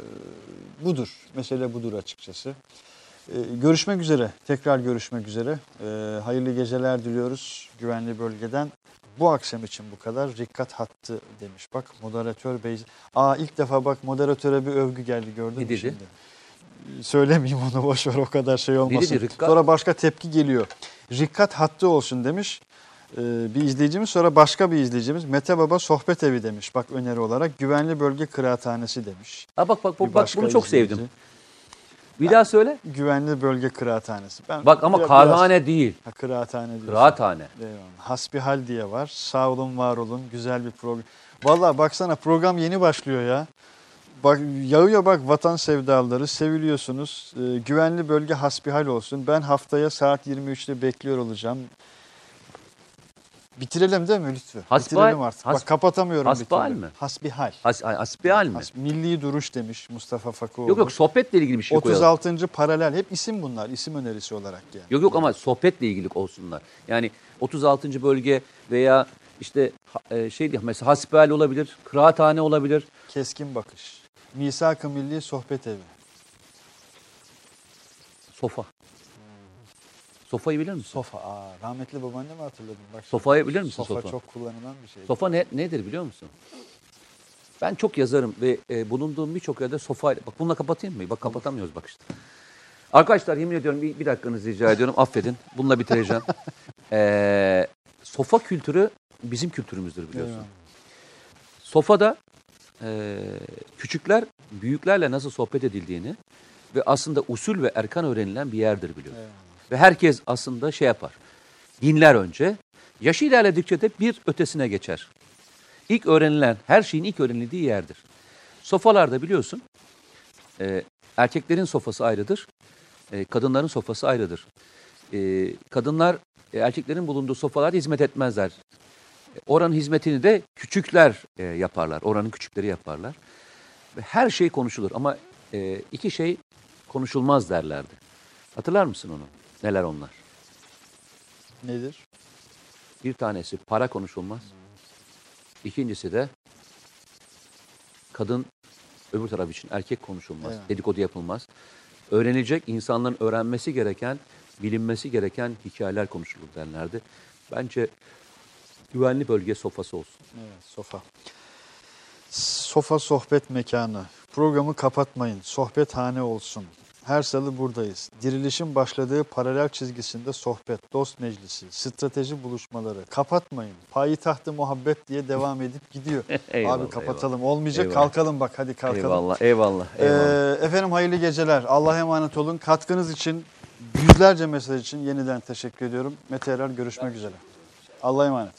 budur. Mesele budur açıkçası. Ee, görüşmek üzere. Tekrar görüşmek üzere. Ee, hayırlı geceler diliyoruz güvenli bölgeden. Bu akşam için bu kadar. Rikkat hattı demiş. Bak moderatör bey. Aa ilk defa bak moderatöre bir övgü geldi gördün mü şimdi? Söylemeyeyim onu boş ver o kadar şey olmasın. dedi, Rikkat? Sonra başka tepki geliyor. Rikkat hattı olsun demiş. Ee, bir izleyicimiz sonra başka bir izleyicimiz Mete Baba sohbet evi demiş. Bak öneri olarak güvenli bölge kıraathanesi demiş. Ha bak bak bak, bak bunu çok izleyici. sevdim. Bir daha söyle. Güvenli bölge kıraathanesi. Ben Bak ama biraz- kahvehane değil. Ha, kıraathane diyorsun. Kıraathane. Eyvallah. Hasbihal diye var. Sağ olun var olun. Güzel bir program. Vallahi baksana program yeni başlıyor ya. Bak yağıyor bak vatan sevdalıları seviliyorsunuz. Ee, güvenli bölge hasbihal olsun. Ben haftaya saat 23'te bekliyor olacağım. Bitirelim değil mi lütfen? Hasbihal- Bitirelim artık. has- bak kapatamıyorum hasbihal mi? Hasbihal. Has, ay, asbihal mi? Has- milli duruş demiş Mustafa Fakoğlu. Yok yok sohbetle ilgili bir şey koyalım. 36. paralel. Hep isim bunlar. isim önerisi olarak yani. Yok yok ama sohbetle ilgili olsunlar. Yani 36. bölge veya işte e, şey diye mesela hasbihal olabilir, kıraathane olabilir. Keskin bakış. Misak-ı Milli Sohbet Evi. Sofa. Sofayı bilir misin? Sofa. Aa, rahmetli babaannemi hatırladım. Bak, Sofayı bilir misin sofa, sofa? çok kullanılan bir şey. Sofa ne, nedir biliyor musun? Ben çok yazarım ve e, bulunduğum birçok yerde sofa... Bak bununla kapatayım mı? Bak kapatamıyoruz bak işte. Arkadaşlar yemin ediyorum bir, bir dakikanızı rica ediyorum. Affedin. Bununla bitireceğim. Ee, sofa kültürü bizim kültürümüzdür biliyorsun. Eyvallah. Sofada e, küçükler büyüklerle nasıl sohbet edildiğini ve aslında usul ve erkan öğrenilen bir yerdir biliyorsun. Eyvallah. Ve herkes aslında şey yapar. Dinler önce. Yaşı ilerledikçe de bir ötesine geçer. İlk öğrenilen, her şeyin ilk öğrenildiği yerdir. Sofalarda biliyorsun, e, erkeklerin sofası ayrıdır, e, kadınların sofası ayrıdır. E, kadınlar e, erkeklerin bulunduğu sofalarda hizmet etmezler. E, Oranın hizmetini de küçükler e, yaparlar, oranın küçükleri yaparlar. Ve her şey konuşulur ama e, iki şey konuşulmaz derlerdi. Hatırlar mısın onu? Neler onlar? Nedir? Bir tanesi para konuşulmaz. İkincisi de kadın öbür taraf için erkek konuşulmaz. Evet. Dedikodu yapılmaz. Öğrenilecek insanların öğrenmesi gereken, bilinmesi gereken hikayeler konuşulur derlerdi. Bence güvenli bölge sofası olsun. Evet, sofa. Sofa sohbet mekanı. Programı kapatmayın. Sohbethane olsun. Her salı buradayız. Dirilişin başladığı paralel çizgisinde sohbet, dost meclisi, strateji buluşmaları. Kapatmayın. Payitahtı muhabbet diye devam edip gidiyor. Eyvallah, Abi kapatalım. Olmayacak. Eyvallah. kalkalım bak hadi kalkalım. Eyvallah, eyvallah, eyvallah. Ee, efendim hayırlı geceler. Allah'a emanet olun. Katkınız için, yüzlerce mesaj için yeniden teşekkür ediyorum. Mete Erer görüşmek üzere. Allah'a emanet.